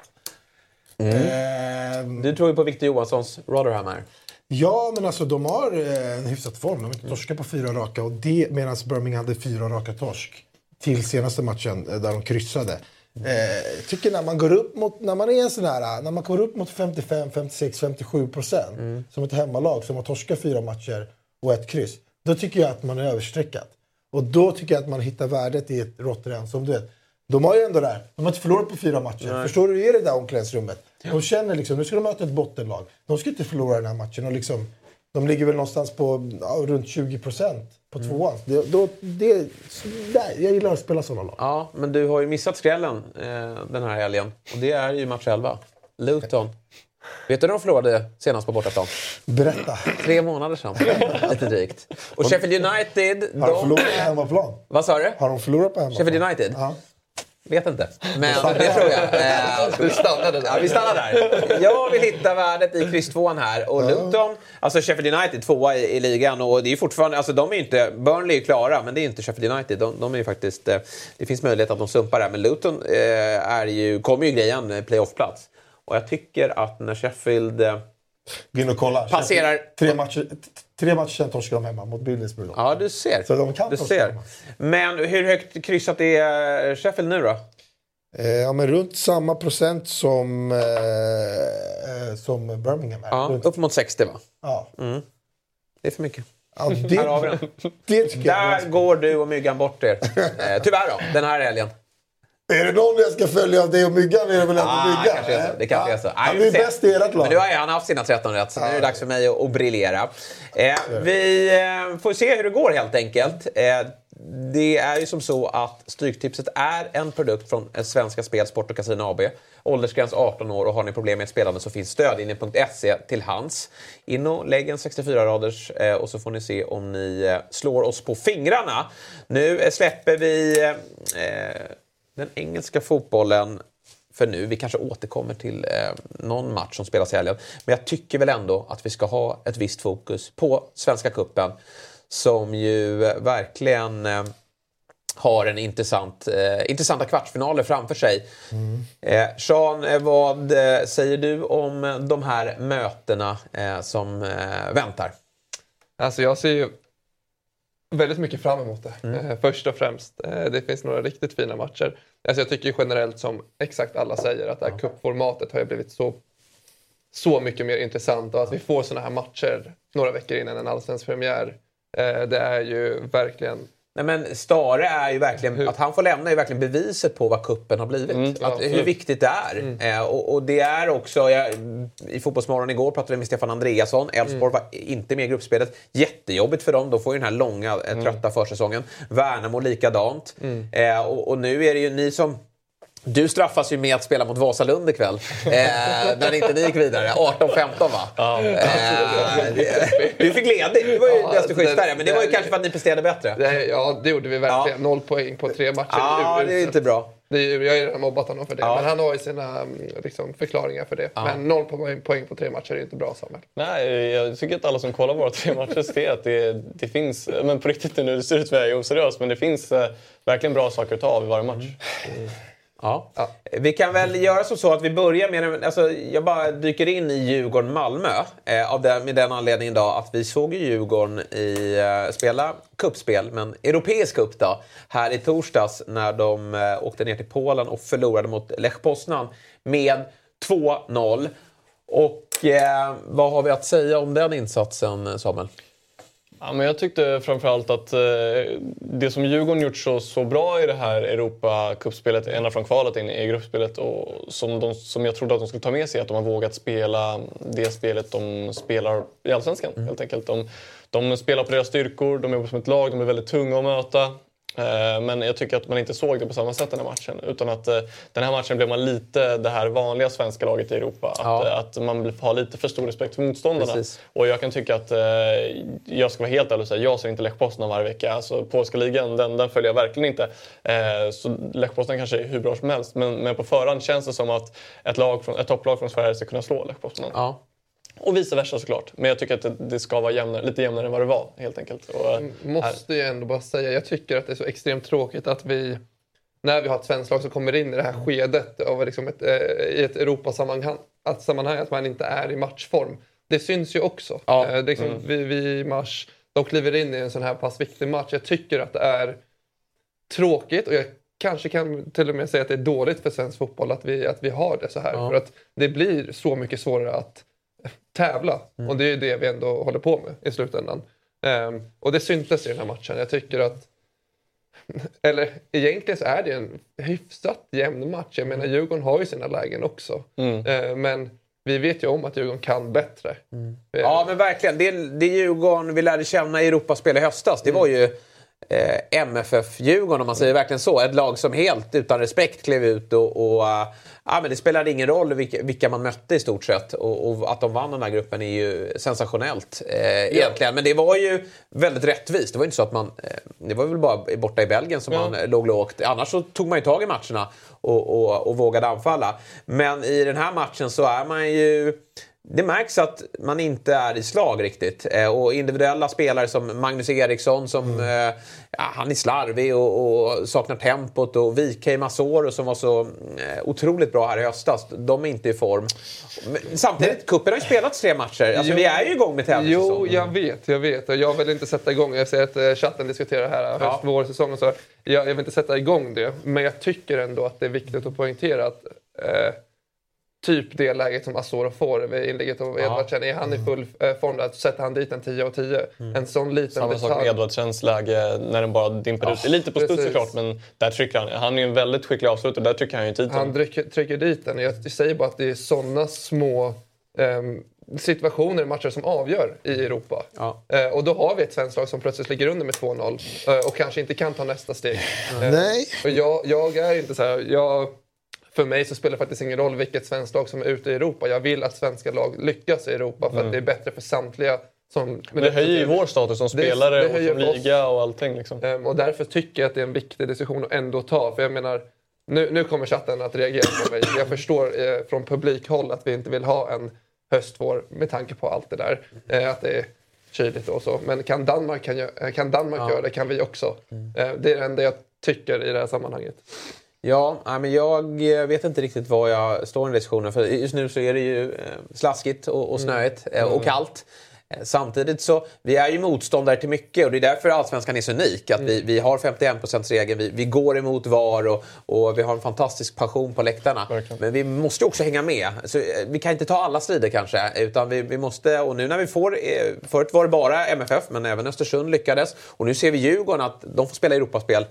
[SPEAKER 6] Eh,
[SPEAKER 4] Du tror ju på Victor Johanssons Rotherham här.
[SPEAKER 6] Ja, men alltså de har eh, en hyfsat form. De har inte torskat på fyra raka och det medan Birmingham hade fyra raka torsk till senaste matchen eh, där de kryssade. Eh, tycker när man går upp mot, när man är en sån här, när man går upp mot 55, 56, 57 procent som ett hemmalag som har torskat fyra matcher och ett kryss. Då tycker jag att man är överstreckat. Och då tycker jag att man hittar värdet i ett Rotterdam som du vet. De har ju ändå där, de har inte förlorat på fyra matcher.
[SPEAKER 4] Nej.
[SPEAKER 6] Förstår du? Det där omklädningsrummet. De känner liksom, nu ska de möta ett bottenlag. De ska inte förlora den här matchen. Och liksom, de ligger väl någonstans på ja, runt 20 procent på
[SPEAKER 4] Mm.
[SPEAKER 6] tvåan. Det, då, det, där, jag gillar att spela sådana lag.
[SPEAKER 4] Ja, men du har ju missat skrällen eh, den här helgen. Och det är ju match 11. Luton. Vet du när de förlorade senast på bortaplan?
[SPEAKER 6] Berätta.
[SPEAKER 4] Tre månader sedan. Lite drygt. Och Sheffield United...
[SPEAKER 6] Har de förlorat på hemmaplan?
[SPEAKER 4] Vad sa du?
[SPEAKER 6] Har de förlorat på hemmaplan?
[SPEAKER 4] Sheffield United?
[SPEAKER 6] Ja.
[SPEAKER 4] Vet inte. Men det tror jag. Eh,
[SPEAKER 7] Vi stannade där.
[SPEAKER 4] Ja, vi stannar där. Jag vill hitta värdet i kryss 2 här. Och Luton, alltså Sheffield United tvåa i, i ligan. Och det är ju fortfarande, alltså de är inte, Burnley är ju klara, men det är inte Sheffield United. De, de är ju faktiskt, eh, det finns möjlighet att de sumpar där. Men Luton eh, är ju, kommer ju greja en playoffplats. Och jag tycker att när Sheffield... Eh,
[SPEAKER 6] Gå in och kolla.
[SPEAKER 4] Passerar-
[SPEAKER 6] Tre matcher, tre matcher torskade de hemma mot Middlesbrough.
[SPEAKER 4] ja, du ser.
[SPEAKER 6] Så de kan
[SPEAKER 4] du ser.
[SPEAKER 6] hemma.
[SPEAKER 4] Men hur högt kryssat är Sheffield nu då?
[SPEAKER 6] Eh, ja, men runt samma procent som, eh, eh, som Birmingham är.
[SPEAKER 4] Ja, upp mot 60 va?
[SPEAKER 6] ja.
[SPEAKER 4] Mm. Det är för mycket.
[SPEAKER 6] Ja,
[SPEAKER 4] Här har vi
[SPEAKER 6] det,
[SPEAKER 4] den.
[SPEAKER 6] det.
[SPEAKER 4] Där går du och myggan bort er. Eh, tyvärr då, den här helgen.
[SPEAKER 6] Är det någon jag ska följa av dig och Myggan är det väl ändå
[SPEAKER 4] Ah,
[SPEAKER 6] Myggan?
[SPEAKER 4] kanske är så. Det kanske är så.
[SPEAKER 6] Han är
[SPEAKER 4] får se.
[SPEAKER 6] bäst i ert lag.
[SPEAKER 4] Men nu har han haft sina 13 rätt, så nu är det dags för mig att, att briljera. Eh, vi eh, får se hur det går helt enkelt. Eh, det är ju som så att Stryktipset är en produkt från eh, Svenska Spel, Sport och Casino AB. Åldersgräns 18 år och har ni problem med spelande så finns stödlinjen.se till hands. In och lägg en 64-raders eh, och så får ni se om ni eh, slår oss på fingrarna. Nu släpper vi den engelska fotbollen för nu. Vi kanske återkommer till eh, någon match som spelas i helgen. Men jag tycker väl ändå att vi ska ha ett visst fokus på Svenska Kuppen som ju eh, verkligen eh, har en intressant, eh, intressanta kvartsfinaler framför sig. Eh, Sean, eh, vad eh, säger du om de här mötena eh, som eh, väntar?
[SPEAKER 7] Alltså jag ser ju väldigt mycket fram emot det. Eh, först och främst. Eh, det finns några riktigt fina matcher. Alltså jag tycker generellt som exakt alla säger att det här cupformatet har blivit så, så mycket mer intressant och att vi får såna här matcher några veckor innan en allsvensk premiär. Eh, det är ju verkligen
[SPEAKER 4] Nej, men Stare är ju verkligen, att han får lämna är ju verkligen beviset på vad kuppen har blivit.
[SPEAKER 7] Mm,
[SPEAKER 4] att, hur viktigt det är. Eh, och, och det är också, jag, i Fotbollsmorgon igår pratade vi med Stefan Andreasson. Elfsborg var inte med i gruppspelet. Jättejobbigt för dem, då får ju den här långa, eh, trötta försäsongen. Värnamo likadant. Eh, och, och nu är det ju ni som du straffas ju med att spela mot Vasalund ikväll. Eh, när inte ni gick vidare. 18-15 va? Eh, det- du fick ledigt. Det var ju
[SPEAKER 7] Ja,
[SPEAKER 4] desto
[SPEAKER 7] det-
[SPEAKER 4] schysstare. Men det var ju
[SPEAKER 7] det-
[SPEAKER 4] kanske för att ni presterade bättre.
[SPEAKER 7] Det, ja, det gjorde vi verkligen. Noll poäng på tre matcher.
[SPEAKER 4] Ja, det är inte bra.
[SPEAKER 7] Det är, jag har ju redan mobbat honom för det.
[SPEAKER 4] Ja.
[SPEAKER 7] Men han har ju sina mm, liksom, förklaringar för det. Men noll poäng, poäng på tre matcher är inte bra Samuel.
[SPEAKER 5] Nej, jag tycker att alla som kollar våra tre matcher ser att det, det finns, men på riktigt nu, det ser ut som jag är oseriös, men det finns eh, verkligen bra saker att ta av i varje match.
[SPEAKER 4] Ja. Vi kan väl göra som så att vi börjar med... Alltså, jag bara dyker in i Djurgården-Malmö. Eh, av den, med den anledningen då att vi såg ju Djurgården i, eh, spela kuppspel, men europeisk cup då, här i torsdags när de eh, åkte ner till Polen och förlorade mot Lech Poznan med 2-0. Och eh, vad har vi att säga om den insatsen, Samuel?
[SPEAKER 5] Ja, men jag tyckte framförallt att eh, det som Djurgården gjort så, så bra i det här Europa-cupspelet ända från kvalet in i gruppspelet och som, de, som jag trodde att de skulle ta med sig att de har vågat spela det spelet de spelar i Allsvenskan. Helt enkelt. De, de spelar på deras styrkor, de jobbar som ett lag, de är väldigt tunga att möta. Eh, Men jag tycker att man inte såg det på samma sätt den här matchen. Utan att eh, den här matchen blev man lite det här vanliga svenska laget i Europa. Att,
[SPEAKER 4] Ja.
[SPEAKER 5] eh, att man har lite för stor respekt för motståndarna.
[SPEAKER 4] Precis.
[SPEAKER 5] Och jag kan tycka att, jag ska vara helt ärlig och säga, jag ser inte Lech Poznan varje vecka. Alltså, polska ligan, den, den följer jag verkligen inte. Så Lech Poznan kanske är hur bra som helst. Men, men på förhand känns det som att ett, lag från, ett topplag från Sverige ska kunna slå Lech Poznan.
[SPEAKER 4] Ja.
[SPEAKER 5] Och vice versa såklart. Men jag tycker att det, ska vara jämnare, lite jämnare än vad det var helt enkelt. Och, eh, här-
[SPEAKER 7] Måste ju ändå bara säga, jag tycker att det är så extremt tråkigt att vi när vi har ett svenskt lag som kommer in i det här skedet av liksom ett, eh, i ett Europasammanhang, att, sammanhang, att man inte är i matchform. Det syns ju också.
[SPEAKER 4] Ja.
[SPEAKER 7] Eh, liksom,
[SPEAKER 5] Mm.
[SPEAKER 7] vi, vi i mars, de kliver in i en sån här pass viktig match. Jag tycker att det är tråkigt och jag kanske kan till och med säga att det är dåligt för svensk fotboll att vi, att vi har det så här.
[SPEAKER 4] Ja.
[SPEAKER 7] För att det blir så mycket svårare att tävla. Och det är ju det vi ändå håller på med i slutändan. Ehm, och det syntes i den här matchen. Jag tycker att eller egentligen så är det en hyfsat jämn match. Jag menar Djurgården har ju sina lägen också.
[SPEAKER 5] Mm.
[SPEAKER 7] Eh, men vi vet ju om att Djurgården kan bättre. Eh,
[SPEAKER 4] Ja, men verkligen. Det, det Djurgården vi lärde känna i Europaspel i höstas, det var ju eh, MFF-Djurgården om man säger verkligen så. Ett lag som helt utan respekt klev ut och, och eh, ja, men det spelade ingen roll vilka, vilka man mötte i stort sett. Och, och att de vann den här gruppen är ju sensationellt eh, egentligen. Men det var ju väldigt rättvist. Det var ju inte så att man... Eh, det var väl bara borta i Belgien som
[SPEAKER 5] Ja.
[SPEAKER 4] man eh, låg lågt. Annars så tog man ju tag i matcherna och, och, och vågade anfalla. Men i den här matchen så är man ju... Det märks att man inte är i slag riktigt. Eh, och individuella spelare som Magnus Eriksson som eh, ja, han är slarvig och, och saknar tempot. Och VK Masoro som var så eh, otroligt bra här i höstas. De är inte i form. Men, samtidigt, cupen har ju spelats tre matcher. Alltså,
[SPEAKER 7] Jo.
[SPEAKER 4] vi är ju igång med
[SPEAKER 7] Jo,
[SPEAKER 4] tävlingssäsongen.
[SPEAKER 7] jag vet, jag vet. Och jag vill inte sätta igång. Jag ser att chatten diskuterar här, höst,
[SPEAKER 4] Ja.
[SPEAKER 7] vår, säsong och så. Jag, jag vill inte sätta igång det. Men jag tycker ändå att det är viktigt att poängtera att eh, typ det läget som Asoro får vid inlägget av Edvardsen. Är han i full eh, form där sätter han dit en 10 av 10. En sån liten
[SPEAKER 5] Samma sak med
[SPEAKER 7] detalj.
[SPEAKER 5] Edvardsens läge när den bara dimper ut. Det är lite på studs såklart men där trycker han. Han är ju en väldigt skicklig avslutare. Där trycker han ju titeln.
[SPEAKER 7] Han trycker, trycker dit den. Jag säger bara att det är såna små ehm, situationer i matcher som avgör i Europa. Eh, och då har vi ett svenskt lag som plötsligt ligger under med 2-0 eh, och kanske inte kan ta nästa steg. Eh,
[SPEAKER 6] Nej.
[SPEAKER 7] Och jag, jag är inte så här... Jag, för mig så spelar det faktiskt ingen roll vilket svenskt lag som är ute i Europa. Jag vill att svenska lag lyckas i Europa för
[SPEAKER 5] Mm.
[SPEAKER 7] att det är bättre för samtliga. Som,
[SPEAKER 5] Men det höjer ju vår status som spelare och
[SPEAKER 7] höjer
[SPEAKER 5] som
[SPEAKER 7] oss.
[SPEAKER 5] liga och allting. Liksom.
[SPEAKER 7] Ehm, och därför tycker jag att det är en viktig diskussion att ändå ta. För jag menar, nu, nu kommer chatten att reagera på mig. Jag förstår eh, från publikhåll att vi inte vill ha en höstvår med tanke på allt det där. Eh, att det är kyligt och så. Men kan Danmark, kan, gö- kan Danmark
[SPEAKER 4] Ja.
[SPEAKER 7] göra det kan vi också. Eh, det är det enda jag tycker i det här sammanhanget.
[SPEAKER 4] Ja, men jag eh, vet inte riktigt var jag står i diskussionen. För just nu så är det ju eh, slaskigt och, och
[SPEAKER 7] Mm.
[SPEAKER 4] snöigt eh, och
[SPEAKER 7] Mm.
[SPEAKER 4] kallt. Eh, Samtidigt så, vi är ju motståndare till mycket och det är därför Allsvenskan är så unik. Att vi, vi har 51%-regeln, vi, vi går emot VAR och, och vi har en fantastisk passion på läktarna. Men vi måste ju också hänga med. Så, vi kan inte ta alla strider kanske. Utan vi, vi måste, och nu när vi får, förut var det bara MFF men även Östersund lyckades. Och nu ser vi Djurgården att de får spela Europaspel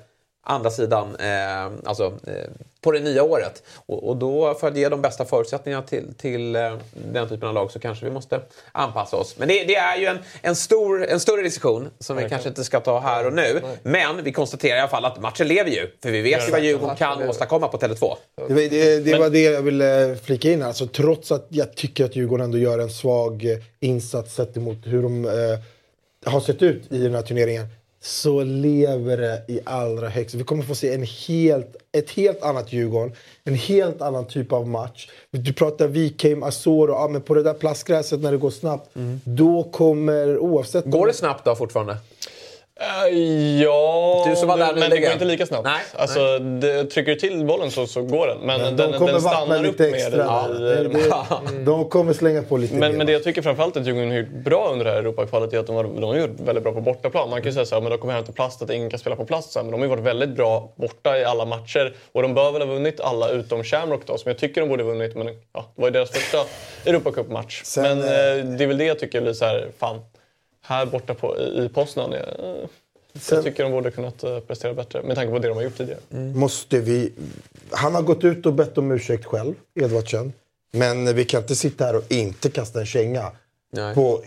[SPEAKER 4] andra sidan, eh, alltså eh, på det nya året. Och, och då för att ge de bästa förutsättningarna till, till eh, den typen av lag så kanske vi måste anpassa oss. Men det, det är ju en, en, stor, en större diskussion som vi kanske inte ska ta här och nu. Men vi konstaterar i alla fall att matchen lever ju. För vi vet ju vad Djurgården kan åstadkomma på Tele2.
[SPEAKER 6] Det, var- det, det var det jag ville flika in. Alltså, trots att jag tycker att Djurgården ändå gör en svag eh, insats sett emot hur de eh, har sett ut i den här turneringen. Så lever det i allra högsta. Vi kommer få se en helt, ett helt annat Djurgården. En helt annan typ av match. Du pratar Wikheim, Asoro. Ja, men på det där plastgräset när det går snabbt. Då kommer oavsett...
[SPEAKER 4] Går det snabbt då fortfarande?
[SPEAKER 5] Eh, ja,
[SPEAKER 4] Du som var där
[SPEAKER 5] men det går inte lika snabbt.
[SPEAKER 4] Nej,
[SPEAKER 5] alltså, Det, trycker du till bollen så, så går den. Men,
[SPEAKER 6] Men
[SPEAKER 5] den,
[SPEAKER 6] de kommer
[SPEAKER 5] den stannar upp
[SPEAKER 6] lite
[SPEAKER 5] mer.
[SPEAKER 6] extra.
[SPEAKER 5] i-
[SPEAKER 6] Det- det- De kommer slänga på lite
[SPEAKER 5] Men,
[SPEAKER 6] mer.
[SPEAKER 5] men det jag tycker framförallt att Djurgården har gjort bra under det här Europakvalet är att de har, de har gjort väldigt bra på bortaplan. Man kan ju säga så här, men de kommer hem till plast, att ingen kan spela på plast. så här, Men de har ju varit väldigt bra borta i alla matcher. Och de bör väl ha vunnit alla utom Shamrock då, som jag tycker de borde ha vunnit. Men ja, det var ju deras första Europacup-match. Men eh, det är väl det jag tycker blir så här, fan. Här borta på, i, Poznan.
[SPEAKER 6] Sen-
[SPEAKER 5] jag tycker de borde kunnat eh, prestera bättre med tanke på det de har gjort tidigare.
[SPEAKER 6] måste vi... Han har gått ut och bett om ursäkt själv, Edvardsen. Men vi kan inte sitta här och inte kasta en känga
[SPEAKER 4] Nej.
[SPEAKER 6] på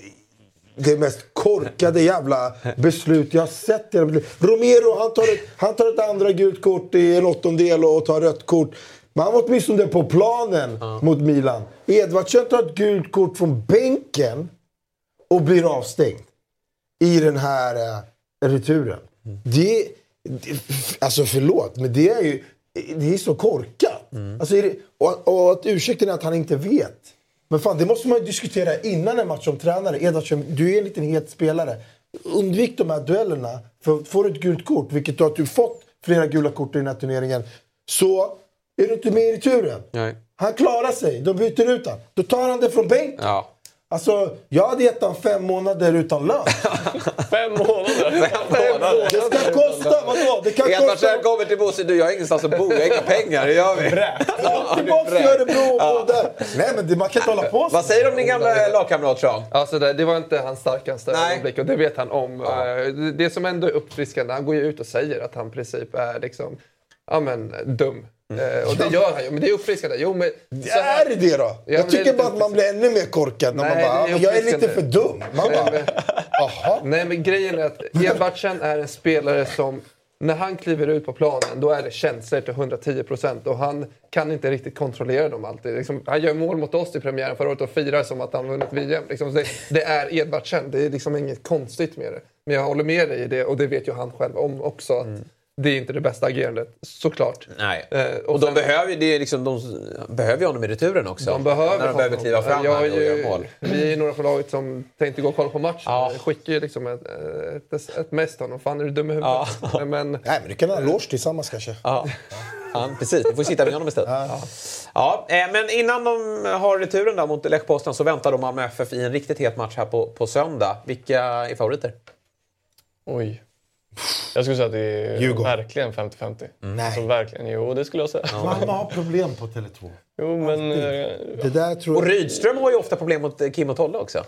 [SPEAKER 6] det mest korkade jävla beslut jag har sett. Romero, han tar, ett, han tar ett andra gult kort i en åttondel och tar rött kort. Men han var åtminstone på planen mot Milan. Edvardsen tar ett gult kort från bänken och blir avstängd i den här eh, returen. Det, det, alltså förlåt, men det är ju det är så korkat. Alltså är det, och, och att ursäkten är att han inte vet. Men fan, det måste man ju diskutera innan en match som tränare. Edvardsen, du är en liten het spelare. Undvik de här duellerna. För får du ett gult kort, vilket du har du fått flera gula kort i den här turneringen, så är du inte med i returen.
[SPEAKER 4] Nej.
[SPEAKER 6] Han klarar sig. De byter ut honom. Då tar han det från bänken.
[SPEAKER 4] Ja.
[SPEAKER 6] Alltså, jag hade gett honom fem månader utan lön.
[SPEAKER 5] Fem månader!
[SPEAKER 6] Det ska kosta, vadå? Det kan kosta...
[SPEAKER 4] Edvardsen kommer till Bosse. Du, jag har ingenstans att bo. Jag har inga pengar. Det gör vi.
[SPEAKER 6] Tillbaka till Örebro och där. Nej men det, man kan inte hålla på så.
[SPEAKER 4] Vad säger du om din gamla lagkamrat Sean?
[SPEAKER 7] Alltså det, det var inte hans starkaste
[SPEAKER 4] Nej.
[SPEAKER 7] ögonblick och det vet han om. Eh, Det, det som ändå är uppfriskande, han går ju ut och säger att han i princip är liksom, ja men dum. Eh, och det gör han ju, men det är uppfriskande. Jo, men, så här-
[SPEAKER 6] Är det det då?
[SPEAKER 7] Ja, men
[SPEAKER 6] jag
[SPEAKER 7] det
[SPEAKER 6] tycker bara att man blir ännu mer korkad när
[SPEAKER 7] Nej,
[SPEAKER 6] man bara,
[SPEAKER 7] det är
[SPEAKER 6] "Ah, jag är lite
[SPEAKER 7] uppfriskande."
[SPEAKER 6] för dum. Man
[SPEAKER 7] Nej,
[SPEAKER 6] bara,
[SPEAKER 7] men-
[SPEAKER 6] jaha.
[SPEAKER 7] Nej, men grejen är att Edvardsen är en spelare som när han kliver ut på planen då är det känslor till 110 procent och han kan inte riktigt kontrollera dem alltid. Liksom, han gör mål mot oss i premiären förra året och firar som att han vunnit VM. Liksom, det, det är Edvardsen, det är liksom inget konstigt med det. Men jag håller med dig i det och det vet ju han själv om också. Att Det är inte det bästa agerandet, såklart.
[SPEAKER 4] Nej.
[SPEAKER 7] Eh,
[SPEAKER 4] Och, de, behöver, ju- det är liksom, de behöver ju honom i returen också.
[SPEAKER 7] De behöver
[SPEAKER 4] när de behöver kliva fram
[SPEAKER 7] jag
[SPEAKER 4] och göra mål.
[SPEAKER 7] Vi är några på laget som tänkte gå och kolla på matchen.
[SPEAKER 4] Ja.
[SPEAKER 7] Skickar ju liksom ett, ett, ett mest till honom. Fan är du dum i huvudet? Men,
[SPEAKER 6] Nej men du kan ha en loge tillsammans kanske.
[SPEAKER 4] Ja. Ja, precis. Du får sitta med honom istället. Ja. eh, men innan de har returen då mot Lech Poznan så väntar de Malmö FF i en riktigt het match här på, på söndag. Vilka är favoriter?
[SPEAKER 5] Oj. Jag skulle säga att det är
[SPEAKER 6] Djurgården.
[SPEAKER 5] verkligen 50-50.
[SPEAKER 6] Nej.
[SPEAKER 5] Alltså, verkligen. Jo, det skulle jag säga.
[SPEAKER 6] Malmö har problem på Tele2.
[SPEAKER 5] Jo, men... eh,
[SPEAKER 6] Det där tror
[SPEAKER 4] Och
[SPEAKER 6] jag...
[SPEAKER 4] Rydström har ju ofta problem mot eh, Kim och Tolle också.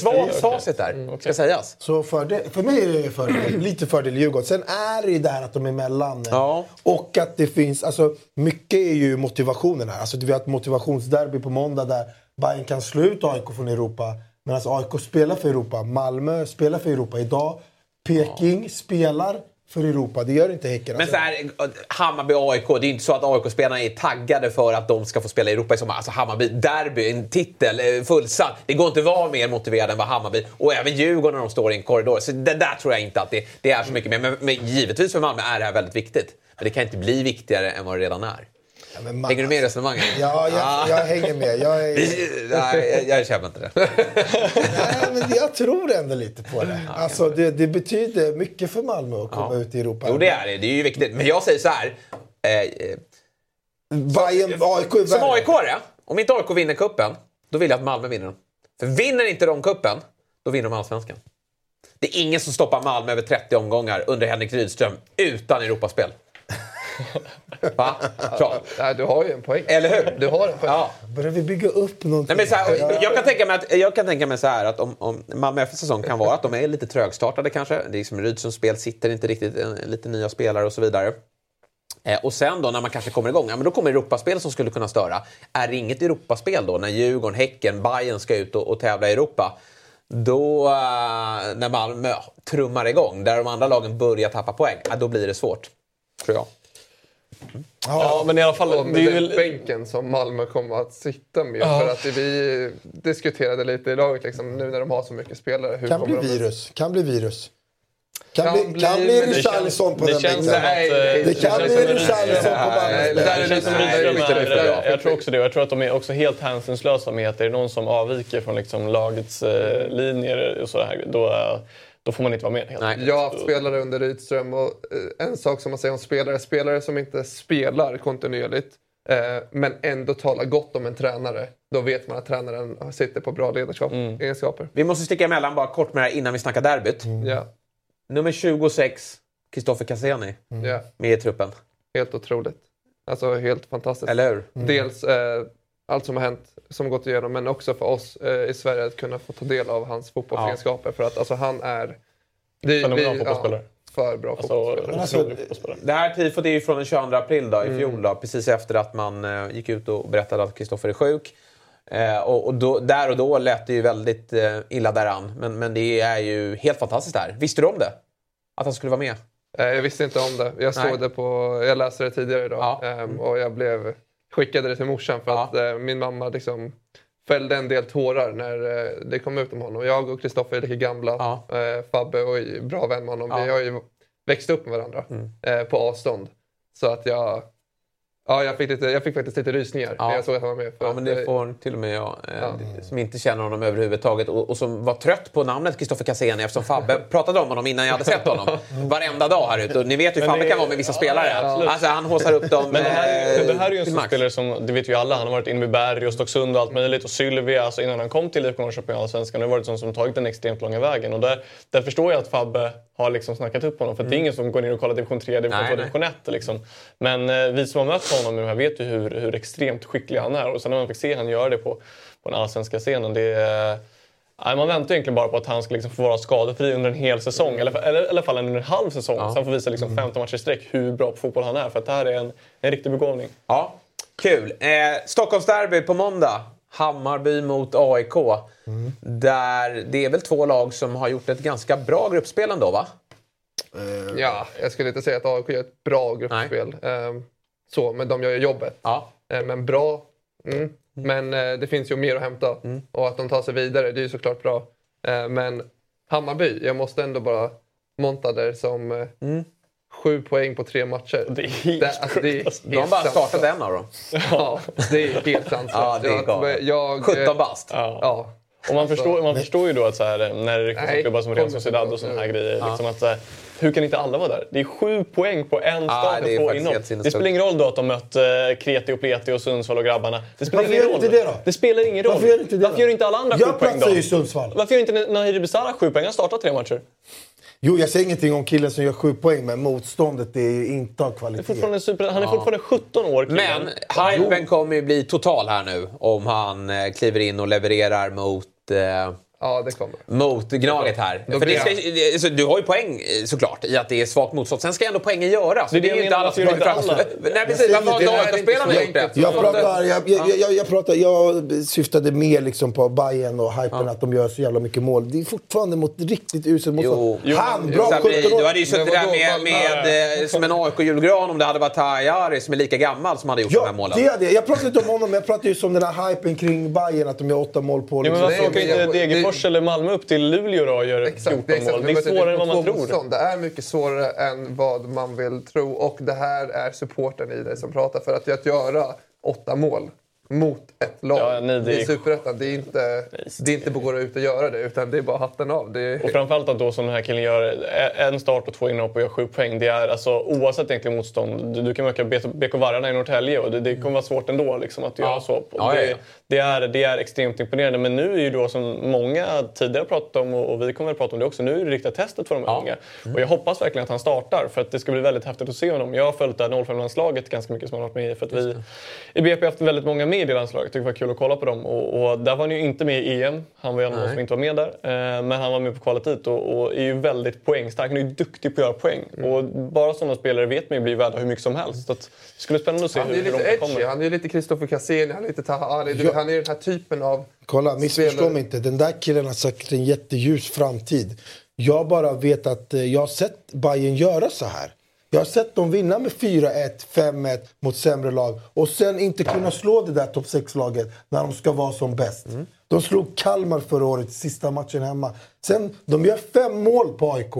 [SPEAKER 4] Svagt facit där,
[SPEAKER 5] Mm,
[SPEAKER 4] ska sägas.
[SPEAKER 6] Så fördel, för mig är det fördel, lite fördel Djurgården. Sen är det ju där att de är emellan.
[SPEAKER 4] Ja.
[SPEAKER 6] Och att det finns, alltså mycket är ju motivationen här. Alltså vi har ett motivationsderby på måndag där Bayern kan slå ut AIK från Europa. Medan AIK spelar för Europa. Malmö spelar för Europa. Idag Peking spelar för Europa. Det gör inte Häcken.
[SPEAKER 4] Men
[SPEAKER 6] Alltså,
[SPEAKER 4] så här, Hammarby och AIK, det är inte så att AIK-spelarna är taggade för att de ska få spela i Europa i sommar. Alltså Hammarby, derby, en titel, eh, fullsatt. Det går inte att vara mer motiverad än vad Hammarby och även Djurgården när de står i en korridor. Så det där tror jag inte att det, det är så mycket mer. Men, men givetvis för Malmö är det här väldigt viktigt. Men det kan inte bli viktigare än vad det redan är.
[SPEAKER 6] Ja, men Ma-
[SPEAKER 4] Hänger du med i resonemanget?
[SPEAKER 6] Ja, jag, jag hänger med. Jag, är,
[SPEAKER 4] Nej, jag, jag känner inte det.
[SPEAKER 6] nej, men jag tror ändå lite på det. Alltså, det, det betyder mycket för Malmö att komma ut i Europa.
[SPEAKER 4] Jo, det är det. Det är ju viktigt. Men jag säger så här. Eh, eh,
[SPEAKER 6] Bayern, AIK är
[SPEAKER 4] Som aik är om inte AIK vinner kuppen, då vill jag att Malmö vinner den. För vinner inte de kuppen, då vinner de allsvenskan. Det är ingen som stoppar Malmö över 30 omgångar under Henrik Rydström utan Europaspel. Va?
[SPEAKER 7] Nej, du har ju en poäng.
[SPEAKER 4] Eller hur?
[SPEAKER 7] Du har en poäng.
[SPEAKER 4] Ja.
[SPEAKER 6] Börjar vi bygga upp någonting?
[SPEAKER 4] Nej, men så här, jag, kan tänka mig att, jag kan tänka mig så här att om, om Malmö FFs säsong kan vara att de är lite trögstartade kanske. Det är liksom Rydströms spel sitter inte riktigt, eh, lite nya spelare och så vidare. Eh, och sen då när man kanske kommer igång, ja, men då kommer Europaspel som skulle kunna störa. Är det inget Europaspel då när Djurgården, Häcken, Bayern ska ut och, och tävla i Europa? Då, eh, när Malmö trummar igång, där de andra lagen börjar tappa poäng, då blir det svårt. Tror jag.
[SPEAKER 5] Ja, men i alla fall...
[SPEAKER 7] Och
[SPEAKER 5] Det är ju,
[SPEAKER 7] bänken som Malmö kommer att sitta med.
[SPEAKER 5] Ja.
[SPEAKER 7] För att vi diskuterade lite i laget, liksom, nu när de har så mycket spelare. Hur
[SPEAKER 6] Kan bli
[SPEAKER 7] de...
[SPEAKER 6] virus. Kan bli virus. Kan,
[SPEAKER 7] Kan
[SPEAKER 6] bli,
[SPEAKER 7] bli,
[SPEAKER 6] kan bli Richarlison på
[SPEAKER 5] det
[SPEAKER 6] den
[SPEAKER 5] känns
[SPEAKER 6] bänken.
[SPEAKER 5] eh,
[SPEAKER 7] det
[SPEAKER 6] Det kan bli Richarlison på
[SPEAKER 7] för bra.
[SPEAKER 5] Jag tror också det. Jag tror att de är också helt hänsynslösa med att det är någon som avviker från liksom lagets eh, linjer och så här. Då, eh, då får man inte vara med helt
[SPEAKER 4] Nej.
[SPEAKER 7] Jag har haft spelare under Rydström och eh, en sak som man säger om spelare, spelare som inte spelar kontinuerligt eh, men ändå talar gott om en tränare. Då vet man att tränaren sitter på bra ledarskap, egenskaper.
[SPEAKER 4] Vi måste sticka emellan bara kort med det här innan vi snackar derbyt.
[SPEAKER 7] Ja,
[SPEAKER 4] Nummer 26, Kristoffer Cassini,
[SPEAKER 7] ja,
[SPEAKER 4] med i truppen.
[SPEAKER 7] helt otroligt. Alltså helt fantastiskt.
[SPEAKER 4] Eller hur?
[SPEAKER 7] Dels eh, allt som har hänt, som gått igenom, men också för oss eh, i Sverige att kunna få ta del av hans fotbollsegenskaper. För att alltså, han är... Det,
[SPEAKER 5] Fenomenal fotbollsspelare.
[SPEAKER 7] för bra
[SPEAKER 5] Alltså,
[SPEAKER 7] fotbollsspelare.
[SPEAKER 5] otrolig fotbollsspelare.
[SPEAKER 4] Det här tifot är ju från den 22 april då, i fjol, då, precis efter att man eh, gick ut och berättade att Kristoffer är sjuk. Eh, och och då, där och då lät det ju väldigt eh, illa däran. Men, men det är ju helt fantastiskt där. Visste du om det? Att han skulle vara med?
[SPEAKER 7] Eh, Jag visste inte om det. Jag
[SPEAKER 4] Nej.
[SPEAKER 7] såg det på... Jag läste det tidigare idag.
[SPEAKER 4] Ja.
[SPEAKER 7] Ehm, och jag blev... Skickade det till morsan för
[SPEAKER 4] Ja.
[SPEAKER 7] att eh, min mamma liksom fällde en del tårar när eh, det kom ut om honom. Jag och Kristoffer är lika gamla.
[SPEAKER 4] Ja.
[SPEAKER 7] Eh, Fabbe och bra vän med honom.
[SPEAKER 4] Ja. Mm.
[SPEAKER 7] Vi har ju växt upp med varandra eh, på avstånd. Så att jag... Ja, jag fick, lite, jag fick faktiskt lite rysningar
[SPEAKER 4] Ja.
[SPEAKER 7] när jag såg att han var med. För
[SPEAKER 4] Ja, men det
[SPEAKER 7] eh,
[SPEAKER 4] får till och med jag, eh,
[SPEAKER 7] Ja.
[SPEAKER 4] som inte känner honom överhuvudtaget och, och som var trött på namnet Kristoffer Cassini eftersom Fabbe pratade om honom innan jag hade sett honom. Varenda dag här ute. Och ni vet hur Fabbe kan vara med vissa spelare.
[SPEAKER 5] ja,
[SPEAKER 4] alltså, han håsar upp dem
[SPEAKER 5] Men det här,
[SPEAKER 4] eh,
[SPEAKER 5] det här är ju en sån spelare som, det vet ju alla, han har varit inne med Berg och Stocksund och allt möjligt. Och Sylvia, alltså innan han kom till IFK Norrköping och Allsvenskan, har varit sån som tagit den extremt långa vägen. Och där, där förstår jag att Fabbe har liksom snackat upp honom. För det är ingen som går ner och kollar division 3, division
[SPEAKER 4] Nej,
[SPEAKER 5] 2,
[SPEAKER 4] nej.
[SPEAKER 5] division 1. Liksom. Men eh, vi som har mött honom nu här vet ju hur, hur extremt skicklig han är. Och sen när man fick se han göra det på, på den allsvenska scenen, det. Nej, man väntar egentligen bara på att han ska liksom få vara skadefri under en hel säsong. Eller, eller i alla fall under en halv säsong. Så han får visa liksom 15 matcher i sträck hur bra på fotboll han är. För att det här är en, en riktig begåvning.
[SPEAKER 4] Ja, kul. Eh, Stockholmsderby på måndag. Hammarby mot AIK. Där det är väl två lag som har gjort ett ganska bra gruppspel ändå, va?
[SPEAKER 7] Ja, jag skulle inte säga att AIK gör ett bra gruppspel. Ehm, så, men de gör ju jobbet.
[SPEAKER 4] Ja.
[SPEAKER 7] Eh, Men bra. Mm. Men eh, det finns ju mer att hämta. Och att de tar sig vidare, det är ju såklart bra. Eh, men Hammarby, jag måste ändå bara monta där som eh, sju poäng på tre matcher.
[SPEAKER 5] Det är helt
[SPEAKER 7] Det- alltså, det är
[SPEAKER 5] alltså.
[SPEAKER 4] De har bara startat en av dem.
[SPEAKER 7] Ja, det är helt sanslöst.
[SPEAKER 4] Ja, det är
[SPEAKER 7] Jag-
[SPEAKER 4] galet.
[SPEAKER 7] jag,
[SPEAKER 4] 17 bast.
[SPEAKER 5] Ja.
[SPEAKER 7] Ja.
[SPEAKER 5] Och man, förstår, man förstår ju då att så här, när det ryktas om
[SPEAKER 7] Nej,
[SPEAKER 5] klubbar som Real
[SPEAKER 7] kommer
[SPEAKER 5] Sociedad och såna här
[SPEAKER 7] det.
[SPEAKER 5] grejer. Liksom att, så här, hur kan inte alla vara där? Det är sju poäng på en start
[SPEAKER 4] helt sinnessjukt.
[SPEAKER 5] Det spelar ingen roll då att de mött eh, Kreti och Pleti och Sundsvall och grabbarna. Det spelar
[SPEAKER 6] Varför
[SPEAKER 5] ingen
[SPEAKER 6] gör
[SPEAKER 5] roll.
[SPEAKER 6] inte det då?
[SPEAKER 5] Det spelar ingen roll.
[SPEAKER 6] Varför gör inte det
[SPEAKER 5] Varför gör inte alla andra
[SPEAKER 6] Jag
[SPEAKER 5] sju poäng då?
[SPEAKER 6] platsar ju i Sundsvall.
[SPEAKER 5] Varför gör inte Nahiri Besara sju poäng? Han har startat tre matcher.
[SPEAKER 6] Jo, jag säger ingenting om killen som gör sju poäng, men motståndet är ju inte av kvalitet.
[SPEAKER 5] han är
[SPEAKER 4] Ja.
[SPEAKER 5] fortfarande 17 år killen.
[SPEAKER 4] Men hypen kommer ju bli total här nu om han eh, kliver in och levererar mot... Eh,
[SPEAKER 7] Ja, det kommer.
[SPEAKER 4] mot Gnaget här.
[SPEAKER 7] Då
[SPEAKER 4] För det ska, så du har ju poäng eh, såklart i att det är svagt motstånd. Sen ska ändå poängen göras.
[SPEAKER 5] Det är det
[SPEAKER 4] ju
[SPEAKER 5] jag
[SPEAKER 4] inte alla som
[SPEAKER 5] inte alla?
[SPEAKER 4] Nej precis,
[SPEAKER 6] Jag
[SPEAKER 4] varför har
[SPEAKER 6] säger
[SPEAKER 4] inte
[SPEAKER 6] det, det är
[SPEAKER 4] AIK-spelarna
[SPEAKER 6] inte
[SPEAKER 4] gjort det?
[SPEAKER 6] Jag pratar, jag, jag, jag, jag, pratar, jag syftade mer liksom på Bayern och hypen att de gör så jävla mycket mål. Det är fortfarande mot riktigt uselt motstånd.
[SPEAKER 4] Jo.
[SPEAKER 6] Han, bra
[SPEAKER 4] Sabri,
[SPEAKER 6] 17 år.
[SPEAKER 4] du hade ju suttit där med, med, eh, som en AIK-julgran om det hade varit Tahari som är lika gammal som hade gjort de här
[SPEAKER 6] Ja,
[SPEAKER 4] målen.
[SPEAKER 6] det är det. Jag pratar inte om honom, men jag pratar just om den här hypen kring Bayern att de gör åtta mål på...
[SPEAKER 5] Ja, men
[SPEAKER 6] liksom.
[SPEAKER 5] varför
[SPEAKER 7] Nej,
[SPEAKER 5] åker
[SPEAKER 7] men
[SPEAKER 5] inte
[SPEAKER 7] jag-
[SPEAKER 5] Degerfors eller Malmö upp till Luleå då och gör
[SPEAKER 7] Exakt,
[SPEAKER 5] 14
[SPEAKER 7] det är, exakt.
[SPEAKER 5] mål? Det är svårare än vad man tror.
[SPEAKER 7] motstånd. Det är mycket svårare än vad man vill tro. Och det här är supporten i dig som pratar. För att, att göra åtta mål mot ett lag
[SPEAKER 5] Ja, nej, det är-
[SPEAKER 7] i Superettan, det är inte, det är inte bara gå ut och göra det. Utan det är bara hatten av. Är,
[SPEAKER 5] Och framförallt att då som den här killen gör en start och två inhopp och gör sju poäng. Det är alltså oavsett egentligen motstånd. Du, du kan möta BK Vargarna i Norrtälje och det, det kommer vara svårt ändå liksom, att göra så.
[SPEAKER 4] Ja, ja,
[SPEAKER 5] det,
[SPEAKER 4] ja.
[SPEAKER 5] Det, är, det är extremt imponerande. Men nu är ju då som många tidigare pratat om och, vi kommer att prata om det också. Nu är det riktiga testet för de
[SPEAKER 4] Ja.
[SPEAKER 5] unga. Och jag hoppas verkligen att han startar för att det ska bli väldigt häftigt att se honom. Jag har följt det här 05-landslaget ganska mycket som han har varit med i. För att vi i BP har haft väldigt många med i det landslaget. Det var kul att kolla på dem. Och, och där var han ju inte med i EM. Han var ju en av de som inte var med där. Eh, men han var med på kvalet dit och, och är ju väldigt poängstark. Han är ju duktig på att göra poäng. Och bara sådana spelare vet man ju blir värda hur mycket som helst. Så att, det skulle bli spännande att se
[SPEAKER 7] han är
[SPEAKER 5] hur, hur
[SPEAKER 7] lite
[SPEAKER 5] de
[SPEAKER 7] edgy.
[SPEAKER 5] kommer.
[SPEAKER 7] Han är ju lite Kristoffer Cassini, han är lite Tahari. Vet, Han är den här typen av...
[SPEAKER 6] Kolla, missförstå mig inte. Den där killen har säkert en jätteljus framtid. Jag bara vet att eh, jag har sett Bayern göra så här. Jag har sett dem vinna med 4-1, 5-1 mot sämre lag och sen inte kunna slå det där topp 6-laget när de ska vara som bäst. De slog Kalmar förra året, sista matchen hemma. Sen, de gör fem mål på AIK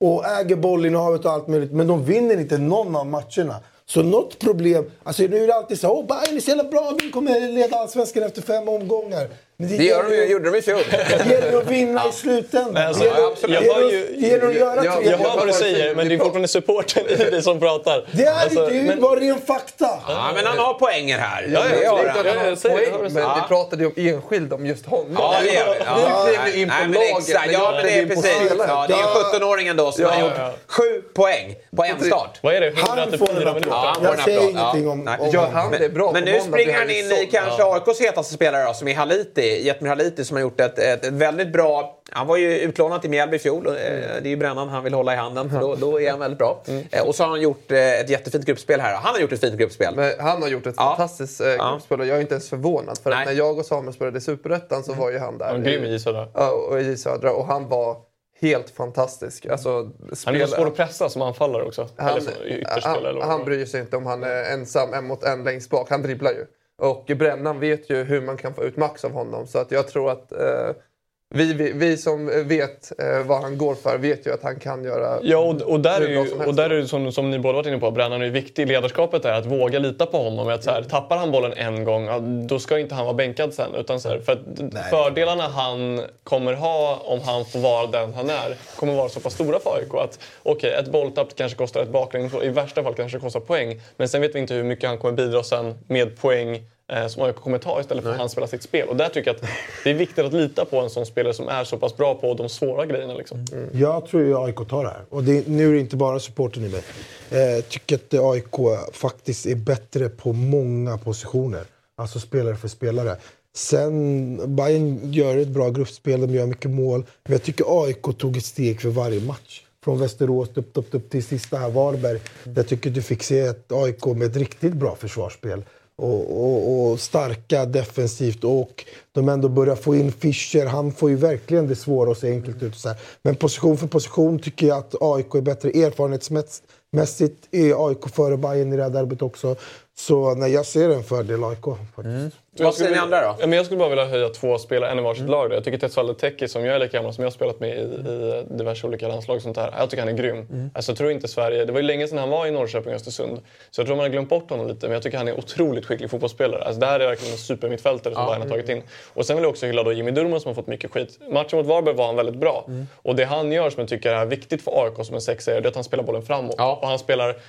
[SPEAKER 6] och äger bollinnehavet och allt möjligt. Men de vinner inte någon av matcherna. Så något problem... Alltså nu är det alltid så åh Bayern är så jävla bra, vi kommer leda allsvenskan efter fem omgångar. Men
[SPEAKER 4] Det gör de ju, gjorde de i fjol.
[SPEAKER 6] det gäller att vinna i slutändan.
[SPEAKER 5] Alltså,
[SPEAKER 6] det gäller, det
[SPEAKER 5] jag
[SPEAKER 6] det att göra
[SPEAKER 7] jag-
[SPEAKER 5] Jag hör vad du säger, men det är fortfarande supporten i dig som pratar.
[SPEAKER 6] Det är
[SPEAKER 5] Alltså,
[SPEAKER 6] det, det är ju
[SPEAKER 5] men-
[SPEAKER 6] bara ren fakta.
[SPEAKER 4] Ja, men han har poänger här.
[SPEAKER 5] Ja, ja,
[SPEAKER 4] det har
[SPEAKER 5] absolut.
[SPEAKER 4] han.
[SPEAKER 5] Ja, jag säger det,
[SPEAKER 7] Poäng, men vi pratade ju om enskild, om just honom.
[SPEAKER 4] Ja, det gör vi.
[SPEAKER 7] Nu klev vi in på laget.
[SPEAKER 4] Ja,
[SPEAKER 7] jag
[SPEAKER 4] men det är precis. Ja, det är ju 17-åringen då som
[SPEAKER 5] Ja,
[SPEAKER 4] har gjort sju poäng på en start.
[SPEAKER 5] Vad är det?
[SPEAKER 6] Han får en
[SPEAKER 5] 184
[SPEAKER 6] applåd.
[SPEAKER 5] minuter?
[SPEAKER 6] Jag säger ingenting om-
[SPEAKER 7] Gör han det bra
[SPEAKER 4] Men nu springer han in i kanske AIKs hetaste spelare som är Haliti. Jetmir Haliti som har gjort ett, ett, ett väldigt bra... Han var ju utlånad till Mjällby i fjol. eh, Det är ju brännan han vill hålla i handen, för då, då är han väldigt bra. Eh, Och så har han gjort eh, ett jättefint gruppspel här. Han har gjort ett fint gruppspel.
[SPEAKER 7] Men han har gjort ett
[SPEAKER 4] Ja.
[SPEAKER 7] fantastiskt eh,
[SPEAKER 4] Ja.
[SPEAKER 7] gruppspel och jag är inte ens förvånad. För när jag och Samuel spelade i Superettan så var ju han där.
[SPEAKER 5] Han grym i Södra.
[SPEAKER 7] Ja, och i Södra. Och han var helt fantastisk. Alltså,
[SPEAKER 5] Han är så svår att pressa som anfallare också.
[SPEAKER 7] han,
[SPEAKER 5] Eller som ytterspelare. eller
[SPEAKER 7] han, han bryr sig inte om han är ensam en mot en längst bak. Han dribblar ju. Och Brännan vet ju hur man kan få ut max av honom. Så att jag tror att eh, vi, vi, vi som vet eh, vad han går för vet ju att han kan göra
[SPEAKER 5] Ja, och, och där är ju, och där är det som, som ni båda varit inne på, Brännan är ju viktig. Ledarskapet är att våga lita på honom. Att så här, tappar han bollen en gång, då ska inte han vara bänkad sen. Utan så här, för att fördelarna han kommer ha om han får vara den han är kommer vara så pass stora för AIK. Att okej, ett bolltapp kanske kostar ett baklängd, i värsta fall kanske det kostar poäng. Men sen vet vi inte hur mycket han kommer bidra sen med poäng eh, som AIK kommer ta istället för att han spelar sitt spel. Och där tycker jag att det är viktigt att lita på en sån spelare som är så pass bra på de svåra grejerna. Liksom.
[SPEAKER 6] Jag tror ju AIK tar det här. Och det, nu är det inte bara supporten i mig. Eh, Jag tycker att AIK faktiskt är bättre på många positioner. Alltså spelare för spelare. Sen, Bayern gör ett bra gruppspel, de gör mycket mål. Men jag tycker AIK tog ett steg för varje match. Från Västerås upp, upp, upp till sista här, Varberg. Jag tycker du fick se ett AIK med ett riktigt bra försvarsspel. Och, och, och starka defensivt. Och de ändå börjar få in Fischer. Han får ju verkligen det svåra att se enkelt ut. Så här. Men position för position tycker jag att AIK är bättre. Erfarenhetsmässigt är AIK före Bayern i det här derbyt också. Så nej, jag ser en fördel AIK. Faktiskt.
[SPEAKER 5] Så jag skulle vilja- Ja, men jag skulle bara vilja höja två spelare, en i varsitt lag. Då. Jag tycker Tetsualde Teki, som jag är lika gammal som jag har spelat med i, i diverse olika landslag och sånt där. Jag tycker han är grym. Alltså, jag tror inte Sverige... Det var ju länge sedan han var i Norrköping och Östersund. Så jag tror man har glömt bort honom lite. Men jag tycker han är otroligt skicklig fotbollsspelare. Alltså, det här är verkligen en supermittfältare som
[SPEAKER 4] Ja.
[SPEAKER 5] Bayern har tagit in. Och sen vill jag också hylla då Jimmy Durmaz som har fått mycket skit. Matchen mot Varberg var han väldigt bra. Och det han gör som jag tycker är viktigt för AIK som en det är att han spelar bollen framåt. Och han spelar mm,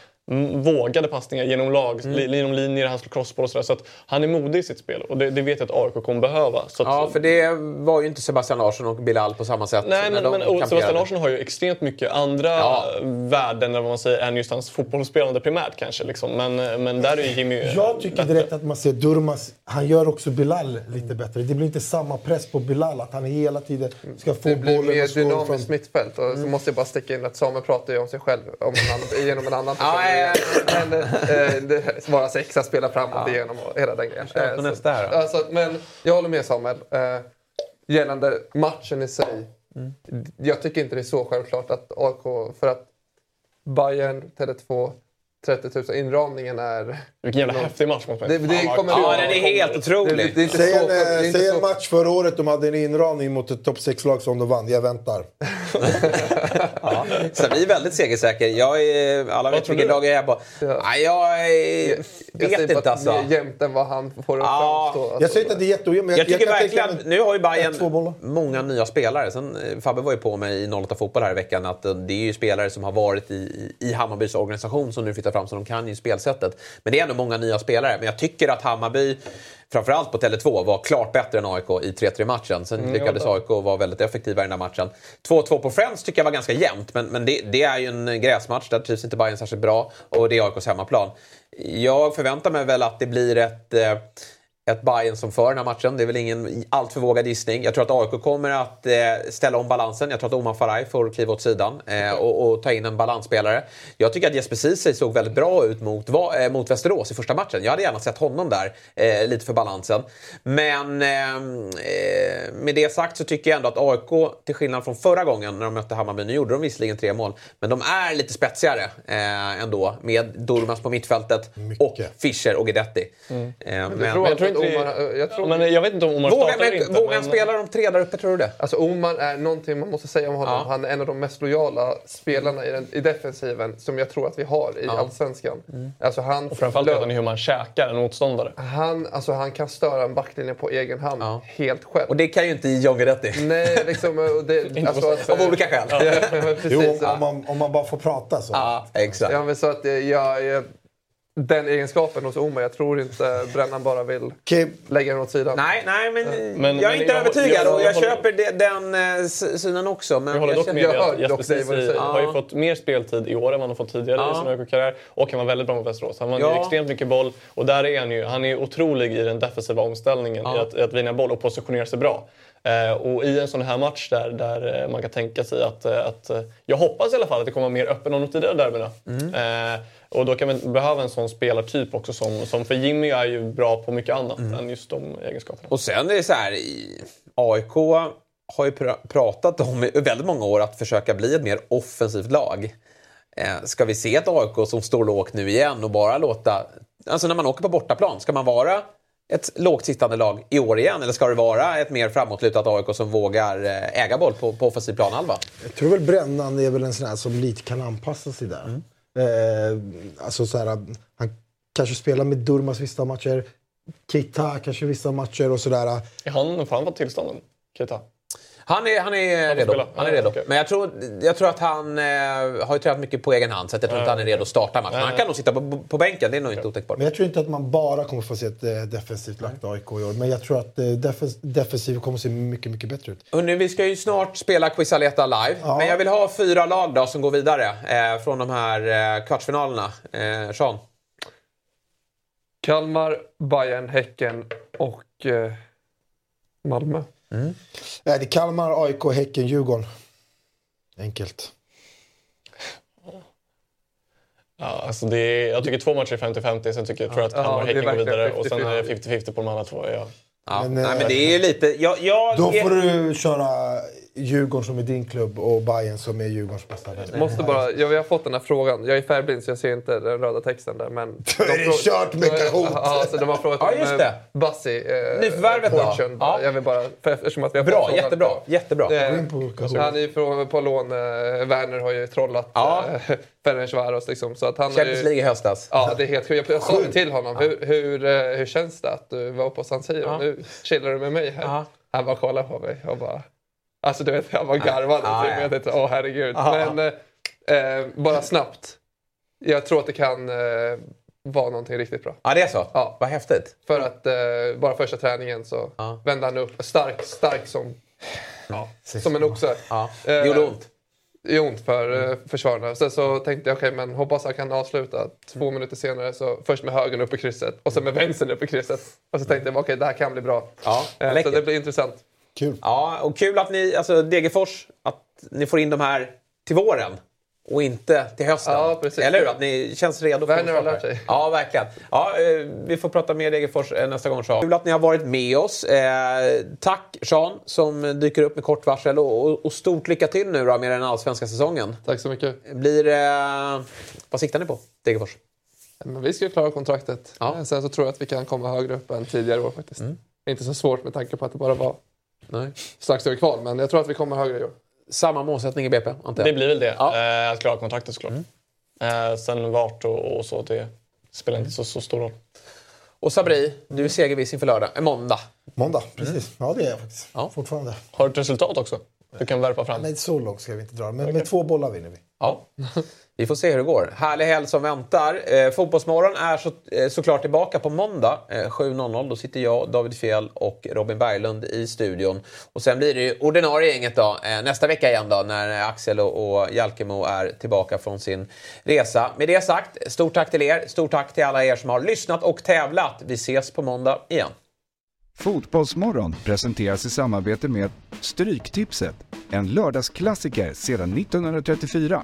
[SPEAKER 5] vågade passningar genom lag,
[SPEAKER 4] Mm.
[SPEAKER 5] li, genom linjer, han slår crossboll och sådär. Så att han är modig i sitt spel och det, det vet jag att AIK kommer behöva. Så att,
[SPEAKER 4] Ja, för det var ju inte Sebastian Larsson och Bilal på samma sätt.
[SPEAKER 5] Nej, men, men och. Sebastian Larsson har ju extremt mycket andra
[SPEAKER 4] Ja.
[SPEAKER 5] värden än vad man säger än just hans fotbollsspelande primärt kanske. Liksom. Men, men där är ju Jimmy
[SPEAKER 6] Jag tycker direkt att man ser Durmas, han gör också Bilal lite bättre. Det blir inte samma press på Bilal att han hela tiden ska få
[SPEAKER 7] Det blir
[SPEAKER 6] bollen
[SPEAKER 7] mer
[SPEAKER 6] och
[SPEAKER 7] dynamiskt mittfält. Och så måste jag bara sticka in att Samuel pratar ju om sig själv om en annan, genom en annan person.
[SPEAKER 4] Ja, ja,
[SPEAKER 7] Men, eh, det, vara sexa, spela framåt igenom och hela den grejen. Eh,
[SPEAKER 4] nästa här då.
[SPEAKER 7] så, alltså, men jag håller med Samuel. Eh, gällande matchen i sig.
[SPEAKER 4] Mm.
[SPEAKER 7] Jag tycker inte det är så självklart att AIK, för att Bayern, Tele2, 30 000, inramningen är...
[SPEAKER 5] Vilken jävla häftig match mot mig.
[SPEAKER 7] Det, det
[SPEAKER 5] vad
[SPEAKER 7] kommer.
[SPEAKER 4] Ja, den är helt otrolig.
[SPEAKER 7] Det, det,
[SPEAKER 6] Säg
[SPEAKER 7] så,
[SPEAKER 6] en,
[SPEAKER 7] det är inte
[SPEAKER 6] säg en
[SPEAKER 7] så
[SPEAKER 6] match förra året de hade en inramning mot ett topp 6-lag som de vann. Jag väntar.
[SPEAKER 4] Ja. Så vi är väldigt segersäker. Jag är, alla vet vilket lag jag är på. Nej, jag är,
[SPEAKER 7] Jag
[SPEAKER 4] vet inte
[SPEAKER 7] att
[SPEAKER 4] alltså.
[SPEAKER 7] det är jämnt än vad han får det att
[SPEAKER 4] Ja.
[SPEAKER 7] framstå. Alltså,
[SPEAKER 6] Jag säger inte att det är jätteojämnt, men
[SPEAKER 4] Jag tycker
[SPEAKER 6] tänka
[SPEAKER 4] verkligen,
[SPEAKER 6] mig
[SPEAKER 4] nu har ju Bayern många nya spelare. Sen, eh, Fabbe var ju på mig i 08 Fotboll här i veckan att eh, det är ju spelare som har varit i, i- i Hammarbys organisation som nu flyttar fram så de kan ju spelsättet. Men det är ändå många nya spelare. Men jag tycker att Hammarby, framförallt på Tele2, var klart bättre än AIK i 3-3 matchen. Sen
[SPEAKER 5] Mm,
[SPEAKER 4] lyckades AIK vara väldigt effektiva i den här matchen. 2-2 på Friends tycker jag var ganska jämnt, men, men det, det är ju en gräsmatch. Där trivs inte Bayern särskilt bra och det är AIKs hemmaplan. Jag förväntar mig väl att det blir ett eh, ett Bayern som för den här matchen. Det är väl ingen alltför vågad gissning. Jag tror att AIK kommer att eh, ställa om balansen. Jag tror att Omar Faraj får kliva åt sidan eh, och, och ta in en balansspelare. Jag tycker att Jesper Ceesay såg väldigt bra ut mot, va, eh, mot Västerås i första matchen. Jag hade gärna sett honom där, eh, lite för balansen. Men eh, med det sagt så tycker jag ändå att AIK, till skillnad från förra gången när de mötte Hammarby, nu gjorde de visserligen tre mål, men de är lite spetsigare eh, ändå med Durmas på mittfältet och Fischer och Guidetti.
[SPEAKER 5] Mm.
[SPEAKER 4] Eh,
[SPEAKER 7] Men
[SPEAKER 4] men-
[SPEAKER 7] tror
[SPEAKER 5] jag
[SPEAKER 7] Omar... Tror,
[SPEAKER 5] men jag vet inte om Omar
[SPEAKER 4] Vågar,
[SPEAKER 5] startar
[SPEAKER 4] men,
[SPEAKER 5] inte.
[SPEAKER 4] vågar han
[SPEAKER 5] men-
[SPEAKER 4] spela de tre där uppe, tror du det?
[SPEAKER 7] Alltså Oman är någonting man måste säga om honom.
[SPEAKER 4] Ja.
[SPEAKER 7] Han är en av de mest lojala spelarna i, den, i defensiven som jag tror att vi har i
[SPEAKER 4] Ja.
[SPEAKER 7] Allsvenskan. Alltså han,
[SPEAKER 5] Och framförallt vet han hur man käkar en motståndare.
[SPEAKER 7] han, alltså han kan störa en backlinje på egen hand
[SPEAKER 4] Ja.
[SPEAKER 7] helt själv.
[SPEAKER 4] Och det kan ju inte John Guidetti.
[SPEAKER 7] Nej, liksom... och Det, alltså, att,
[SPEAKER 4] Av olika skäl.
[SPEAKER 7] Ja, precis.
[SPEAKER 6] Jo, om, om, man, om man bara får prata så.
[SPEAKER 4] Ja, exakt.
[SPEAKER 7] Ja, men så att jag, jag, jag, den egenskapen hos Omar, jag tror inte Brännan bara vill
[SPEAKER 6] Okej,
[SPEAKER 7] lägga den åt sidan.
[SPEAKER 4] Nej, nej, men,
[SPEAKER 5] Men-
[SPEAKER 4] jag är
[SPEAKER 5] men
[SPEAKER 4] inte
[SPEAKER 5] jag-
[SPEAKER 4] övertygad
[SPEAKER 5] jag-
[SPEAKER 4] och
[SPEAKER 5] jag
[SPEAKER 4] jag köper den eh, synen också. Men
[SPEAKER 5] Jag håller dock
[SPEAKER 4] känner-
[SPEAKER 5] med
[SPEAKER 7] jag
[SPEAKER 5] dig Jesper Ceesay har ju fått mer speltid i år än vad han har fått tidigare
[SPEAKER 4] Ja.
[SPEAKER 5] i sin AIK-karriär. Och han var väldigt bra mot Västerås. Han vann ju
[SPEAKER 4] Ja.
[SPEAKER 5] extremt mycket boll. Och där är han ju. Han är otrolig i den defensiva omställningen,
[SPEAKER 4] Ja.
[SPEAKER 5] i, att, i att vinna boll och positionera sig bra. Eh, och i en sån här match där, där eh, man kan tänka sig att, eh, att... eh, Jag hoppas i alla fall att det kommer mer öppen än de tidigare derbyna.
[SPEAKER 4] Mm.
[SPEAKER 5] Eh, och då kan man behöva en sån spelartyp också som, som... För Jimmy är ju bra på mycket annat
[SPEAKER 4] Mm.
[SPEAKER 5] än just de egenskaperna.
[SPEAKER 4] Och sen är det så här, AIK har ju pr- pratat om i väldigt många år att försöka bli ett mer offensivt lag. Eh, ska vi se ett AIK som står lågt nu igen och bara låta... Alltså när man åker på bortaplan, ska man vara ett lågt sittande lag i år igen? Eller ska det vara ett mer framåtlutat AIK som vågar eh, äga boll på, på offensiv planhalva?
[SPEAKER 6] Jag tror väl Brännan är väl en sån här som lite kan anpassa sig där. Eh, alltså så här, han kanske spelar med Durmas vissa matcher. Keita kanske vissa matcher och sådär.
[SPEAKER 5] Är han, får han fått tillstånden? Keita?
[SPEAKER 4] Han är, han är redo.
[SPEAKER 5] spela.
[SPEAKER 4] Han är
[SPEAKER 5] Ja,
[SPEAKER 4] redo. Men jag tror, jag tror att han eh, har ju tränat mycket på egen hand så jag tror
[SPEAKER 5] Ja,
[SPEAKER 4] inte han är redo att starta matchen. Han kan nog sitta på, på bänken, det är nog inte otänkbart.
[SPEAKER 6] Men jag tror inte att man bara kommer få se ett eh, defensivt lagt AIK i år. Men jag tror att eh, defens defensiv kommer se mycket, mycket bättre ut.
[SPEAKER 4] Hörrni, vi ska ju snart spela Quizaleta live.
[SPEAKER 6] Ja.
[SPEAKER 4] Men jag vill ha fyra lag då som går vidare eh, från de här eh, kvartsfinalerna. Eh, Sean?
[SPEAKER 7] Kalmar, Bayern, Häcken och eh, Malmö.
[SPEAKER 6] Nej, det är Kalmar, AIK, Häcken, Djurgården. Enkelt.
[SPEAKER 5] Ja, alltså det är, jag tycker två matcher är 50-50, sen tycker jag, tror jag att Kalmar och Häcken går vidare och sen är det
[SPEAKER 7] 50-50.
[SPEAKER 5] 50-50 på de andra två. Ja.
[SPEAKER 4] Ja,
[SPEAKER 6] Men,
[SPEAKER 4] nej,
[SPEAKER 6] eh,
[SPEAKER 4] men det är lite... Jag, jag,
[SPEAKER 6] Då får du köra Djurgården som är din klubb och Bayern som är Djurgårdens bästa vän.
[SPEAKER 7] Måste bara, ja, vi har fått den här frågan. Jag är färgblind så jag ser inte den röda texten där. Men
[SPEAKER 6] Då är det kört med Kahoot.
[SPEAKER 7] Ja, så de har frågat
[SPEAKER 4] Ja, just
[SPEAKER 7] eh,
[SPEAKER 4] det.
[SPEAKER 7] Bassi. Eh,
[SPEAKER 4] Nyförvärvet då? Ja.
[SPEAKER 7] Jag vill bara, för, eftersom att vi har
[SPEAKER 4] Bra,
[SPEAKER 7] fått frågan.
[SPEAKER 4] jättebra. jättebra.
[SPEAKER 7] Eh, han är ju från, på lån. Eh, Werner har ju trollat
[SPEAKER 4] Ja.
[SPEAKER 7] eh, Ferencvaros. Liksom, så att han har
[SPEAKER 4] Champions League i höstas.
[SPEAKER 7] Ja, det är helt sjukt. Jag, jag sa det till honom. Hur, hur, eh, hur känns det att du var på San Siro?
[SPEAKER 4] Ja.
[SPEAKER 7] Nu chillar du med mig här.
[SPEAKER 4] Ja.
[SPEAKER 7] Han bara kollade på mig och bara... Alltså du vet, han var garvade.
[SPEAKER 4] Ja,
[SPEAKER 7] typ.
[SPEAKER 4] ja.
[SPEAKER 7] Jag tänkte, åh herregud.
[SPEAKER 4] Ja.
[SPEAKER 7] Men eh, eh, bara snabbt. Jag tror att det kan eh, vara någonting riktigt bra.
[SPEAKER 4] Ja, det är så?
[SPEAKER 7] Ja.
[SPEAKER 4] Vad häftigt.
[SPEAKER 7] För att eh, bara första träningen så vände han upp stark, stark som, som en oxe.
[SPEAKER 4] Ja.
[SPEAKER 7] Eh,
[SPEAKER 4] Det gjorde ont.
[SPEAKER 7] Det gjorde ont för eh, försvararna. Sen så tänkte jag, okej men hoppas han kan avsluta. Två
[SPEAKER 4] Mm.
[SPEAKER 7] minuter senare så först med högern upp i krysset och sen med vänstern upp i krysset. Och så tänkte jag, okej det här kan bli bra.
[SPEAKER 4] Ja,
[SPEAKER 7] Eh, så det blir intressant.
[SPEAKER 6] Kul.
[SPEAKER 4] Ja, och kul att ni, alltså Degerfors, att ni får in de här till våren. Och inte till hösten.
[SPEAKER 7] Ja, precis.
[SPEAKER 4] Eller hur? Att ni känns redo
[SPEAKER 7] Werner har lärt sig.
[SPEAKER 4] Ja, verkligen. Ja, eh, vi får prata mer Degerfors eh, nästa gång. Sean. Kul att ni har varit med oss. Eh, tack Sean som dyker upp med kort varsel. Och, stort lycka till nu då med den allsvenska säsongen.
[SPEAKER 7] Tack så mycket.
[SPEAKER 4] Blir, vad siktar ni på, Degerfors?
[SPEAKER 7] Men vi ska klara kontraktet. Eh, Sen så tror jag att vi kan komma högre upp än tidigare år faktiskt.
[SPEAKER 4] Mm.
[SPEAKER 7] Det är inte så svårt med tanke på att det bara var
[SPEAKER 4] Nej.
[SPEAKER 7] strax över kval. Men jag tror att vi kommer högre i år.
[SPEAKER 4] Samma målsättning i BP, antar jag?
[SPEAKER 5] Det blir väl det. Eh, att klara kontraktet såklart. Eh, sen vart och, och så, det spelar inte så, så stor roll.
[SPEAKER 4] Och Sabri, du är segerviss inför lördag. Eh, måndag.
[SPEAKER 6] Måndag, precis. Ja, det är jag faktiskt. Fortfarande.
[SPEAKER 5] Har du ett resultat också? Du kan värpa fram.
[SPEAKER 6] Men så långt ska vi inte dra. Men med två bollar vinner vi.
[SPEAKER 4] Ja, vi får se hur det går. Härlig helg som väntar. Eh, Fotbollsmorgon är så, eh, såklart tillbaka på måndag eh, 7.00. Då sitter jag, David Fjell och Robin Berglund i studion. Och sen blir det ju ordinarie gänget då, eh, nästa vecka igen då när Axel och, och Jalkemo är tillbaka från sin resa. Med det sagt, stort tack till er. Stort tack till alla er som har lyssnat och tävlat. Vi ses på måndag igen.
[SPEAKER 3] Fotbollsmorgon presenteras i samarbete med Stryktipset, en lördagsklassiker sedan 1934.